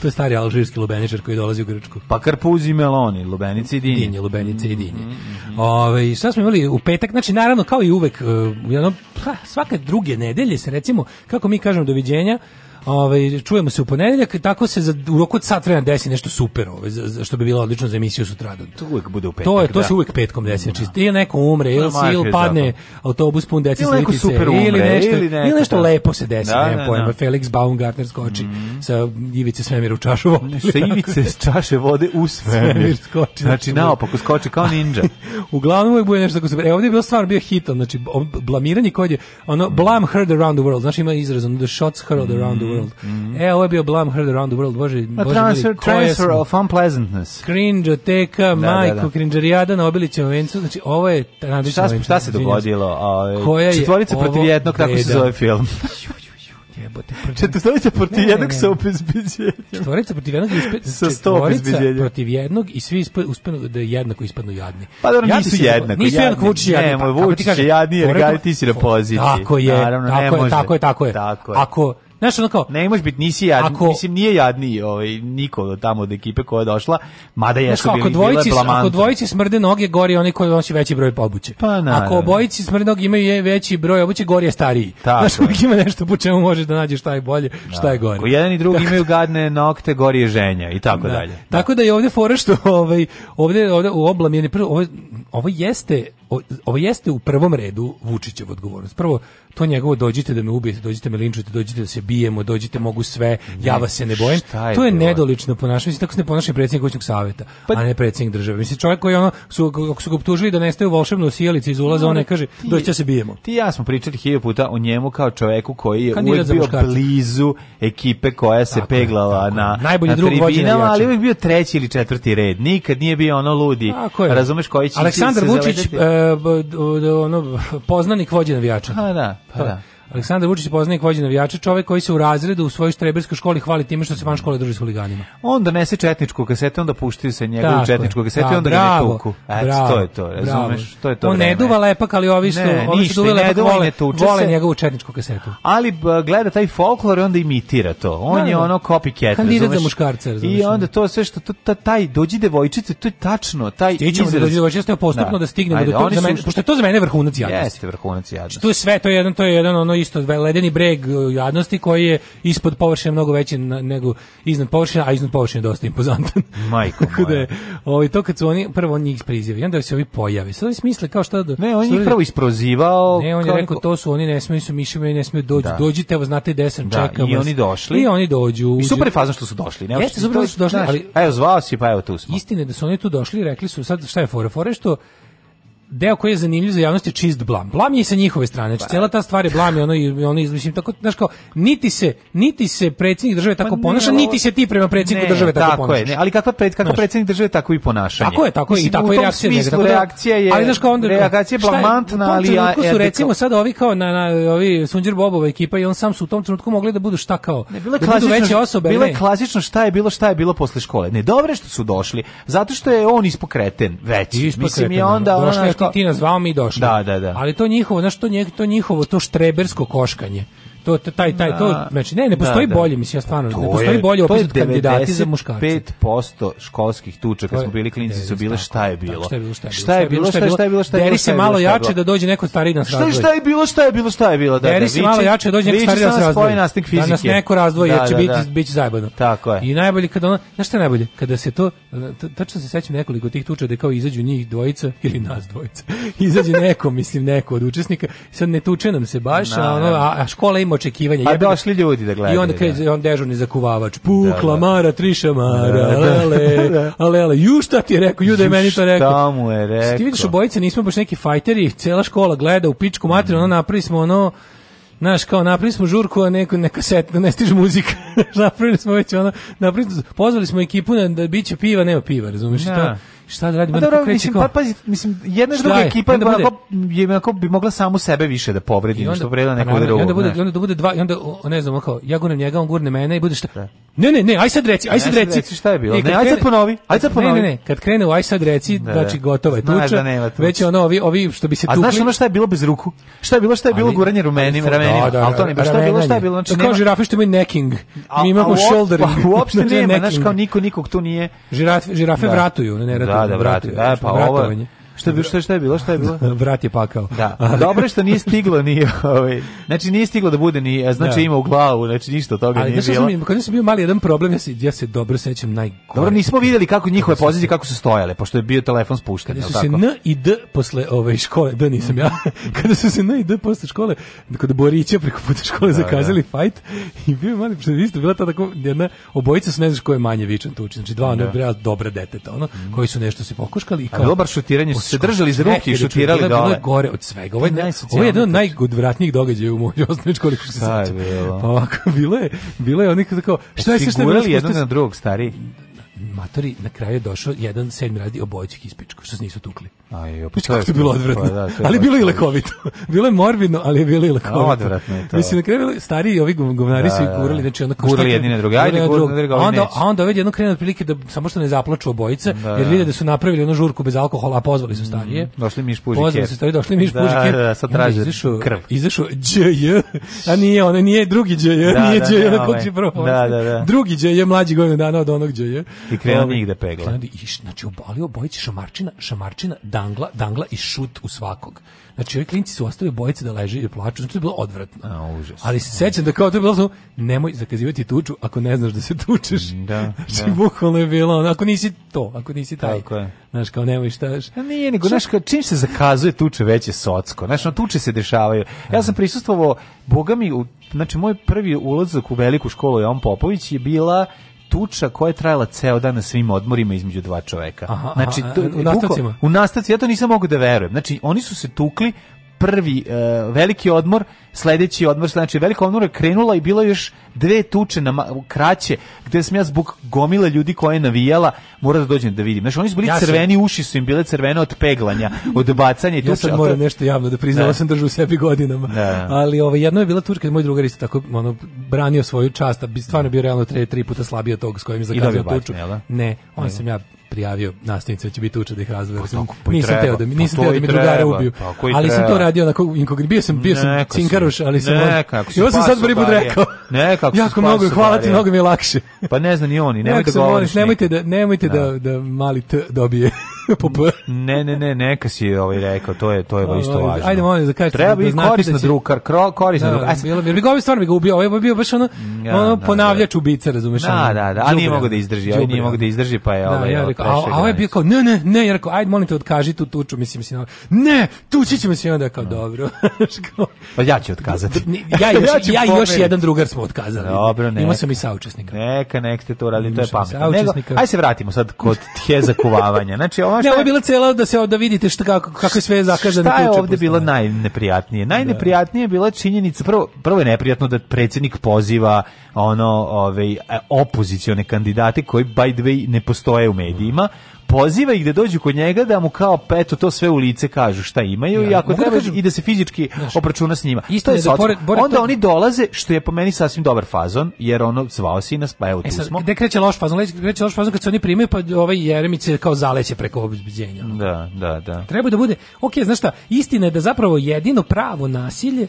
To je stari alžirski lubeničar koji dolazi u Grčku. Pa karpuzi meloni, lubenice i dinje. Dinje, lubenice i dinje. Mm Ove, šta smo imali u petak? Znači, naravno, kao i uvek, uh, jedno, ha, svake druge nedelje se recimo, kako mi kažemo, doviđenja, Ovaj čujemo se u ponedeljak, tako se za, u roku od sat vremena desi nešto super, ove, ovaj, za, što bi bilo odlično za emisiju sutradan. To uvek bude u petak. To je to da. se uvek petkom desi. Znači, da. ili neko umre, ili, no, ili padne autobus pun deci slitice, ili nešto, ili nešto, nešto lepo se desi, da, ne, da, da, pojma, Felix Baumgartner skoči mm. sa ivice svemira u čašu vode. <laughs> Sa ivice s čaše vode u svemir. svemir skoči. Znači, znači naopako skoči kao ninja. <laughs> Uglavnom uvek bude nešto tako super. E, ovdje je bilo stvarno bio hit, znači, blamiranje kod je, ono, blam heard around the world, znači ima izraz, the shots heard around the world world. Mm -hmm. E, ovo je bio Blam Heard Around the World, bože, bože transfer, mili, transfer of unpleasantness. Krinđoteka, da, da, da, majko, da, da. krinđarijada na Obilićevom vencu, znači ovo je... Šta, vencu, šta se dogodilo? A, koja je Četvorica protiv jednog, tako se zove film. jebote. <laughs> Četvorica protiv jednog sa obezbeđenjem. Četvorica protiv jednog i <laughs> sa sto obezbeđenjem. protiv jednog i svi uspeno da jednako ispadnu jadni. Pa dobro, jadni nisu jednako. Nisu jednako Vučić jadni. Ne, moj Vučić jadni jer ga ti si na poziciji. Tako je, Naravno, tako, je tako je, tako je. Tako je. Ako Znaš, ono kao... Ne, možeš biti, nisi jadni, ako, mislim, nije jadni ovaj, niko tamo od ekipe koja je došla, mada jesu kao, bili, dvojici, bile Ako dvojici smrde noge, gori oni koji nosi veći broj obuće. Pa, na, ako obojici smrde noge imaju veći broj obuće, gori je stariji. Tako. Znaš, uvijek ima nešto po čemu možeš da nađeš šta je bolje, da. šta je gore. Ako jedan i drugi imaju gadne nokte, gori je ženja i tako da. dalje. Tako da je ovde fora što ovaj, ovde, ovde u oblam je... Prvo, ovo, ovo jeste o, ovo jeste u prvom redu Vučićev odgovornost. Prvo, to njegovo dođite da me ubijete, dođite da me linčujete, dođite da se bijemo, dođite mogu sve, ja vas se ne bojem. Je to je bilo? nedolično ponašanje, mislim, tako se ne ponaša predsjednik kućnog saveta, pa, a ne predsjednik države. Mislim, čovjek koji ono, su, ako su ga optužili da nestaje u volšebnu sjelici iz ulaza, on ne kaže, dođite da se bijemo. Ti ja smo pričali hiljadu puta o njemu kao čovjeku koji je uvijek bio blizu ekipe koja se tako, peglala tako, na, najbolji na drug tribinama, ali uvijek bio treći ili četvrti red. Nikad nije bio ono ludi. Razumeš koji će Aleksandar Vučić, E, ono, poznanik vođe navijača. Ha, pa da, pa da. Aleksandar Vučić poznanik vođa navijača, čovjek koji se u razredu u svojoj štreberskoj školi hvali time što se van škole druži s huliganima. Onda donese četničku kasetu, onda puštaju se njegovu Tako četničku kasetu i pa, onda bravo, ga ne tuku. Eto, bravo, to je to, razumeš? To je to. On vreme. ne duva lepak, ali ovi su, ne, ovi što duva lepak, vole, vole njegovu četničku kasetu. Ali gleda taj folklor i onda imitira to. On da, je da, da. ono copycat, Kandidat za muškarce, razumeš? I da. onda to sve što to, taj dođi devojčice, to je tačno, taj Stićemo da dođe devojčice, postupno da, stignemo do toga, pošto to za mene vrhunac jadnosti. Jeste vrhunac jadnosti. To je sve, to je jedan, to je jedan ono isto ledeni breg e, jadnosti koji je ispod površine mnogo veći nego iznad površine, a iznad površine dosta impozantan. Majko <laughs> Tako da je, ovaj, to kad su oni, prvo on njih prizivaju, onda se ovi pojave. Sad oni smisle kao šta... Da, ne, on njih da- prvo isprozivao... Ne, on je rekao, to su oni, ne smiju su mišima i ne smiju dođu. Da. Dođite, evo, znate gde sam, da, čekam I oni došli. I oni dođu. I super je fazno što su došli. Ne, Jeste, super što su došli, ali... Evo, zvao si, pa evo tu smo. Istine da su oni tu došli i rekli su, sad šta je fora? Fora što deo koji je zanimljiv za javnost je čist blam. Blam je sa njihove strane. Znači, pa- cijela ta stvar je blam i ono, i ono mislim, tako, znaš kao, niti se, niti se predsjednik države tako pa ponaša, ne, niti se ti prema predsjedniku države tako, tako ponaša. ne, ali kakva pred, kako predsjednik države, tako i ponašanje. Tako je, tako mislim, i tako i reakcija. Smislu, tako da- reakcija je, ali, znaš kao, onda, reakcija je blamantna, ali... U su, recimo, sad ovi kao, na, na, ovi Sunđer Bobova ekipa i on sam su u tom trenutku mogli da budu šta kao, ne, bila da budu veće osobe. Bilo je klasično šta je bilo, šta je bilo posle škole. Ne, dobre što su došli, zato što je on ispokreten već. Mislim, i onda da, ti, ti nazvao mi došao. Da, da, da. Ali to njihovo, znaš, to, nje, to njihovo, to štrebersko koškanje. To taj taj to znači ne ne postoji da, bolje mislim ja stvarno ne postoji bolje opis kandidati za muškarce. 5% školskih tuča kad smo bili klinci su bile šta je bilo. Šta je bilo? Šta je bilo? Šta je bilo? Šta je se malo jače da dođe neko stari nas razdvoji. Šta je bilo? Šta je bilo? Šta je bilo? Da, da. se malo jače dođe neko stari nas razdvoji. Da nas neko razdvoji jer će biti biće zajebano. Tako je. I najbolje kad ona, znaš šta najbolje? Kada se to tačno se sećam nekoliko tih tuča da kao izađu njih dvojica ili nas dvojica. Izađe neko, mislim neko od učesnika, sad ne tuče nam se baš, a ono a škola ima nema očekivanja. Pa a došli ljudi da gledaju. I onda kreće da. on dežurni zakuvavač. Da, Pukla da, mara, ale, da, ale, alele. Ju šta ti je rekao, ju da je meni to rekao. Šta mu je rekao. Ti vidiš obojice, nismo baš neki fajteri, cela škola gleda u pičku materiju, ono napravili smo ono, Znaš, kao napravili smo žurku, a neko, neka setna, ne stiže muzika. <laughs> napravili smo već ono, napravili, pozvali smo ekipu da biće piva, nema piva, razumiješ? Ja. To, šta da radimo? Pa, dobro, mislim, pa, pazi, mislim, jedna druga je? ekipa onda bude, onako, bi mogla samu sebe više da povredi, I onda, što vreda pa nekog drugog. I onda bude, ne. onda bude dva, i onda, o, ne znam, kao, ja gurnem njega, on gurne mene i bude šta? Da. Ne, ne, ne, aj sad reci, aj sad reci. šta je bilo? E, ne, aj sad ponovi, aj sad ponovi. Ne, ne, ne, kad krene u aj sad reci, da, da. znači gotova je tuča, da već ono, ovi, ovi što bi se tukli. A znaš ono šta je bilo bez ruku? Šta je bilo, šta je bilo guranje rumenima, da, ramenima, ali to ne, šta je bilo, šta je bilo, znači pa nema. Kao žirafe što imaju necking, mi imamo shouldering. Pa uopšte nije, <laughs> znači kao niko nikog tu nije. Žirafe vratuju, ne, da, da, vrati. E, pa ovo, Šta bi bilo, šta je, šta je bilo, šta je bilo? <laughs> Vrat je pakao. Da. Dobro je što nije stiglo ni, ovaj, znači nije stiglo da bude ni, znači da. ima u glavu, znači ništa od toga Ali, nije znači, bilo. Ali znači, kad sam bio mali jedan problem, ja se, ja se dobro sećam najgore. Dobro, nismo videli kako njihove pozicije, kako su stojale, pošto je bio telefon spušten. Kada su se N i D posle ove ovaj, škole, da nisam ja, <laughs> kada su se N i D posle škole, kod Borića preko puta škole da, zakazali da. fajt i bio mali, što isto bila ta tako jedna, obojica su ne znaš ko je manje vičan tuči, znači dva ono da. dobra deteta, ono, mhm. koji su nešto se pokuškali i kao... A bilo šutiranje se držali za ruke i šutirali dole. Bilo je gore od svega. Ovo je, ovo je jedan od najgodvratnijih događaja u mojoj <laughs> osnovnoj školi. Šta je bilo? Pa ovako, bilo je, bilo je onih tako, šta je se šta je bilo? jedan na drugog, stari matori na kraju je došao jedan sedmi razdi obojčik ispičko, što se nisu tukli. Aj, pa opet je bilo odvratno. Pa da, ali bilo i lekovito. <laughs> bilo je morbidno, ali je bilo i lekovito. Odvratno je to. Mislim na kraju stariji ovi govnari su da, i kurali, da, da. znači onda kurali jedni drugi, ajde kurali drugi. Onda onda ovaj jedno krenu otprilike da samo što ne zaplaču obojice, jer vide da su napravili onu žurku bez alkohola, a pozvali su mhm. starije. Došli miš pužike. Pozvali su stari, došli miš pužike. Da, da, sad traže krv. Izašao DJ, a nije, ona nije drugi DJ, nije DJ, ona koji prvo. Drugi DJ mlađi godinu dana od onog DJ. I krenuo njih da pegla. Krenuo, i, znači, obalio bojice šamarčina, šamarčina, dangla, dangla i šut u svakog. Znači, ovi klinci su ostali bojice da leže i plaču. Znači, to je bilo odvratno. A, užas. Ali se sećam da kao to je bilo nemoj zakazivati tuču ako ne znaš da se tučeš. Da, <laughs> znači, da. bukvalno je bilo, ako nisi to, ako nisi taj. Tako je. Znaš, kao nemoj šta. A pa nije, nego, znaš, kao, čim se zakazuje tuče veće socko. Znaš, no, tuče se dešavaju. Ja sam prisustvovao, boga mi, u, znači, moj prvi ulazak u veliku školu Jovan Popović je bila tuča koja je trajala ceo dan na svim odmorima između dva čoveka. Aha, znači, to, u nastavcima? U nastavcima, ja to nisam mogu da verujem. Znači, oni su se tukli prvi uh, veliki odmor, sledeći odmor, znači velika odmora krenula i bilo još dve tuče na kraće, gde sam ja zbog gomile ljudi koje je navijala, mora da dođem da vidim. Znači oni su bili ja crveni, uši su im bile crvene od peglanja, od bacanja i tuča. Ja sad moram nešto javno da priznao, da. sam držao u sebi godinama. Ne. Da. Ali ovo, ovaj, jedno je bila tuča tučka, moj drugar isto tako ono, branio svoju čast, a bi stvarno bio realno tre, tri puta slabiji od tog s kojim je zakazao tuču. Bačne, da? ne, on sam ja prijavio nastavnice da će biti tuča pa pa da ih razvede. Pa, sam, pa nisam teo da mi nisam teo da mi drugara ubiju. Pa, ali sam to radio onako inkogni bio sam bio sam neka cinkaroš, ali sam nekako. I ovo sam sad prvi put rekao. Nekako. Jako mnogo hvala ti, mnogo mi je lakše. Pa ne znam ni oni, da da- nemojte da govoriš. Nemojte da nemojte da da mali t dobije. <laughs> po B. Ne, ne, ne, neka si ovaj rekao, to je to je isto važno. Ajde, molim za da kažete. Treba da bi korisna da drukar, korisna drukar. Ajde, bilo bi ovaj stvarno bi ga ubio, ovaj bi bio baš ono, ono ponavljač ubica, razumeš? Da, da, da, ali nije mogao da izdrži, ali nije mogao da izdrži, pa je ovaj. Ja ovaj, rekao, a ovaj bio kao ne, ne, ne, ja rekao, ajde, molim te otkaži tu tuču, mislim se. Ne, tući ćemo se onda kao dobro. <laughs> Pa ja ću otkazati. <laughs> Ja još ja još jedan drugar smo otkazali. Dobro, ne. Ima sam i saučesnika. Neka, nek ste to radili, to je pametno. Ajde se vratimo sad kod teze kuvavanja. Znači, ono što... Ne, ovo je bila cela da se da vidite šta kako kako sve zakazane tuče. Šta je ovde bilo najneprijatnije? Da. Najneprijatnije je bila činjenica prvo prvo je neprijatno da predsednik poziva ono, ovaj e, opozicione kandidate koji by the way ne postoje u medijima. Mm poziva ih da dođu kod njega da mu kao peto pa to sve u lice kažu šta imaju ja, i ako da treba da i da se fizički znaš, obračuna s njima. Isto je, da pored, pored onda to... oni dolaze što je po meni sasvim dobar fazon jer ono zvao si nas pa evo e tu e sad, smo. Gde kreće loš fazon? Kreće loš fazon kad se oni primaju pa ovaj Jeremić kao zaleće preko obzbeđenja. Da, da, da. Treba da bude. Okej, znaš šta, istina je da zapravo jedino pravo nasilje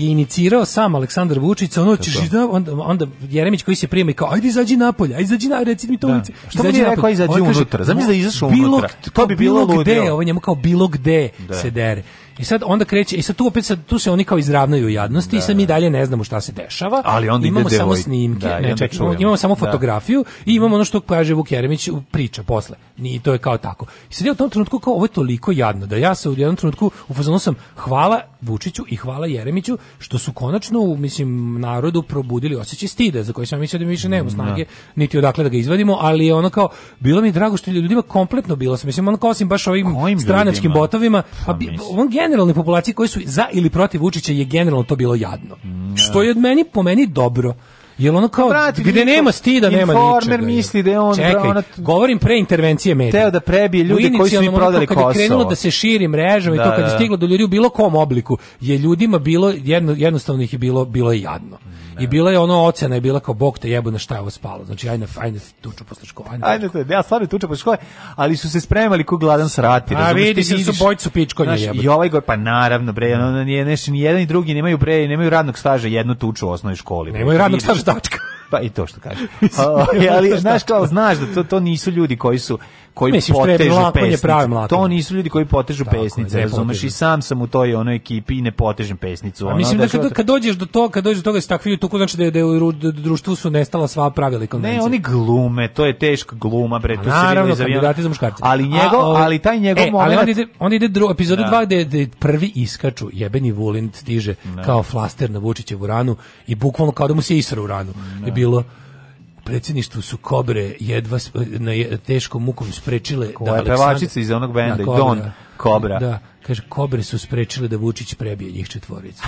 je inicirao sam Aleksandar Vučić, ono e, ćeš da onda, onda Jeremić koji se prima i kao ajde izađi napolje, ajde izađi na reci mi to da. ulici. Da. mi bi rekao izađi unutra? Zamisli da izašao unutra. To bi bilo Bilo gde, ovo njemu kao bilo gde da. se dere. I sad onda kreće i sad tu opet sad, tu se oni kao izravnaju jadnosti da. i sad mi da. dalje ne znamo šta se dešava. Ali onda imamo ide samo devoj. snimke, da, ne, čak, imamo, imamo samo da. fotografiju i imamo ono što kaže Vuk Jeremić priča posle. Ni to je kao tako. I sad ja u tom trenutku kao ovo je toliko jadno da ja se u jednom trenutku u fazonu sam hvala Vučiću i hvala Jeremiću što su konačno mislim narodu probudili osećaj stida za koji sam mislio da mi više nemamo mm, snage da. niti odakle da ga izvadimo, ali ono kao bilo mi drago što ljudima kompletno bilo sam mislim ono kao osim baš ovim Kojim stranačkim ljudima? botovima, a pa pa on generalne populacije koji su za ili protiv Vučića je generalno to bilo jadno. Mm, što da. je od meni po meni dobro. Jel ono kao Brati, gde nema stida, nema ničega. Informer misli da je on Čekaj, ona govorim pre intervencije medija. Teo da prebije ljude koji su mi prodali Kosovo. Kad je krenulo da se širi mrežom da, i to kad je da. stiglo do ljudi u bilo kom obliku, je ljudima bilo jedno, jednostavno ih je bilo bilo jadno. Mm. I da. bila je ono ocena je bila kao bog te jebo na šta je ovo spalo. Znači ajde ajde tuča posle škole. Ajde. Ajde te, ja stvarno tuča posle škole, ali su se spremali ko gladan srati. A vidi se su bojcu pičko ne jebo. I ovaj goj pa naravno bre, ono nije nešto ni jedan ni drugi nemaju bre, nemaju radnog staža, jednu tuču u osnovnoj školi. Bre. Nemaju radnog staža tačka. Pa i to što kaže. <laughs> ali znaš kao znaš da to to nisu ljudi koji su koji Mislim, potežu pesnice. To nisu ljudi koji potežu pesnice, da, razumeš, i sam sam u toj onoj ekipi i ne potežem pesnicu. Ono, mislim da, kad, kad dođeš do toga, kad dođeš do toga da se takvi tuku, znači da je, da, da je u društvu su nestala sva pravila i konvencije. Ne, oni glume, to je teška gluma, bre, tu naravno, se vidjeli za muškarce. Ali njegov, A, ovaj- o, ali taj njegov e, moment... Ali onda ide, onda ide dru, epizodu 2 gde, gde prvi iskaču, jebeni Vulin stiže da. kao flaster na Vučićevu ranu i bukvalno kao da mu se isra u ranu. Da. Je bilo predsjedništvu su kobre jedva na teškom mukom sprečile Koja da Aleksandar... pevačica iz onog da, benda, Don. Da. Kobra. Da, kaže, kobre su sprečile da Vučić prebije njih četvoricu.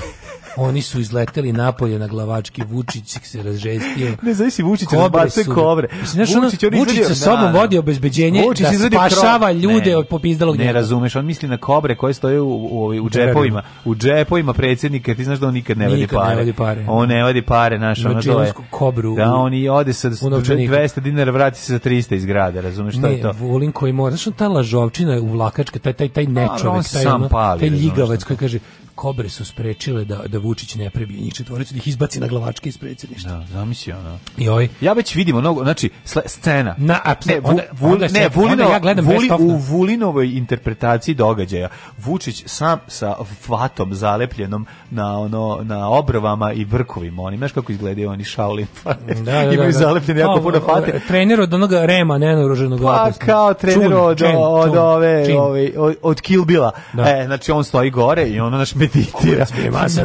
Oni su izleteli napolje na glavački, Vučić se razžestio. Ne znaš si Vučić bace kobre. Znaš, Vučić, on Vučić sa sobom vodi obezbeđenje Vučić da spašava krov. ljude ne, od popizdalog Ne razumeš, on misli na kobre koje stoje u, u, u, u džepovima. U džepovima predsjednika, ti znaš da on nikad ne vadi pare. Ne vadi pare. On ne vadi pare, naš, ono to je. Kobru, da, on i ode sa 200 dinara, vrati se za 300 iz grada, razumeš šta je to? Ne, volim koji mora, znaš, ta lažovčina, u vlakačka, taj, taj Pa taj nečovek, taj, sam pali, taj ljigavac da. koji kaže kobre su sprečile da, da Vučić ne prebije njih četvoricu, da ih izbaci na glavačke iz predsedništva. Da, zamisli ono. I oj. Ja već vidimo mnogo, znači, scena. Na, a, ne, vu, onda, vul, onda ne, Vulino, ja gledam vuli, u Vulinovoj interpretaciji događaja, Vučić sam sa fatom zalepljenom na ono na obrovama i vrkovima. Oni znaš kako izgledaju oni Shaolin fate. Da, da, da, <laughs> Imaju da. zalepljene jako pa, puno fate. Trener od onoga Rema, nenaoruženog Pa opasno. kao trener od, od, od ove, ove, od Kill Billa. Da. E, znači on stoji gore i ono naš meditira. Kurac <laughs>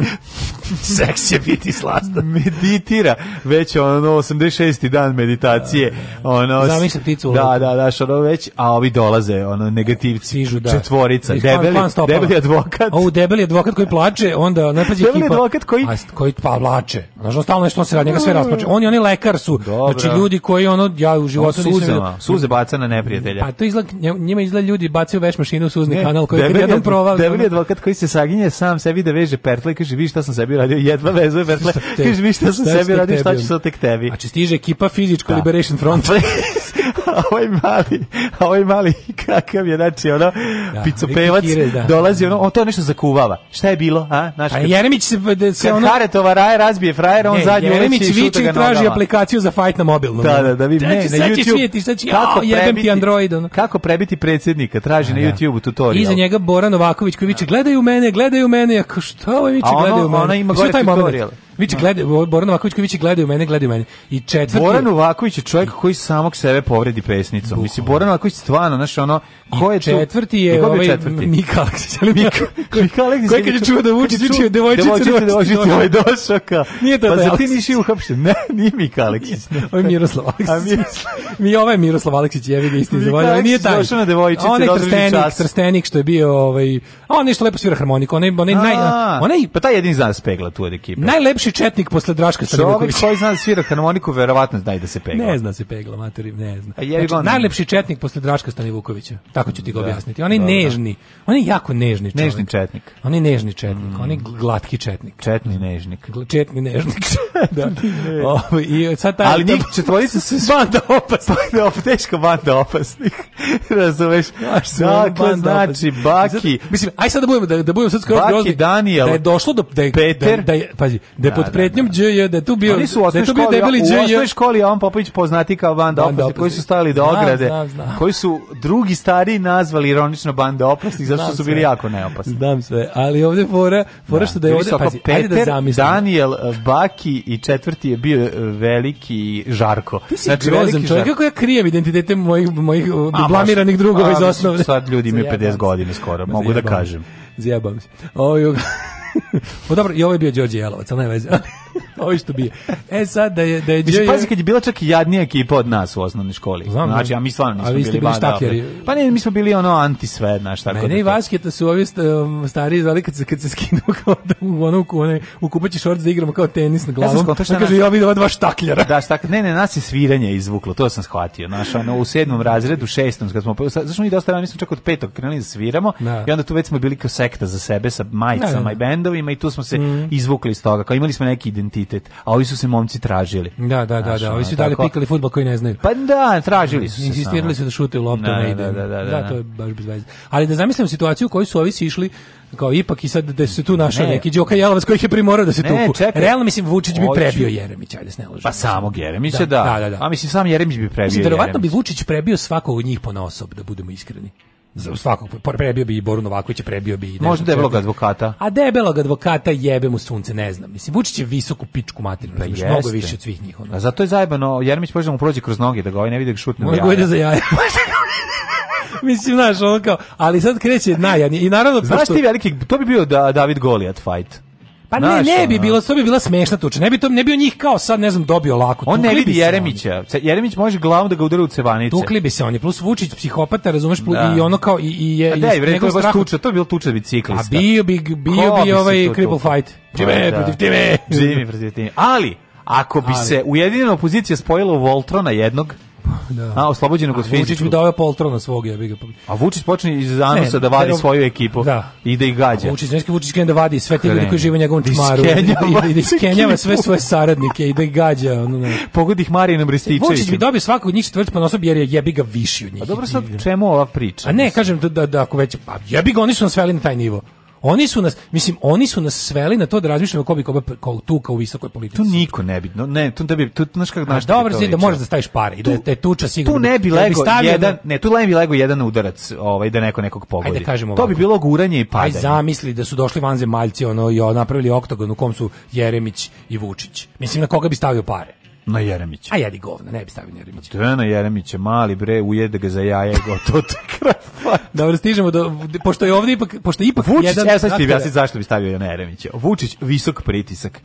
Seks je biti slastan. meditira. Već ono 86. dan meditacije. Ono, Zamisli picu. Da, da, da, što ono već, a ovi dolaze, ono, negativci. Sižu, da. Četvorica. Debeli, debeli advokat. O, debeli advokat koji plače, onda napađe ekipa. Debeli advokat koji... A, koji pa plače. Znaš, on stalno nešto se radi, njega sve rasplače. Oni, oni lekar su. Dobro. Znači, ljudi koji, ono, ja u životu nisam... Suze, suze baca na neprijatelja. Pa to izgled, njima izgled ljudi bacaju veš mašinu u suzni ne, kanal koji je jedan provali. Debeli advokat koji se saginje sam sam sebi da veže pertle, kaže, vi šta sam sebi radio, jedva vezuje pertle, kaže, vi šta sam sebi radio, šta ću sa tek tebi. Znači, stiže ekipa Physical da. Liberation Front. <laughs> a <laughs> ovaj mali, a ovaj mali kakav je, znači ono, da, picopevac kire, da. dolazi, ono, on to nešto zakuvava. Šta je bilo, a? Naš, a pa Jeremić se, da se kad ono... Karetova raje razbije frajer, on ne, zadnji Jeremić viče i traži nogama. aplikaciju za fight na mobilnom. Da, da, da, vi, ne, ne, na YouTube. Svijeti, kako jao, jebem prebiti, ti Android, ono. Kako prebiti predsjednika, traži a, na da. YouTube tutorial. Iza njega Bora Novaković koji viče, gledaju mene, gledaju mene, ja šta ovaj viče, gledaju mene. Ona ima gore tutorial. Vići gledaju, Boran Novaković koji vići gledaju mene, gledaju mene. I četvrti... Boran Novaković je čovjek koji samog sebe povredi pesnicom. Bukalo. Mislim, Boran Novaković stvarno, znaš, ono... Ko je četvrti tu? je, e, ovaj četvrti? Mika Aleksić, ali Mika, Mika Aleksić... Koji kad je čuo da uči učio devojčice, devojčice, ovaj došao ka... Nije to pa za ti nisi uhapšen? Ne, ni Mika Aleksić. Ovo Miroslav Aleksić. Mi ovaj Miroslav Aleksić je vidio isti zavolj, ali nije taj. Došao na devojčice, došao je krstenik, krstenik što je bio ovaj, a on nešto lepo svira harmoniku, onaj onaj naj onaj pa taj jedini zna da spegla tu od ekipe. Najlepši najlepši četnik posle Draška Stanivukovića. Čovjek koji zna da svira harmoniku, verovatno zna i da se pegla. Ne zna se pegla, materi, ne zna. A znači, on... najlepši četnik posle Draška Stanivukovića. Tako ću ti ga da, objasniti. On da, nežni. On je jako nežni čovjek. Nežni četnik. On nežni četnik. Mm. On glatki četnik. Četni nežnik. Četni nežnik. <laughs> <laughs> da. O, i sad taj, Ali njih četvorica se banda opasnih. Banda opasnih. Teška banda opasnih. <laughs> Razumeš? Dakle, znači, Baki. Mislim, aj sad da budemo, da, da budemo sad skoro Baki, Daniel, da je došlo do... Da je, da Peter. Da, da je, pazi, da je pod da, da, pretnjom da, đj da je tu bio, Oni su da je tu bio debeli đj. U osnovnoj školi on Popović poznati kao banda opasnih koji su stajali do ograde, koji su drugi stariji nazvali ironično banda opasnih zato što su bili jako neopasni. Znam sve, ali ovde fora, fora što da je ovde, pazi, ajde da zamislim. Daniel e, Baki i četvrti je bio e, veliki Žarko. Ti si znači, grozan čovjek, kako ja krijem identitete mojih, mojih e, blamiranih drugova iz osnovne. Sad ljudi imaju 50 godina skoro, mogu da kažem. Zjebam se. Ovo o, <laughs> pa dobro, i ovo je bio Đorđe Jelovac, ali ne veze. <laughs> ovo što bi. E sad, da je... Da je Mislim, pazi, kad je bila čak i jadnija ekipa od nas u osnovnoj školi. Znam, znači, a da. mi stvarno nismo bili, bili da, štakljari. Da. Pa ne, mi smo bili ono anti sve, znaš, tako. Mene i Vasketa su ovi um, stari zvali kad se, kad se skinu <laughs> kao da u, ono, u, one, u kupaći šorc da igramo kao tenis na glavom. Ja sam skonto, kaže, ja vidim ova dva štakljara. Da, štak, ne, ne, nas je sviranje izvuklo, to sam shvatio. Znaš, ono, u sedmom razredu, šestom, kad smo, zašto mi dosta, mi smo čak od petog krenuli da sviramo da. i onda tu već smo bili kao sekta za sebe sa majicama i bend bendovima i tu smo se mm. izvukli iz toga. Kao imali smo neki identitet, a ovi su se momci tražili. Da, da, da, da. Ovi su dalje pikali fudbal koji ne znaju. Pa da, tražili su se. Insistirali su da šute u loptu da, ne da, ide. Da, da, da, da, to je baš bez veze. Ali da zamislim situaciju u kojoj su ovi išli kao ipak i sad da se tu našao ne. neki Đoka Jelovac koji je primorao da se tuku. Čekaj. Realno mislim Vučić bi prebio Jeremića, ajde pa se ne Pa samo Jeremića da. Da. da. da. A mislim sam Jeremić bi prebio. Mislim, verovatno bi Vučić prebio svakog od njih po ponaosob, da budemo iskreni svakog prebio bi i Boru Novakovića, prebio bi i Možda debelog advokata. A debelog advokata jebe mu sunce, ne znam. Mislim Vučić je visoku pičku materinu, pa jeste. mnogo više od svih njih. Ono. A zato je zajebano, Jermić može da mu prođe kroz noge da ga ovaj ne vidi da šutne. Moje ide za jaja. <laughs> Mislim, znaš, ono kao, ali sad kreće najjadnije. I naravno, Znaš pošto... ti veliki, to bi bio da, David Goliat fight. Pa ne, ne bi bilo, to bi bila smešna tuča. Ne bi to ne bi on njih kao sad ne znam dobio lako. On ne vidi Jeremića. Oni. Jeremić može glavom da ga udari u cevanice. Tukli bi se oni plus Vučić psihopata, razumeš, da. i ono kao i i je da, je to je baš tuča, to je bilo tuča biciklista. A bio bi bio bi, bi ovaj cripple fight. Jimmy da. protiv time. Jimmy protiv time. Ali ako bi ali. se ujedinjena opozicija spojila u Voltrona jednog Da. A, oslobođenog od fizičkog. Vučić mi dao poltrona svog, ja ga. A Vučić počne iz zanosa da vadi svoju ekipu da. i da ih gađa. A Vučić, znači Vučić krene da vadi sve te ljude koji žive u njegovom čmaru. Da I da iskenjava sve svoje saradnike i da ih gađa. Ono, ne. Pogodi ih Marije na Rističevićem. Vučić bi dobio svakog od njih četvrt pa jer je jebi ga viši od njih. A pa dobro sad, čemu ova priča? A ne, kažem da, da, da ako već, pa jebi ga, oni su nas sveli na taj nivo. Oni su nas, mislim, oni su nas sveli na to da razmišljamo ko bi koga kao tuka u visokoj politici. Tu niko ne bi, no, ne, tu da bi, tu znaš kako naš. Dobro, znači da, da možeš da staviš pare i da te tuča sigurno. Tu da ne bi da lego bi jedan, ne, tu ne bi lego jedan udarac, ovaj da neko nekog pogodi. Ajde kažemo. To bi bilo guranje i padanje. Aj zamisli da su došli vanzemaljci ono i napravili oktagon u kom su Jeremić i Vučić. Mislim na koga bi stavio pare? Na Jeremića. A jedi govna, ne bi stavio na Jeremića. To da, je na Jeremića, mali bre, ujede ga za jaja i gotovo <laughs> to krafa. Dobro, stižemo do, pošto je ovdje ipak, pošto je ipak Vučić, jedan... Vučić, evo sad ti objasniti da- zašto bi stavio na Jeremića. Vučić, visok pritisak,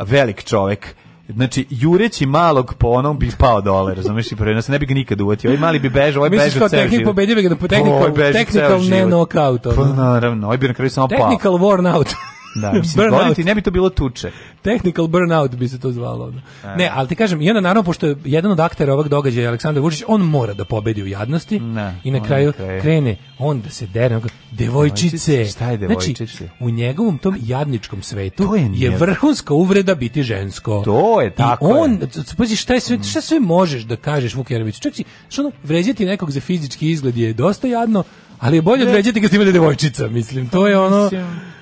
velik čovek, Znači, jureći malog po onom bi pao dole, razumeš, i prvenast, ne bi ga nikad uvatio. Ovaj mali bi bežao, ovaj bežao ceo tehnik, život. Misliš kao tehnik, pobedio bi ga, da po ovaj tehnikal, ne knockout. Pa naravno, ovaj bi na kraju samo pao. Technical worn out. Da, <laughs> mislim, goriti, ne bi to bilo tuče. Technical burnout bi se to zvalo. Ono. E. Ne, ali ti kažem, i onda naravno, pošto je jedan od aktera ovak događaja, Aleksandar Vučić, on mora da pobedi u jadnosti ne, i na kraju krene. krene on da se dere, on devojčice. Šta je devojčice? Znači, u njegovom tom jadničkom svetu to je, je, vrhunska uvreda biti žensko. To je tako. I on, pazi, šta, je sve, mm. šta sve možeš da kažeš Vuk Jeremić? Čak si, što ono, vređati nekog za fizički izgled je dosta jadno, ali je bolje određati kad ste da imali devojčica, mislim. To je ono...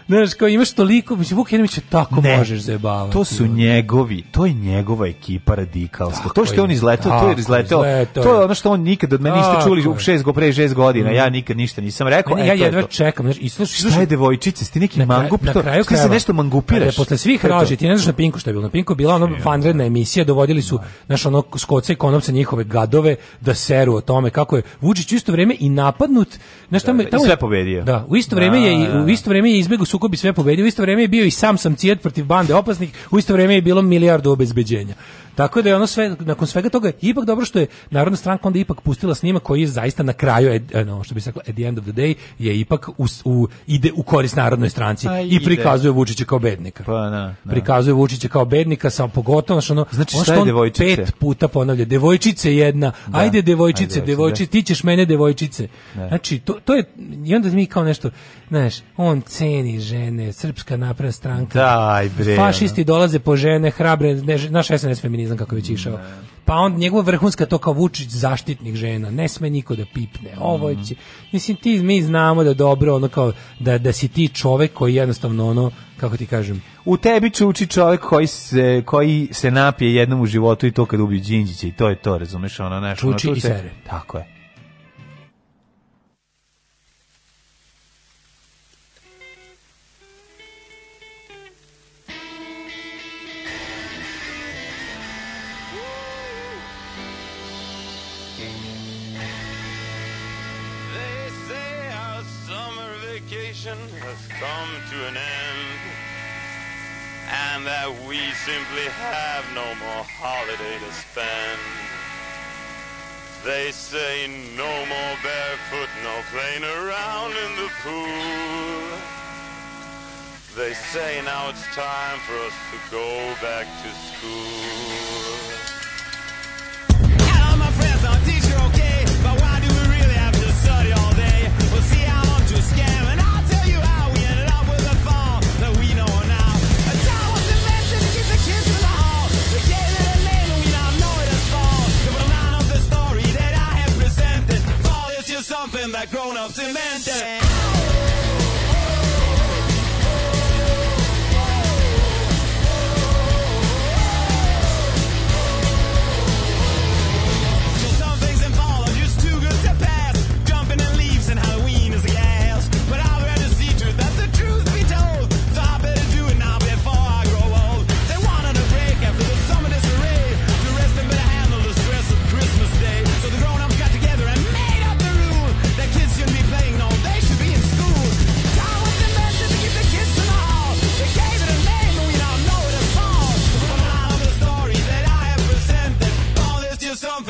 Znaš, kao imaš toliko, mislim, Vuk Jeremić je tako ne, možeš zajebavati. To su njegovi, to je njegova ekipa radikalska. Tako to što je on izletao, to je izletao. to je ono što on nikad od mene niste čuli u šest, go pre šest godina, ja mm. nikad ništa nisam rekao. Meni, e, ja jedva je čekam, znaš, i slušaj, slušaj. Šta je devojčice, ti neki mangup, na to, kraju ti se nešto mangupiraš. E, posle svih raži, ti ne znaš na Pinku šta je bilo. Na Pinku bila ono fanredna emisija, dovodili su, da. znaš, ono, skoce i konopce njihove gadove da seru o tome kako je Vučić u isto vreme i napadnut, znaš, tamo, da, tamo, sve pobedio. Da, u isto da, vreme je, u isto vreme je izbegao sukob bi sve pobedio, u isto vreme je bio i sam samcijet protiv bande opasnih, u isto vreme je bilo milijardu obezbeđenja. Tako da je ono sve, nakon svega toga, ipak dobro što je Narodna stranka onda ipak pustila snima koji je zaista na kraju, no, što bi se rekla, at the end of the day, je ipak u, u, ide u korist Narodnoj stranci A, pa i prikazuje Vučića kao bednika. Pa, na, da, na. Da. Prikazuje Vučića kao bednika, samo pogotovo što ono, znači, ono što on devojčice? pet puta ponavlja, devojčice jedna, da. ajde devojčice, ajde, devojčice, da. ti ćeš mene devojčice. Da. Znači, to, to je, i onda mi kao nešto, znaš, on ceni žene, srpska napredna stranka, Daj, bre, fašisti dolaze po žene, hrabre, naš SNS feminizam znam kako je već išao. Pa on njegova vrhunska to kao Vučić zaštitnik žena, ne sme niko da pipne. Ovo mm. će. Mislim ti mi znamo da dobro ono kao da da si ti čovjek koji jednostavno ono kako ti kažem. U tebi čuči čovjek koji se koji se napije jednom u životu i to kad ubije Đinđića i to je to, razumeš, ona nešto. Čuči ono, i sere. Tako je. we simply have no more holiday to spend. They say no more barefoot, no playing around in the pool. They say now it's time for us to go back to school. Hello, my friends, something that grown-ups invented.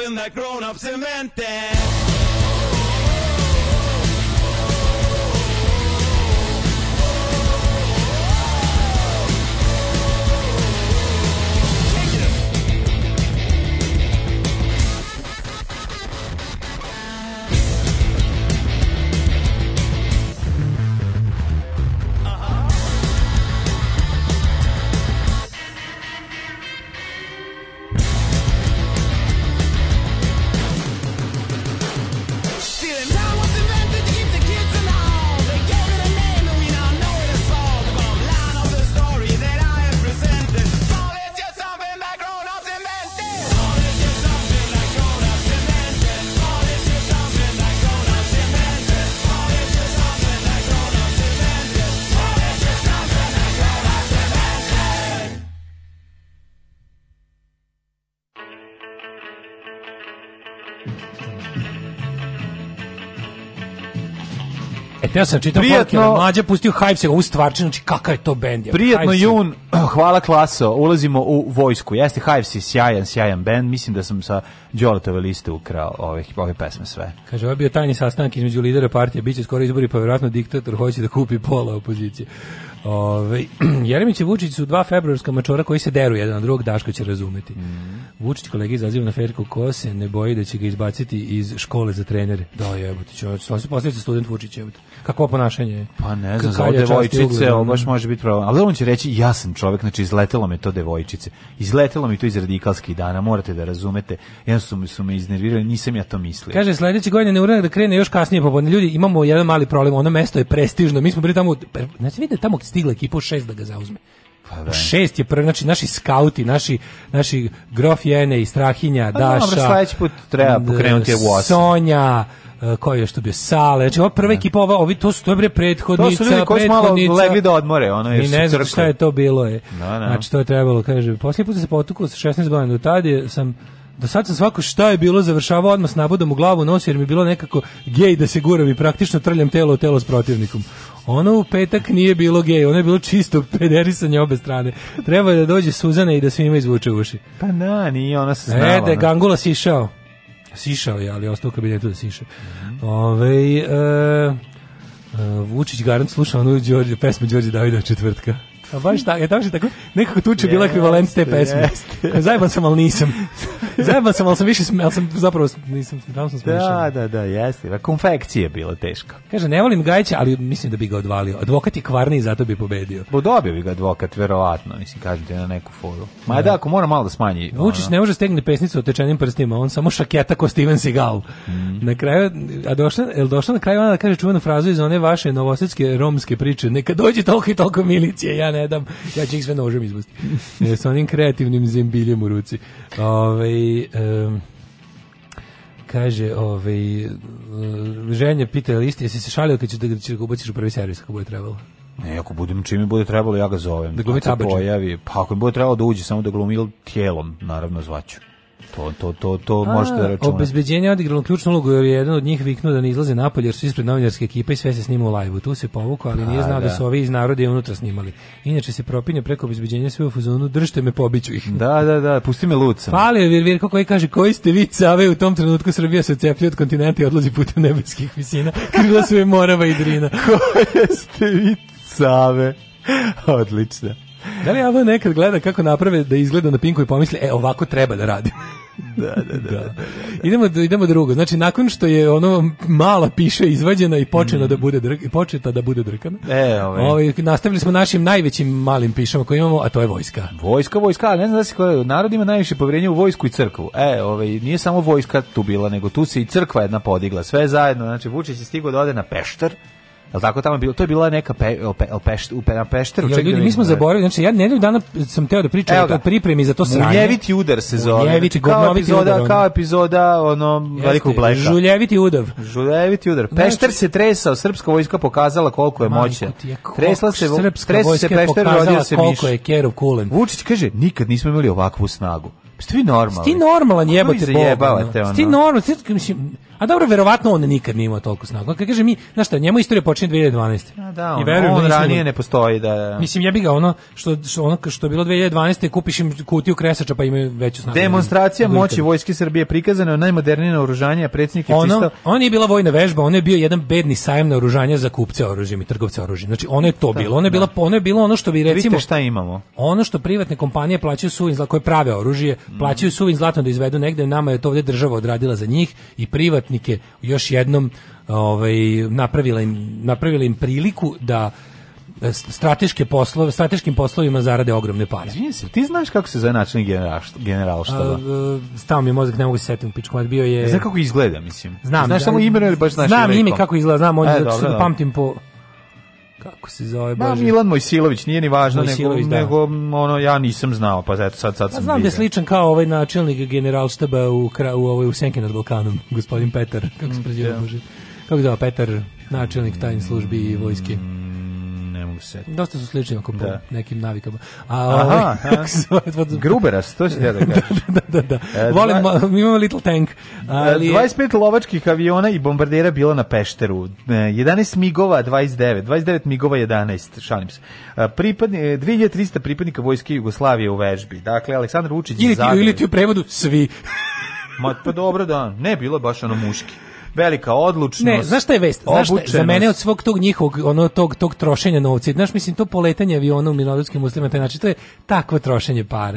in that grown-up cemented. Ja sam čitao prijatno, mlađe pustio Hive se u stvarčinu, znači kakav je to bend Ja. Prijatno jun, <clears throat> hvala klaso, ulazimo u vojsku. Jeste Hives je sjajan, sjajan bend, mislim da sam sa Đoletove liste ukrao ove, ove pesme sve. Kaže, ovo je bio tajni sastanak između lidera partije, bit će skoro izbori, pa vjerojatno diktator hoće da kupi pola opozicije. Ove, <clears throat> Jeremić i Vučić su dva februarska mačora koji se deru jedan na drugog, Daško će razumeti. Mm. Vučić kolegi izaziva na ferku ko ne boji da će ga izbaciti iz škole za trenere. Da, jebote, će, to se postavice student Vučić, jebote. Kako ponašanje? Pa ne znam, za devojčice, ovo baš može biti problem. Ali on će reći, ja sam čovjek, znači izletelo me to devojčice. Izletelo mi to iz radikalskih dana, morate da razumete. Jedan su, su me iznervirali, nisam ja to mislio. Kaže, sledeće godine ne uranak da krene još kasnije popodne. Ljudi, imamo jedan mali problem, ono mesto je prestižno, mi smo bili tamo, znači vidite, tamo stigla ekipa u 6 da ga zauzme. Pa da. Šest je prvi, znači naši skauti, naši, naši grof Jene i Strahinja, pa, Daša. Dobro, sledeći put treba pokrenuti u osam. Sonja, e, koji je što bio Sale. Znači ova prva da. ekipa, ova, ovi to su to bre prethodnica, to su ljudi koji su malo legli da odmore, ono je. ne znam šta je to bilo je. Da, da. Znači to je trebalo, kaže. Poslije puta se potukao sa 16 godina, do tad je sam Do sad sam svako šta je bilo završavao odmah s nabodom u glavu nosi jer mi je bilo nekako gej da se guram i praktično trljam telo u telo s protivnikom. Ono u petak nije bilo gej, ono je bilo čisto pederisanje obe strane. Treba da dođe Suzana i da svima izvuče uši. Pa na, nije ona se e, znala. Ede, da, da Gangula sišao. Sišao je, ali ostao u kabinetu da siše. Mm -hmm. Ove, e, Uh, Vučić garant sluša onu Đorđe, pesmu Đorđe Davida četvrtka. A baš tako, je tako, nekako tuče bila ekvivalent te pesme. Yes. Zajban sam, ali nisam. <laughs> Zajebao sam, ali sam više, ali sam zapravo nisam, sam smešan. Da, da, da, jeste. Pa Konfekcija je bila teška. Kaže, ne volim Gajića, ali mislim da bi ga odvalio. Advokat je kvarni i zato bi pobedio. Bo dobio bi ga advokat, verovatno, mislim, kažem ti na neku foru. Ma da, da ako mora malo da smanji. Vučić ono. ne može stegni pesnicu o tečenim prstima, on samo šaketa ko Steven Seagal. Mm. Na kraju, a došla, el došla na kraju ona da kaže čuvenu frazu iz one vaše novosadske romske priče, neka dođe toliko i toliko milicije, ja ne dam, ja ću ih sve nožem izbustiti. <laughs> S onim kreativnim zembiljem u ruci. Ove, um, kaže, ovaj, eh, ženja pita, listi, jesi se šalio kad će da, da će ubaciš u prvi servis kako bude trebalo? Ne, ako budem čime mi bude trebalo, ja ga zovem. Da glumi tabađe? pa ako mi bude trebalo da uđe, samo da glumi tijelom, naravno zvaću. To, to, to, to A, možete da računati. Obezbeđenje odigralo ključnu ulogu jer je jedan od njih viknuo da ne izlaze napolje jer su ispred novinarske ekipe i sve se snima u lajvu. Tu se povukao, ali nije znao da. da. su ovi iz naroda i unutra snimali. Inače se propinje preko obezbeđenja sve u fuzonu, držite me, pobiću ih. Da, da, da, pusti me luca. Falio je kako je kaže, koji ste vi cave u tom trenutku Srbija se ceplja od kontinenta i odlazi putem nebeskih visina. Krila sve Morava i Drina. <laughs> koji ste vi cave? Odlično. Da li Avo nekad gleda kako naprave da izgleda na pinku i pomisli, e, ovako treba da radi. da, da, da, da. Idemo, idemo drugo. Znači, nakon što je ono mala piše izvađena i počela mm. da bude i početa da bude drkana, e, ovaj. ovaj, nastavili smo našim najvećim malim pišama koje imamo, a to je vojska. Vojska, vojska, ne znam da se koja, narod ima najviše poverenja u vojsku i crkvu. E, ovaj, nije samo vojska tu bila, nego tu se i crkva jedna podigla, sve zajedno. Znači, Vučić je stigao da ode na Pešter, Jel tako tamo bilo? To je bila neka pe, pe, pe, pe, pe, Pešteru. Jel, da ljudi, mi smo da zaboravili, znači ja nedelju dana sam teo da pričam o toj pripremi za to sranje. Muljeviti udar se zove. Muljeviti, znači, kao epizoda, udar, kao epizoda ono, Jeste, velikog bleka. Žuljeviti udar. Žuljeviti udar. Znači- Pešter se tresao, srpska vojska pokazala koliko je moćna. Tresla se, srpska tresu se Pešter, rodio koliko je Kerov kulen. Vučić kaže, nikad nismo imali ovakvu snagu. Jeste vi normalni? Sti normalan jebote bog. Ono. Sti normalan, sti, mislim, a dobro, verovatno on nikad nije imao toliko snagu. Kad kaže mi, znaš šta, njemu istorija počinje 2012. A da, on, I verujem, on, ranije ne postoji. Da, da. Mislim, jebi ga ono što, što, ono što je bilo 2012. kupiš im kutiju kresača pa imaju veću snagu. Demonstracija moći vojske Srbije prikazana je najmodernije naoružanje, a predsjednik je ono, čistao... On je bila vojna vežba, on je bio jedan bedni sajam naoružanja za kupce oružjem i trgovce oružjem. Znači, ono je to da, bilo. Ono je, da. bila, ono je bilo ono što bi, da recimo... Vidite šta imamo. Ono što privatne kompanije plaćaju su koje prave oružje, Mhm. plaćaju suvin zlatom da izvedu negde, nama je to ovde država odradila za njih i privatnike još jednom ovaj, napravila, im, napravila im priliku da e, strateške poslove, strateškim poslovima zarade ogromne pare. Izvinite se, ti znaš kako se zove načelnik general, e, Stao mi je mozak, ne mogu se setiti, pičku bio je. Znaš kako izgleda, mislim. Znam, znaš da samo ime ili baš znaš Znam ime kako izgleda, znam, on e, dobro, da, pamtim po kako se zove Ma, da, Bože. Milan Mojsilović, nije ni važno, Mojsilović, nego, da. nego ono, ja nisam znao, pa zato sad, sad sam Znam da je sličan kao ovaj načelnik generalštaba u, kra, u, ovoj, u Senke nad Balkanom, gospodin Petar, kako se mm, preziva, da. Bože. Kako se zove, Petar, načelnik tajnih službi i vojske. Mm, mogu se setiti. Dosta su slični oko da. nekim navikama. A, Aha, ovaj, Gruberas, <laughs> to se da <laughs> da da, da, da. E, Volim, dva... imamo Little Tank. Ali... 25 lovačkih aviona i bombardera bilo na Pešteru. 11 e, migova, 29. 29 migova, 11, šalim se. E, pripadni, 2300 e, pripadnika vojske Jugoslavije u vežbi. Dakle, Aleksandar Vučić... Ili ti, ili ti u prevodu svi. Ma, pa dobro da, ne bilo baš ono muški velika odlučnost. Ne, znaš šta je vest? Znaš šta, za mene od svog tog njihovog ono tog tog trošenja novca, znaš mislim to poletanje aviona u minodotskim uslovima, taj znači to je takvo trošenje para.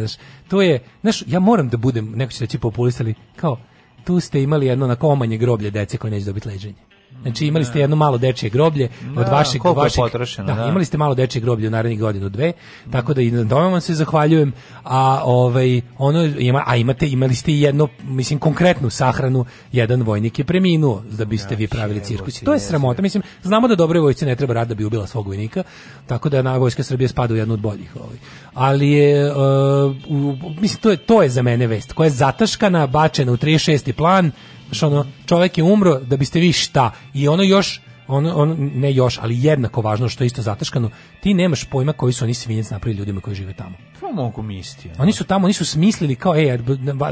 To je, znaš, ja moram da budem, neko će reći populista, ali kao tu ste imali jedno na komanje groblje dece koje neće dobiti leđenje. Znači imali ste jedno malo dečije groblje od vašeg, da, vašeg potrošeno, da, da, imali ste malo dečije groblje u narednih godinu dve, tako da i na tome vam se zahvaljujem. A ovaj ono ima a imate imali ste jedno mislim konkretnu sahranu, jedan vojnik je preminuo da biste znači, vi pravili cirkus. To je sramota. Mislim znamo da dobre vojsci ne treba rad da bi ubila svog vojnika, tako da na vojska Srbije spada u jednu od boljih, ovaj. Ali je uh, u, mislim to je to je za mene vest koja je zataškana, bačena u 36. plan Znaš, ono, čovek je umro da biste vi šta. I ono još ono, on, ne još, ali jednako važno što je isto zataškano, ti nemaš pojma koji su oni svinjac napravili ljudima koji žive tamo. To mogu misliti. Ono. Oni su tamo, oni su smislili kao, ej,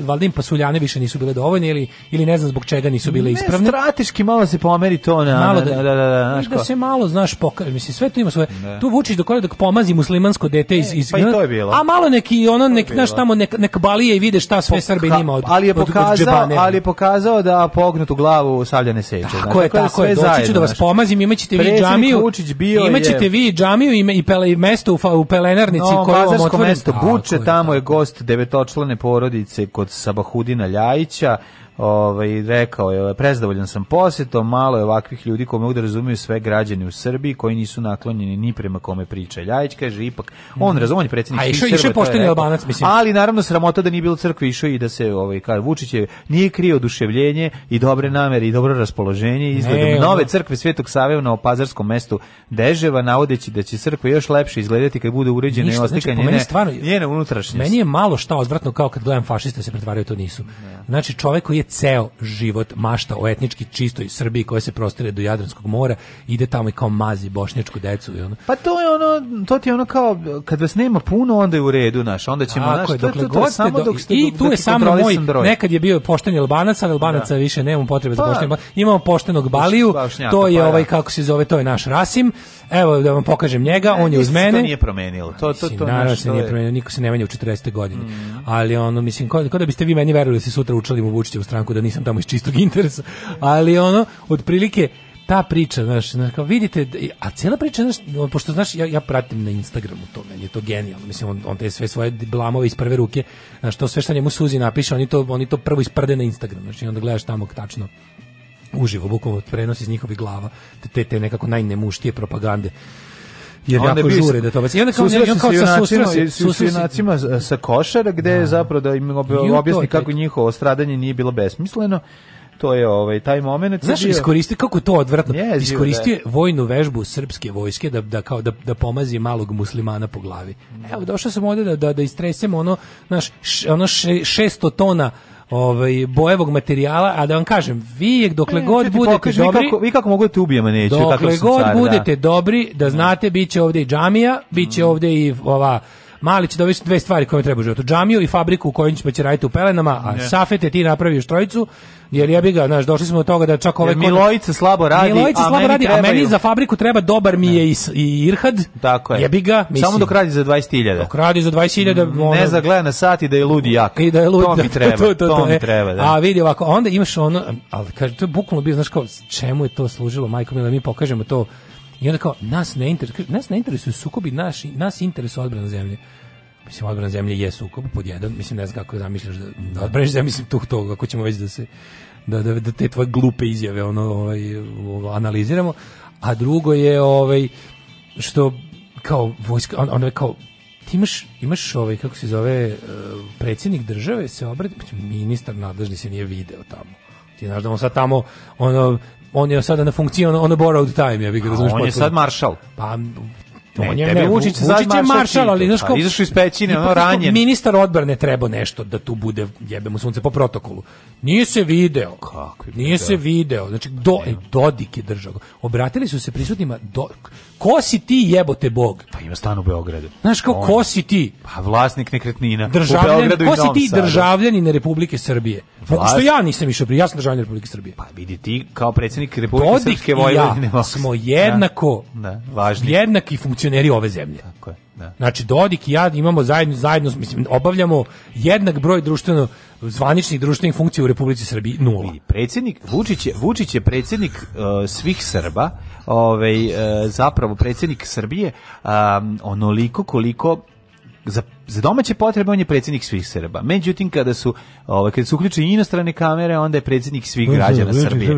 valjda im pasuljane više nisu bile dovoljne ili, ili ne znam zbog čega nisu bile ne, ispravne. strateški malo se pomeri to na... Malo da, da, da, da, da se malo, znaš, pokaže, mislim, sve to ima svoje... Ne. Tu vučiš do koje dok pomazi muslimansko dete iz... iz pa i to je bilo. A malo neki, ono, nek, znaš, tamo nek, nek balije i vide šta sve Poka, Srbi nima od, ali je pokazao, od, od džeba, ali je pokazao da pognutu glavu savljane seče. Tako, znači, je, tako je, doći ću da vas pomazim, imaćete vi džamiju. Vučić bio imaćete je... vi džamiju i, i, pele, mesto u, u pelenarnici no, koje vam otvorim. mesto Buče, tamo je gost devetočlane porodice kod Sabahudina Ljajića ovaj, rekao je, ovaj, prezdovoljan sam posjetom, malo je ovakvih ljudi koji mogu da razumiju sve građane u Srbiji koji nisu naklonjeni ni prema kome priča. Ljajić kaže ipak, on mhm. razumije predsjednik A išao je pošteni albanac, mislim. Ali naravno sramota da nije bilo crkvi, išao i da se ovaj, kaže, Vučić je, nije krio oduševljenje i dobre namere i dobro raspoloženje izgledom ne, nove crkve Svetog Save na Opazarskom mestu Deževa, navodeći da će crkva još lepše izgledati kad bude uređena Ništa, i oslikanje znači, njene, stvarno, njene unutrašnje. Meni je malo šta odvratno kao kad gledam fašiste se pretvaraju, to nisu. Znači čovjek koji je ceo život mašta o etnički čistoj Srbiji koja se prostire do Jadranskog mora, ide tamo i kao mazi bošnjačku decu i ono. Pa to je ono, to ti je ono kao kad vas nema puno, onda je u redu, naš, onda ćemo Tako naš, je, dokle to, to, to, samo dok ste, i tu je sam moj broj. nekad je bio pošten Albanac, ali Albanaca da. više nemamo potrebe za pa, Imamo poštenog Baliju, bašnjata, to pa je pa, ovaj da. kako se zove, to je naš Rasim. Evo da vam pokažem njega, ne, on je uz mene. To nije promenilo. To to to naravno da se nije promenilo, niko se ne menja u 40. godini. Mm. Ali ono mislim kad kao da biste vi meni verovali da se sutra učlani u Vučića stranku da nisam tamo iz čistog <laughs> interesa, ali ono, otprilike, ta priča, znaš, znaš kao vidite, a cijela priča, znaš, pošto, znaš, ja, ja pratim na Instagramu to, meni je to genijalno, mislim, on, on te sve svoje blamove iz prve ruke, znaš, to sve što njemu Suzi napiše, oni to, oni to prvo isprde na Instagram, znači, onda gledaš tamo tačno uživo, bukvalno prenos iz njihovih glava, te, te nekako najnemuštije propagande jer onda bi, žure da to baci. I onda kao on kao sa susresti, susresti sa košara gde je da. zapravo da im objasni kako njihovo stradanje nije bilo besmisleno to je ovaj taj momenat znaš bio... iskoristi kako to odvratno iskoristi da. vojnu vežbu srpske vojske da da kao da, da pomazi malog muslimana po glavi evo došao sam ovde da da da istresemo ono naš ono 600 tona ovaj bojevog materijala, a da vam kažem, vi dokle e, god budete pokaži, dobri, vi kako, vi kako mogu da te ubijemo neću, Dokle god car, da. budete dobri, da, da. znate biće ovde i džamija, biće mm. ovdje i ova Mali će dovesti dve stvari koje treba u životu. Džamiju i fabriku u kojoj ćemo će raditi u pelenama, a yeah. Safete ti napraviš trojicu, Jer ja da. bih ga, znaš, došli smo do toga da čak ovaj Milojica slabo radi, Milojica slabo radi, a meni za fabriku treba dobar mi je i, i Irhad. Tako je. Jebi ga, mislim. Samo dok radi za 20.000. Dok radi za 20.000, mm, ne za gleda na sati da je ludi jak. I da je ludi. To mi da, treba. to, to, to, to mi e, treba, da. A vidi ovako, onda imaš ono, al kaže to je bukvalno bio znaš kao čemu je to služilo, majko mila, mi pokažemo to. I onda kao nas ne interesuje, nas ne interesuje sukobi naši, nas interesuje odbrana zemlje mislim odbrana zemlje je sukob pod jedan, mislim ne znam kako zamišljaš da, da odbraniš zemlje, mislim tuh to, ako ćemo već da se da, da, da te tvoje glupe izjave ono ovaj analiziramo, a drugo je ovaj što kao vojska on, je kao ti imaš, imaš ovaj, kako se zove, eh, predsjednik države se obrati, ministar nadležni se nije video tamo. Ti znaš da on sad tamo, ono, on je sada na funkciji, on, ono, ono borrowed time, ja bih ga razumiješ. On je sad da- maršal. Pa, Ne, njega Vučić, Vučić je maršal, ali znaš ko... Izašao iz pećine, ono ranjen. Ministar odbrane treba nešto da tu bude, jebemo sunce, po protokolu. Nije se video. Kako? Nije se video. Znači, do, Dodik je držao. Obratili su se prisutnima... Do, ko si ti jebote bog? Pa ima stan u Beogradu. Znaš kao, On, ko si ti? Pa vlasnik nekretnina. Državljan, u Beogradu ko si ti državljanin Republike Srbije? Pa Vlast... Što ja nisam više prije, ja sam državljanin Republike Srbije. Pa vidi ti kao predsjednik Republike Dodik Srpske Vojvodine. ja <laughs> smo jednako da, da, važni. jednaki funkcioneri ove zemlje. Tako je. Da. Znači Dodik i ja imamo zajedno zajedno mislim obavljamo jednak broj društveno zvaničnih društvenih funkcija u Republici Srbiji nula. Predsjednik Vučić je, Vučić je predsjednik uh, svih Srba, ovaj uh, zapravo predsjednik Srbije um, onoliko koliko za za domaće potrebe on je predsjednik svih Srba. Međutim kada su ovaj kada su uključene inostrane kamere, onda je predsjednik svih građana Srbije.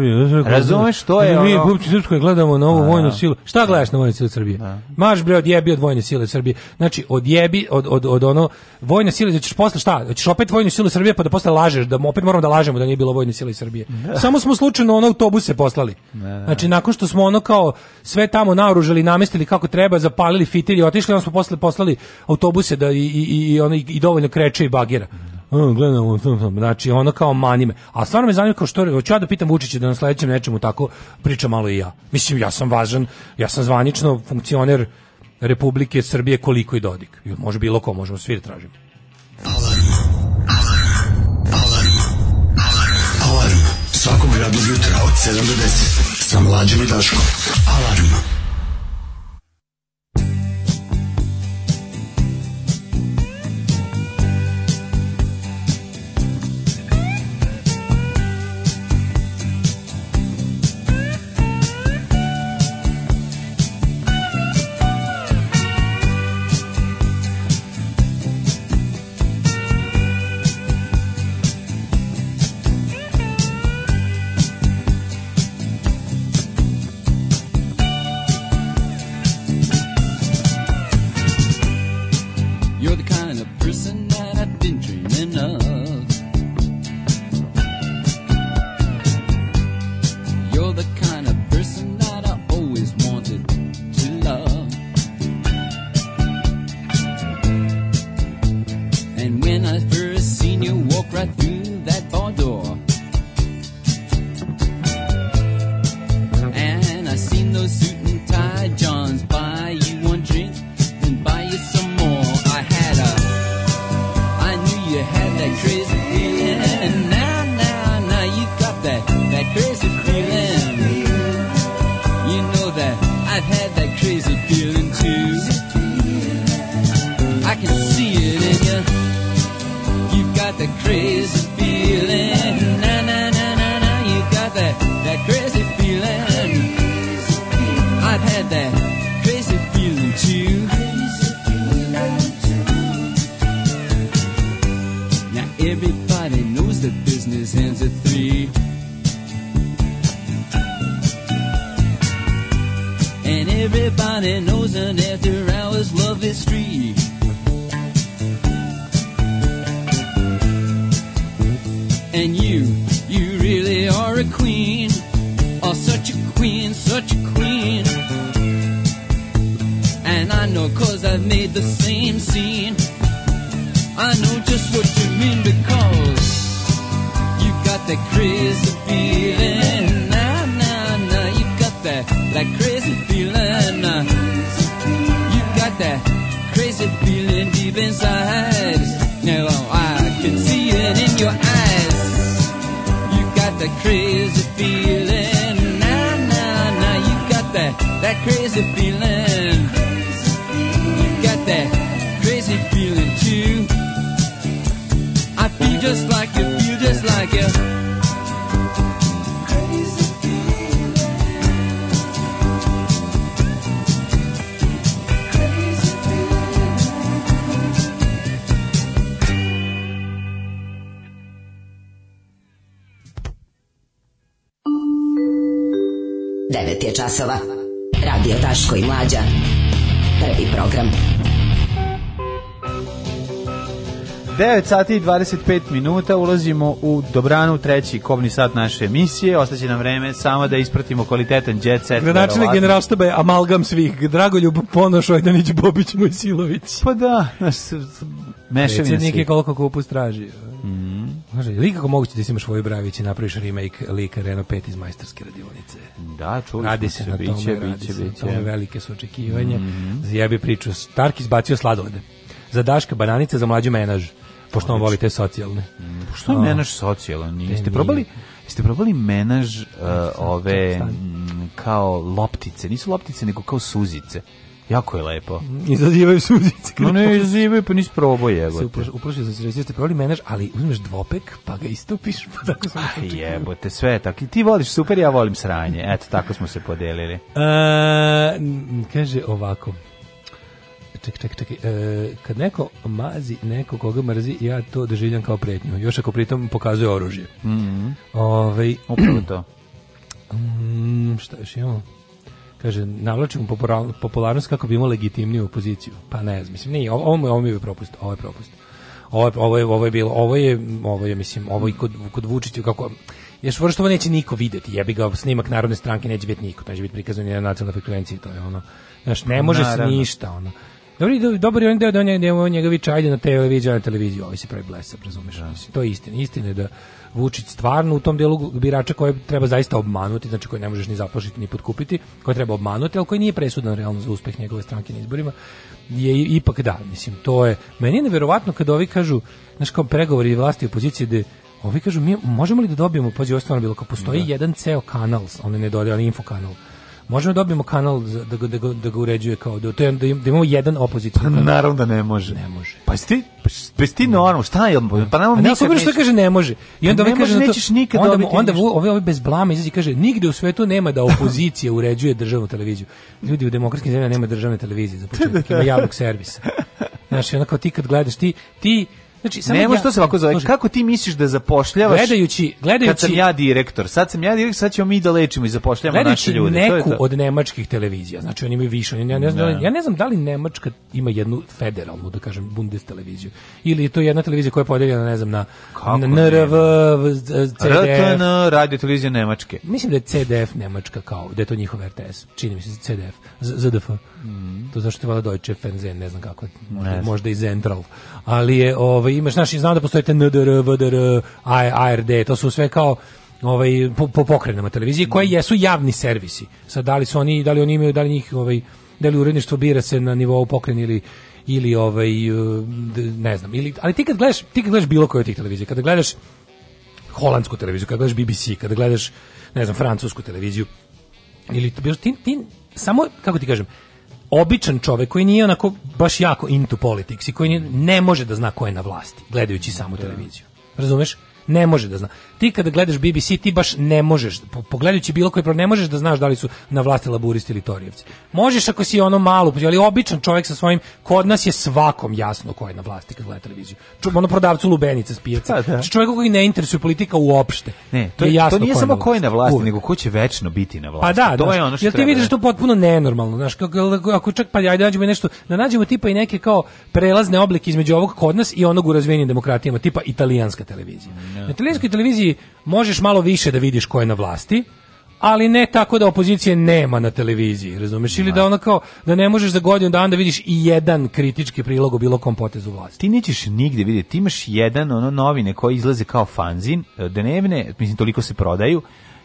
Razumeš što je Mi ono... srpskoj gledamo na ovu vojnu da. silu. Šta gledaš na vojnu silu Srbije? Da. Maš bre odjebi od vojne sile Srbije. Znači odjebi od od od ono vojne sile da ćeš posle šta? ćeš opet vojnu silu Srbije pa da posle lažeš da opet moramo da lažemo da nije bilo vojne sile Srbije. Da. Samo smo slučajno ono autobuse poslali. Znači nakon što smo ono kao sve tamo naoružali, namestili kako treba, zapalili fitilj i otišli, onda smo posle poslali autobuse da i i, i, ona, i dovoljno kreće i bagira. Mm, gledam, znači ona kao manime. A stvarno me zanima kao što, hoću ja da pitam Vučića da na sledećem nečemu tako priča malo i ja. Mislim, ja sam važan, ja sam zvanično funkcioner Republike Srbije koliko i Dodik. I može bilo ko, možemo svi da tražimo. Alarm. Alarm. Alarm. Alarm. Alarm. Svakog radnog jutra od 7 do 10 sa mlađim i Daškom. trees that crazy feeling. You got that crazy feeling too. I feel just like you, feel just like you. Devet je časova. Daško i Mlađa. Prvi program. 9 sati i 25 minuta ulazimo u dobranu treći kobni sat naše emisije. Ostaće nam vreme samo da ispratimo kvalitetan jet set. Gradonačelnik generalštaba je amalgam svih. Dragoljub Ponoš, Ojdanić, Bobić, Mojsilović. Pa da, naš mešavina svih. Predsjednik je koliko kupu straži. Mm Može, ili kako moguće da imaš Voju Bravić i napraviš remake lika Renault 5 iz majstorske radionice? Da, čuli radi se, se na tome, biće, radi biće, se na tome, velike su očekivanje. Mm -hmm. Jebi priču, Stark izbacio sladolede. Za Daška bananice, za mlađu menaž, pošto on voli te socijalne. Mm, pošto je menaž socijalan? Nije, jeste probali, jeste probali menaž uh, ove m, kao loptice, nisu loptice, nego kao suzice. Jako je lepo. Izazivaju suzice. No ne, izazivaju, pa nisi probao jebote. Uplašio uproš, sam se, jeste probali menaž, ali uzmeš dvopek, pa ga istupiš. Pa tako sam Aj, ah, jebote, sve tako. I ti voliš super, ja volim sranje. Eto, tako smo se podelili. A, e, kaže ovako ček, ček, ček, e, kad neko mazi neko koga mrzi, ja to doživljam kao pretnju. Još ako pritom pokazuje oružje. Mm -hmm. Ove, ovaj, Upravo to. Um, <clears throat> šta još imamo? kaže navlačimo popularnost kako bi imao legitimniju opoziciju. Pa ne znam, mislim, nije, ovo, ovo, mi je propust, ovo je propust. Ovo, je, ovo, je, ovo je bilo, ovo je, ovo je, mislim, ovo i kod, kod Vučića, kako, je što ovo neće niko videti, jebi ga, snimak Narodne stranke neće biti niko, će biti prikazan na nacionalnoj frekvenciji, to je ono, znači ne može se ništa, ono. Dobri, do, dobar je on deo da on njega, da njega viče, ajde na televiziju, ajde na televiziju, ovi se pravi blesa, razumeš, da. to je istina, istina je da Vučić stvarno u tom delu birača koje treba zaista obmanuti, znači koje ne možeš ni zaplašiti ni potkupiti, koje treba obmanuti, al koji nije presudan realno za uspeh njegove stranke na izborima, je ipak da, mislim, to je, meni je neverovatno kad ovi kažu, znači kao pregovori vlasti i opozicije, da ovi kažu, mi možemo li da dobijemo, pazi, ostalo bilo, kao postoji da. jedan ceo kanal, on ne dođe, on info kanal, Možemo da dobijemo kanal za, da, da, da ga uređuje kao da, to da, da imamo jedan opoziciju. Pa naravno da ne može. Ne može. Pa jesi pa, pa ti normalno, šta je? Pa nam ne, nikad što kaže ne može. I pa onda ovaj kaže nećeš nikad onda, dobiti. Onda ove ove bez blama izađe kaže nigde u svetu nema da opozicija uređuje državnu televiziju. Ljudi u demokratskim zemljama nema državne televizije za početak, <laughs> ima javnog servisa. Znaš, onako ti kad gledaš, ti, ti Znači, samo ne može ja, to se ovako zove. Služi. Kako ti misliš da zapošljavaš? Gledajući, gledajući kad sam ja direktor, sad sam ja direktor, sad ćemo mi da lečimo i zapošljavamo naše ljude. Gledajući neku to je to. od nemačkih televizija, znači oni imaju više, ja ne znam, ne. Da. ja ne znam da li Nemačka ima jednu federalnu, da kažem, Bundes televiziju ili je to jedna televizija koja je podeljena, ne znam, na Kako na NRV, CDF, RTN, Radio televizija Nemačke. Mislim da je CDF Nemačka kao, da je to njihov RTS, čini mi se CDF, ZDF. Mm. To zašto je vada Deutsche Fernsehen, ne znam kako, možda, ne možda i Zentral. Ali je, ovaj, imaš, znaš, znam da postoje te NDR, VDR, ARD, to su sve kao ovaj, po, po pokrenama televizije, koje mm. jesu javni servisi. Sad, da li su oni, da li oni imaju, da li njih, ovaj, da li uredništvo bira se na nivou pokrena ili ili ovaj eh, ne znam ili ali ti kad gledaš ti kad gledaš bilo koju od tih televizija kada gledaš holandsku televiziju kada gledaš BBC kada gledaš ne znam francusku televiziju ili ti, ti samo kako ti kažem običan čovjek koji nije onako baš jako into politics i koji ne može da zna ko je na vlasti, gledajući samu da. televiziju. Razumeš? ne može da zna. Ti kada gledaš BBC, ti baš ne možeš, pogledajući bilo koji program, ne možeš da znaš da li su na vlasti laburisti ili torijevci. Možeš ako si ono malo, ali običan čovjek sa svojim, kod nas je svakom jasno ko je na vlasti kad gleda televiziju. Ono prodavcu lubenica s pijaca. Pa da, da. Čovjeku koji ne interesuje politika uopšte. Ne, to, je jasno to nije ko samo ko je na vlasti, uvijek. nego ko će večno biti na vlasti. Pa da, to znaš, je ono što jel ti vidiš da to da- potpuno nenormalno, znaš, kako, ako čak pa ajde nađemo nešto, da nađemo tipa i neke kao prelazne oblike između ovog kod nas i onog u razvijenim demokratijama, tipa italijanska televizija. Da. Na italijanskoj televiziji možeš malo više da vidiš ko je na vlasti, ali ne tako da opozicije nema na televiziji, razumeš? Ili da ono kao, da ne možeš za godinu dan da vidiš i jedan kritički prilog o bilo kom potezu vlasti. Ti nećeš nigde vidjeti, ti imaš jedan ono novine koje izlaze kao fanzin, e, dnevne, mislim toliko se prodaju,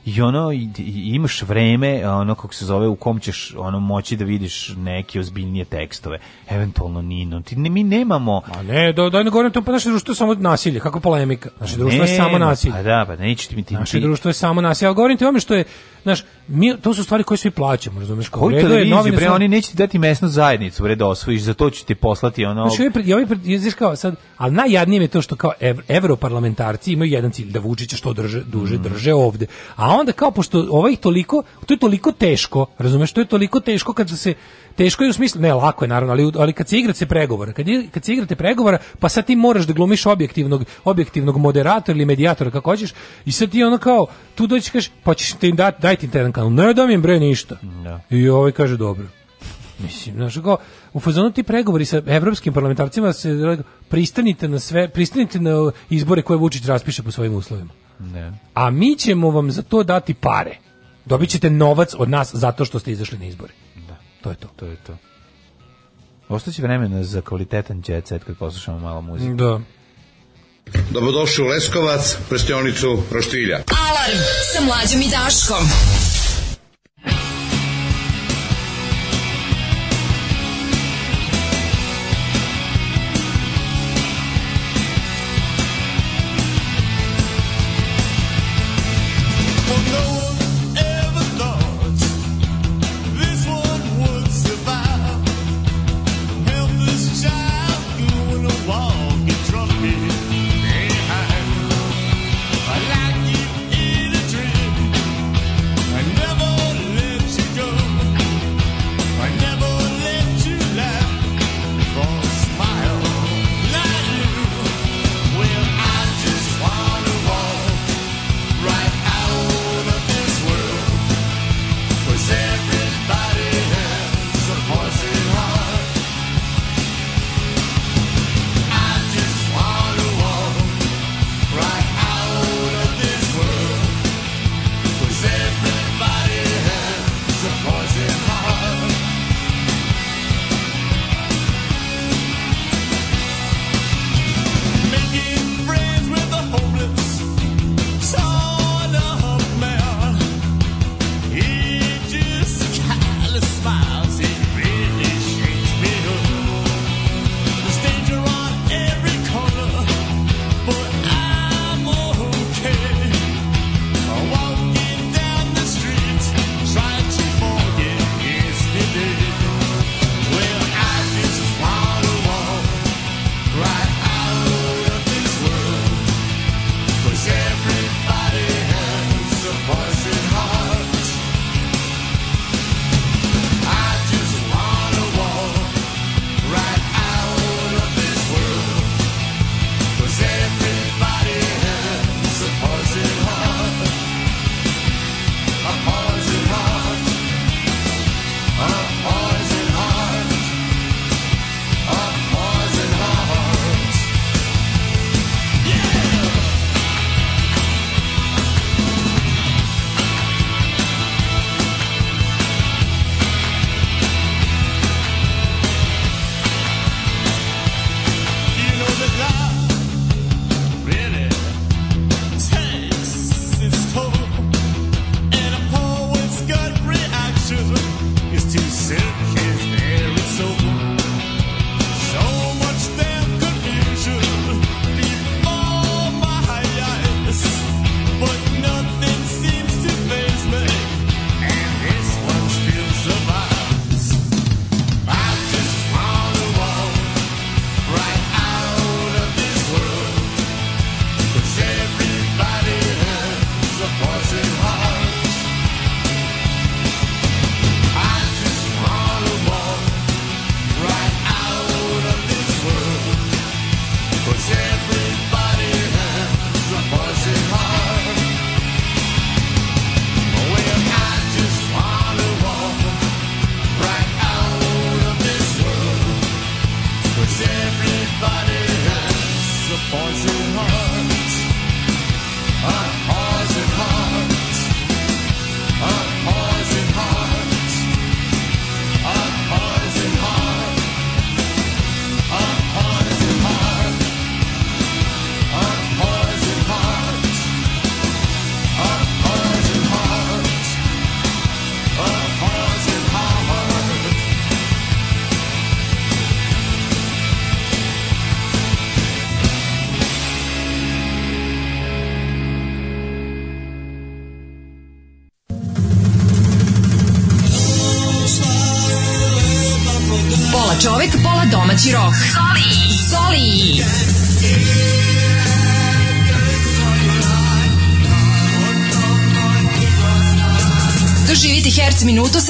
i ono i, i imaš vreme ono kako se zove u kom ćeš ono moći da vidiš neke ozbiljnije tekstove eventualno nino ti ne, mi nemamo a ne da daj ne govorim to pa naše društvo je samo nasilje kako polemika naše društvo ne, je samo nasilje pa da pa neće ti mi ti naše društvo je samo nasilje al govorim ti o tome što je znaš mi to su stvari koje svi plaćamo razumeš kao redu je novi bre oni neće ti dati mesnu zajednicu bre da osvojiš za to će ti poslati ono znači ovaj ovaj kao sad al najjadnije je to što kao ev, evroparlamentarci imaju jedan cilj da Vučića što drže duže mm. drže ovde a onda kao pošto ovaj toliko, to je toliko teško, razumeš, to je toliko teško kad se teško je u smislu, ne, lako je naravno, ali, ali kad se igrate se pregovora, kad, je, kad se igrate pregovora, pa sad ti moraš da glumiš objektivnog, objektivnog moderatora ili medijatora kako hoćeš i sad ti ono kao, tu doći kažeš, pa ćeš ti da daj ti jedan kanal, ne dam im bre ništa. Da. I ovaj kaže, dobro. Mislim, znaš, kao, u fazonu ti pregovori sa evropskim parlamentarcima se pristanite na sve, pristanite na izbore koje Vučić raspiše po svojim uslovima. Ne. A mi ćemo vam za to dati pare. Dobit ćete novac od nas zato što ste izašli na izbore. Da. To je to. To je to. Ostaće vremena za kvalitetan jet set kad poslušamo malo muzike. Da. Dobrodošli u Leskovac, prštionicu Roštilja. Alarm sa mlađom i Daškom.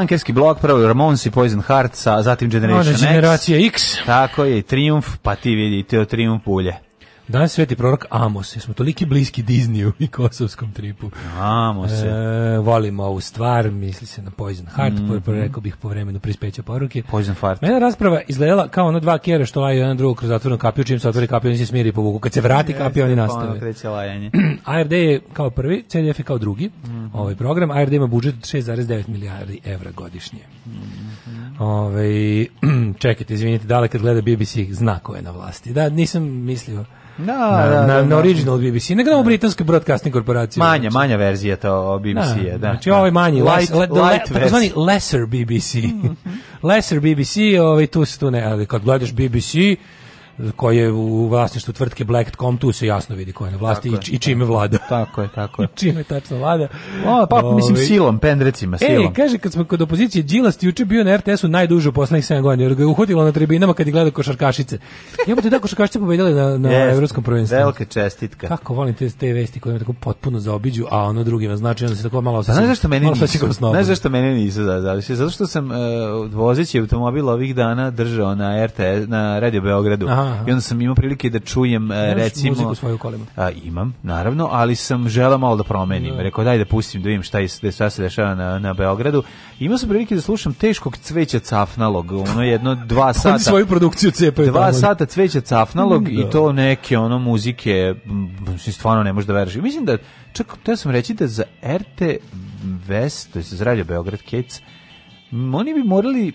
Punkerski blok, prvo Ramones i Poison Heart, sa, zatim Generation X. Generacija X. Tako je, Triumf, pa ti vidite o Triumfu ulje. Danas sveti prorok Amos, jer smo toliki bliski Disneyu i kosovskom tripu. Amos se. E, volimo ovu stvar, misli se na Poison Heart, mm -hmm. rekao bih po vremenu prispeća poruke. Poison Heart. Mena rasprava izgledala kao ono dva kjera što laju jedan drugog kroz zatvornu kapiju, čim se otvori kapiju, oni se smiri i povuku. Kad se vrati kapija, oni nastave. Pa ARD <clears throat> je kao prvi, CDF je kao drugi. Mm Mhm. ovaj program. ARD ima budžet 6,9 milijardi evra godišnje. Mhm. Ove, ovaj, <clears throat> čekajte, izvinite, da li kad gleda BBC zna ko je na vlasti. Da, nisam mislio da, na, da, na, da, na da. original BBC. Nego na da. britanske broadcasting korporacije. Manja, manja verzija to BBC-e, da, da. Znači ovaj manji, light, less, light le, zvani lesser BBC. Mhm. <laughs> lesser BBC, ovaj, tu se tu ne, ali kad gledaš BBC, koji je u vlasništvu tvrtke Black.com, tu se jasno vidi ko je na vlasti i, i čime vlada. Tako je, tako je. <laughs> I čime tačno vlada. O, pa, Ove. Ovaj, mislim, silom, pendrecima, silom. Ej, kaže, kad smo kod opozicije, Đilas ti juče bio na RTS-u najduže u poslednjih 7 godina, jer ga je uhodilo na tribinama kad je gledao košarkašice. Ja bih da košarkašice pobedjale na, na yes, Evropskom prvenstvu. Velike čestitka. Kako volim te, te vesti koje me tako potpuno zaobiđu, a ono drugima znači, onda se tako malo pa osjećam. Znaš zašto meni nisu? Znaš zašto meni nisu? Da, da, zato što sam uh, e, vozeći automobil ovih dana držao na RTS, na Radio Beogradu. Aha Aha. i onda sam imao prilike da čujem e, Nemaš recimo muziku svoju kolima. A, imam, naravno, ali sam želeo malo da promenim. No. Da. Rekao daj da pustim da vidim šta, je, šta se dešava na, na Beogradu. Imao sam prilike da slušam teškog cveća cafnalog, ono jedno dva sata. Oni svoju produkciju cepaju. Dva sata cveća cafnalog mm, i da. to neke ono muzike, mm, stvarno ne može da veruješ. Mislim da, čak, te sam reći da za RT Vest, to je za Radio Beograd Kids, oni bi morali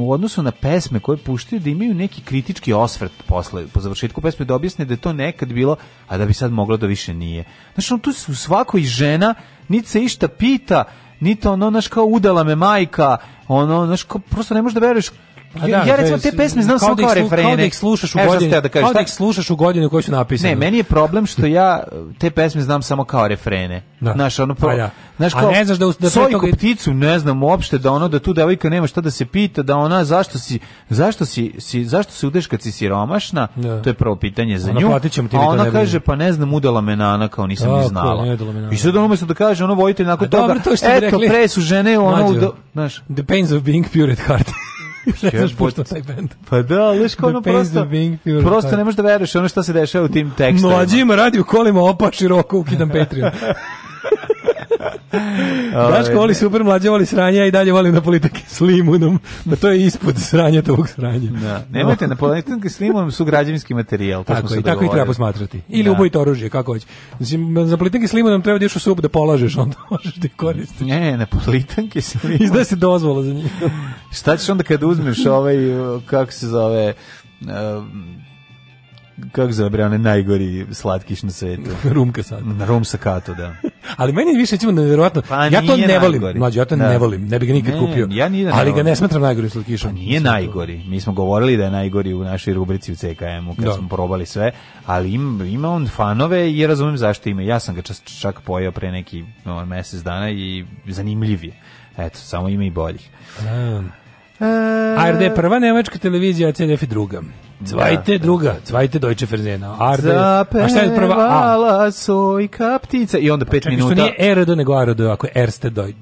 u odnosu na pesme koje puštaju da imaju neki kritički osvrt posle po završetku pesme da objasne da je to nekad bilo, a da bi sad moglo da više nije. Znači on tu su svakoj žena niti se išta pita, niti ono, znaš, kao udala me majka, ono, znaš, kao, prosto ne možeš da veruješ Pa da, ja, ja recimo te pesme znam samo da kao, refrene. Kao da ih slušaš u e, godini, da kažeš, kao da ih slušaš u godinu koju su napisane. Ne, meni je problem što ja te pesme znam samo kao refrene. Da. Znaš, ono pa pro... Ja. Da. Znaš, kao, A ne znaš da... da toga... pticu, ne znam uopšte da ono, da tu devojka nema šta da se pita, da ona zašto si, zašto si, si zašto se udeš kad si siromašna, da. to je prvo pitanje za ona, nju. Ti a ona kaže, pa ne znam, udala me nana, kao nisam ni znala. I sad ono da kaže, ono vojitelj nakon toga, eto, pre su žene, ono, znaš... The pains of being pure at heart. <laughs> ne znaš pošto taj band. Pa da, ali kao ono prosto, prosto ne možeš da veruješ ono što se dešava u tim tekstovima. Mlađima radi u kolima opa široko ukidam Patreon. <laughs> Daško voli super mlađe, voli sranje, i dalje volim napolitanke s limunom. Pa to je ispod sranja tog sranja. Da, nemojte, napolitanke s limunom su građevinski materijal. To tako, smo i, tako i treba posmatrati. Ili da. ubojite oružje, kako hoće. Mislim, napolitanke s limunom treba da ješ u sup da polažeš, <laughs> onda možeš da koristiš. Ne, ne, napolitanke s <laughs> limunom. Izda se dozvola za njih. Šta ćeš onda kad uzmeš ovaj, kako se zove, um, kako se one najgori slatkiš na svetu. Rumka <laughs> sad. Rum sa kato, da. <laughs> Ali meni više ćemo nevjerovatno. Pa ja to ne najgori. volim, mlađe, ja to da. ne volim. Ne bih ga nikad ne, kupio. Ja ni da ali ga ne smatram najgorim slatkišom. Pa nije najgori. Mi smo govorili da je najgori u našoj rubrici u CKM-u kad da. smo probali sve, ali im, ima on fanove i ja razumem zašto ima. Ja sam ga čas, čak pojao pre neki no, mesec dana i zanimljiv je. Eto, samo ima i boljih. Um. E... ARD da prva nemačka televizija, a CDF druga. Cvajte da. druga, cvajte Deutsche Verzena. Arde. A šta je prva A? sojka ptica i onda 5 minuta. Što nije RD nego ARD, ako je Erste Deutsche.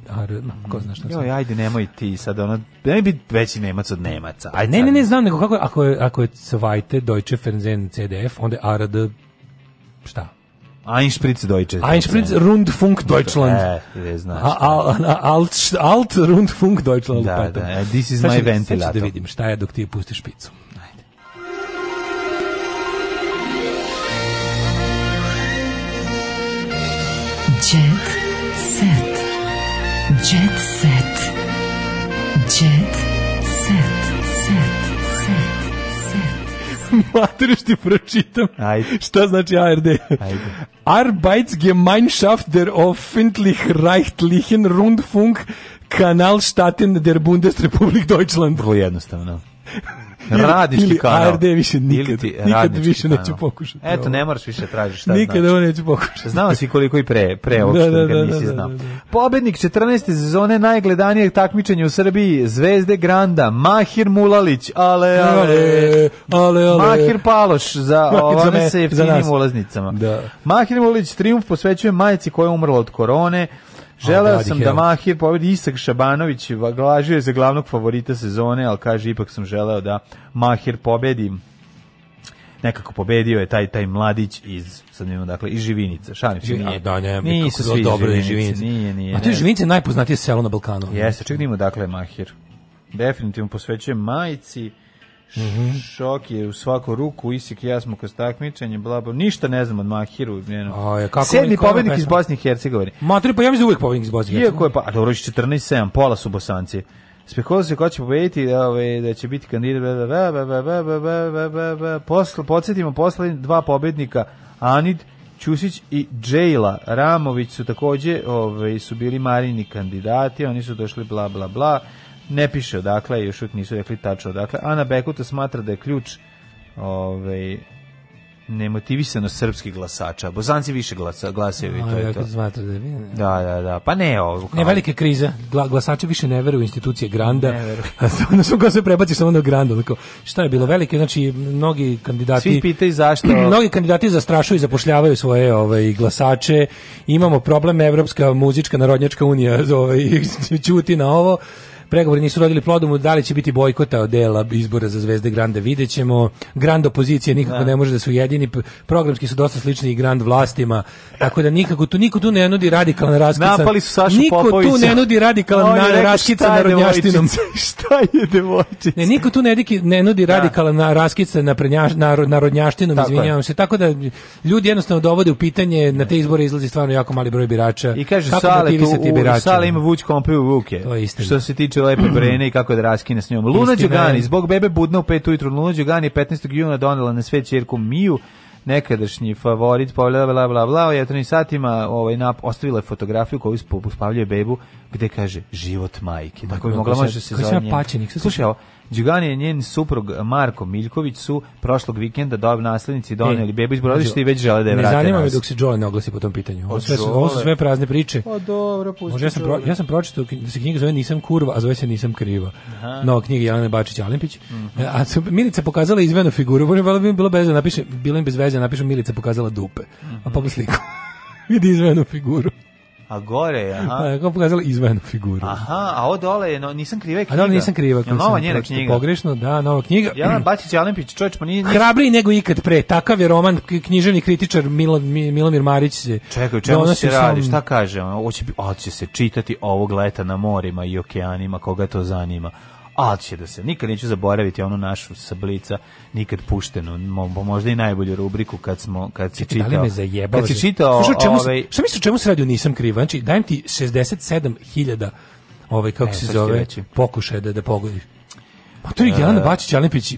Ko zna šta. Joj, ajde nemoj ti sad ona. Ne bi veći Nemac od Nemaca. Aj ne, ne, ne znam nego kako ako je ako je cvajte Deutsche Verzen CDF, onda ARD šta? Einspritz Deutsche. Einspritz Rundfunk Deutschland. E, ne znaš. A, a, alt, alt Rundfunk Deutschland. Da, da, e, this is my ventilator. Sad ću da vidim šta je dok ti pustiš picu. Materiš ti pročitam. Ajde. Šta znači ARD? Ajde. Arbeitsgemeinschaft der öffentlich rechtlichen Rundfunk Kanalstaaten der Bundesrepublik Deutschland. Vrlo jednostavno. Radnički ili kanal. ARD više nikad, nikad više kanal. neću pokušati. Eto, ne moraš više tražiti šta nikad znači. Nikad ovo neću pokušati. Znao si koliko i pre, pre uopšte, da da, da, da, nisi da, znao. Pobednik 14. sezone najgledanijeg takmičenja u Srbiji, Zvezde Granda, Mahir Mulalić, ale, ale, ale, ale. Mahir Paloš za ovane sa jeftinim ulaznicama. Da. Mahir Mulalić triumf posvećuje majici koja je umrla od korone, Želeo sam da Mahir pobedi Isak Šabanović, glažio je za glavnog favorita sezone, ali kaže ipak sam želeo da Mahir pobedi. Nekako pobedio je taj taj mladić iz sad nema dakle iz Živinice, šalim se. Nije, da, ne, nisu svi dobro iz Živinice. Nije, nije. A tu je Živinice najpoznatije selo na Balkanu. Jeste, nimo da dakle Mahir. Definitivno posvećujem majici. Mm -hmm. Šok je u svaku ruku, Isik i ja smo kroz takmičenje, bla, bla, ništa ne znam od Mahiru. Njeno. A, kako Sedmi pobednik iz Bosne i Hercegovine. Matri, pa ja mislim da uvijek pobednik iz Bosne i Hercegovine. Iako je, pa, a dobro, 14-7, pola su bosanci. Spekuluje se ko će pobediti, da, ove, da će biti kandidat, bla, bla, bla, bla, bla, bla, Posle, podsjetimo, posle dva pobednika, Anid, Ćusić i Džejla Ramović su takođe, ovaj, su bili marini kandidati, oni su došli bla, bla, bla. Ne piše odakle, još uvijek nisu rekli tačno odakle. Ana Bekuta smatra da je ključ ovaj, nemotivisano srpski glasača. Bozanci više glasa, glasaju i to je to. Smatra da, je, da, da, da. Pa ne ovo. Ne, velika kriza. Gla, glasači više ne veruju institucije Granda. Ne veruju. Onda <laughs> su se prebaci samo na Granda. Tako, šta je bilo velike? Znači, mnogi kandidati... Svi pitaju zašto... <clears throat> mnogi kandidati zastrašuju i zapošljavaju svoje ovaj, glasače. Imamo problem Evropska muzička narodnjačka unija <laughs> ovaj, čuti na ovo pregovori nisu rodili plodom, da li će biti bojkota od dela izbora za zvezde Grande, vidjet ćemo. Grand opozicija nikako da. ne može da su jedini, programski su dosta slični i Grand vlastima, tako da nikako tu, niko tu ne nudi radikalan raskica. Napali su Sašu niko Popovića. tu ne nudi radikalan <laughs> na, raskica narodnjaštinom. <laughs> šta je devojčica? Ne, niko tu ne, ne nudi da. radikalan na, raskica na narod, narodnjaštinom, tako izvinjavam je. se, tako da ljudi jednostavno dovode u pitanje, na te izbore izlazi stvarno jako mali broj birača. I kaže, Kako sale, tu, u, sale ima vuć kompe u ruke. To je istina. Što se tiče lepe brene i kako da raskine s njom. Luna Đugani, zbog bebe budna u 5 ujutru, Luna Đugani 15. juna donela na sve čerku Miju, nekadašnji favorit, pa bla bla bla bla, u 11 satima ovaj nap ostavila je fotografiju koju uspavljuje bebu gde kaže život majke. Tako bi mogla može se zove. Kako paćenik? Slušaj, ovo, Đugani i njen suprug Marko Miljković su prošlog vikenda dob naslednici doneli e, bebu iz borodišta i već žele da je vrate. Ne zanima me dok se Joe ne oglasi po tom pitanju. Ovo, sve, ovo su sve prazne priče. Pa dobro, pusti. Može, ja sam, pro, ja sam pročitao da se knjiga zove Nisam kurva, a zove se Nisam kriva. Aha. No, knjiga Jelene Bačić Alimpić. Mm -hmm. E, a su, Milica pokazala izvenu figuru, možda bi bilo bez da napiše, bilo im bez veze, da napiše Milica pokazala dupe. Mm -hmm. A mhm. pogledaj sliku. <laughs> Vidi izvenu figuru. A gore je, aha. Ja, pa, kao pokazala izvajanu figuru. Aha, a ovo dole je, no, nisam kriva knjiga. A dole nisam kriva knjiga. Ja, nova njena knjiga. Pogrešno, da, nova knjiga. Javan <clears throat> Bačić Alempić, čovječ, pa nije... Nis... Hrabriji nego ikad pre, takav je roman, književni kritičar Milo, Milomir Marić se... Čekaj, čemu se radi, sam... šta kaže? Ono, će, će se čitati ovog leta na morima i okeanima, koga to zanima ali će da se, nikad neću zaboraviti onu našu sablica, nikad puštenu, možda i najbolju rubriku kad smo, kad si čitao. Da li me zajebao? Kad si čitao, Slušaj, čemu, ovaj... Šta misliš čemu se radio nisam krivo? Znači, dajem ti 67.000 ovaj kako ne, se zove pokušaj da da pogodiš. Pa to je Jelena e, Bačić Alimpić,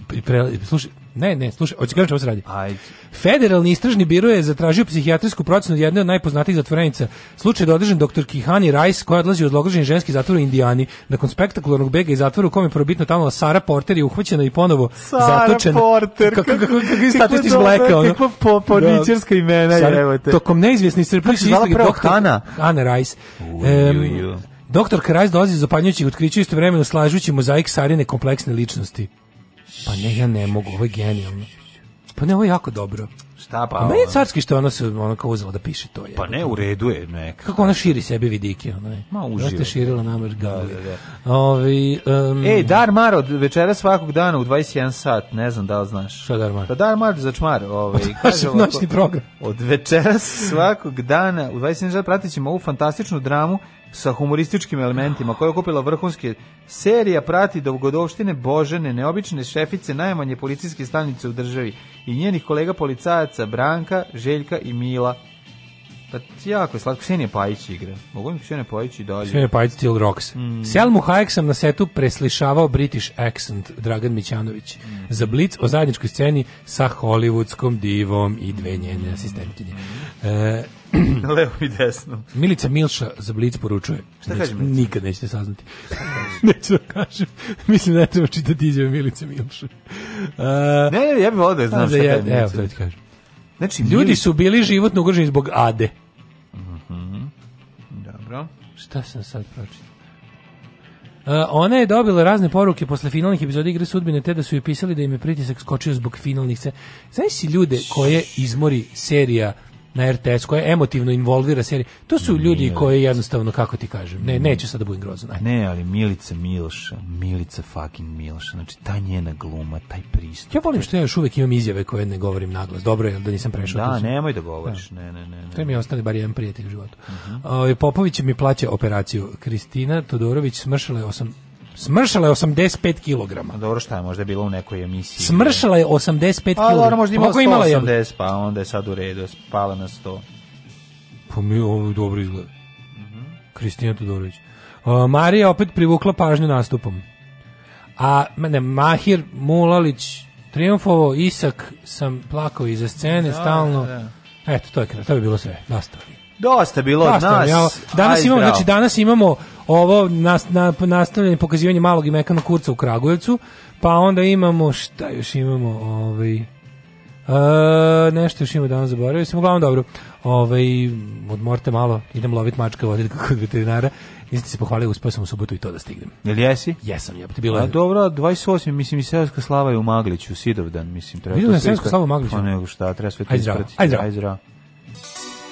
slušaj, Ne, ne, slušaj, hoće da kažem čemu se radi. Ajde. Federalni istražni biro je zatražio psihijatrijsku procenu od jedne od najpoznatijih zatvorenica. Slučaj je da određen doktor Kihani Rice, koja odlazi od odloženi ženski zatvor u Indijani. Nakon spektakularnog bega iz zatvora u kome je probitno tamo Sara Porter je uhvaćena i ponovo Sara zatočena. Porter, kako, kako, kako, kako je statist iz Blacka. Kako po, da. po imena Sara, je, te. Tokom neizvjesni srpljiši istrage doktor Hana. Hana Rice. Um, Doktor Krajs dolazi iz opanjujućih otkrića istovremeno slažući mozaik sarine kompleksne ličnosti. Pa ne, ja ne mogu, ovo je genijalno. Pa ne, ovo je jako dobro. Šta pa? A pa meni je carski što ona se ona kao uzela da piše to je. Pa ne, u redu je neka. Kako ona širi sebi vidike, ona je. Ma uživo. Jeste širila namjer gali. Da, da. da. Ovi, um... Ej, Dar Maro, večera svakog dana u 21 sat, ne znam da li znaš. Šta Dar Maro? Pa Dar Maro za čmar, ovaj, <laughs> kaže noćni program. Od večeras svakog dana u 21 sat pratit ćemo ovu fantastičnu dramu sa humorističkim elementima koja je okupila vrhunske serija prati dogodovštine Božene, neobične šefice najmanje policijske stanice u državi i njenih kolega policajaca Branka, Željka i Mila Pa jako je slatko. Ksenija Pajić igra. Mogu mi Ksenija Pajić i dalje. Ksenija Pajić Steel Rocks. Mm. Selmu Hayek sam na setu preslišavao British accent Dragan Mićanović mm. za Blitz o zajedničkoj sceni sa hollywoodskom divom i dve njene asistentkinje. E, Levo <clears throat> i desno. Milica Milša za Blitz poručuje. Šta Neć, kažem? Nikad nećete saznati. <laughs> Neću da kažem. Mislim da ne treba čitati izjave Milice Milša. E, ne, ne, ja bih volio da pa znam šta kažem. Evo, to ti kažem. Znači, ljudi su bili životno ugroženi zbog ade. Mm -hmm. Dobro. Šta sam sad pročitao? E, ona je dobila razne poruke posle finalnih epizoda igre sudbine te da su joj pisali da im je pritisak skočio zbog finalnih se. Znaš si ljude koje izmori serija na RTS koja emotivno involvira serije. To su ljudi koji jednostavno kako ti kažem, ne neću sad da budem grozan. Ne, ali Milica Milša, Milica fucking Milša, znači ta njena gluma, taj pristup. Ja volim što ja još uvek imam izjave koje ne govorim naglas. Dobro je da nisam prešao. Da, nemoj da govoriš. Da. Ne, ne, ne, ne. To mi je ostali bar jedan prijatelj u životu. Uh -huh. o, Popović mi plaća operaciju. Kristina Todorović smršala je 8 Smršala je 85 kg. Dobro šta je, možda je bilo u nekoj emisiji. Smršala je 85 kg. Pa, dobro, možda pa imala 180, pa onda je sad u redu, spala na 100. Pa mi ovo dobro izgleda. Mm -hmm. Kristina Todorović. O, Marija opet privukla pažnju nastupom. A ne, Mahir Mulalić triumfovo, Isak sam plakao iza scene da, da stalno. Da, da. Eto, to je, to je bilo sve. Nastavi. Dosta bilo od nas. Ja, danas Aj, imamo, bravo. znači danas imamo ovo nas, na, nastavljanje pokazivanje malog i mekanog kurca u Kragujevcu, pa onda imamo, šta još imamo, ovaj, Uh, nešto još imamo danas zaboravio sam, uglavnom dobro. Ovaj odmorte malo, idem lovit mačka voditi kod veterinara. Niste se pohvalio, uspeo sam u subotu i to da stignem. Jel jesi? Jesam, ja, ti bilo. A dobro, 28. mislim i Seoska slava je u Magliću, Sidovdan, mislim treba. Vidim da Seoska slava u Magliću. Pa nego šta, treba sve to ispratiti. Ajde, zdravo. Ajde, zdravo.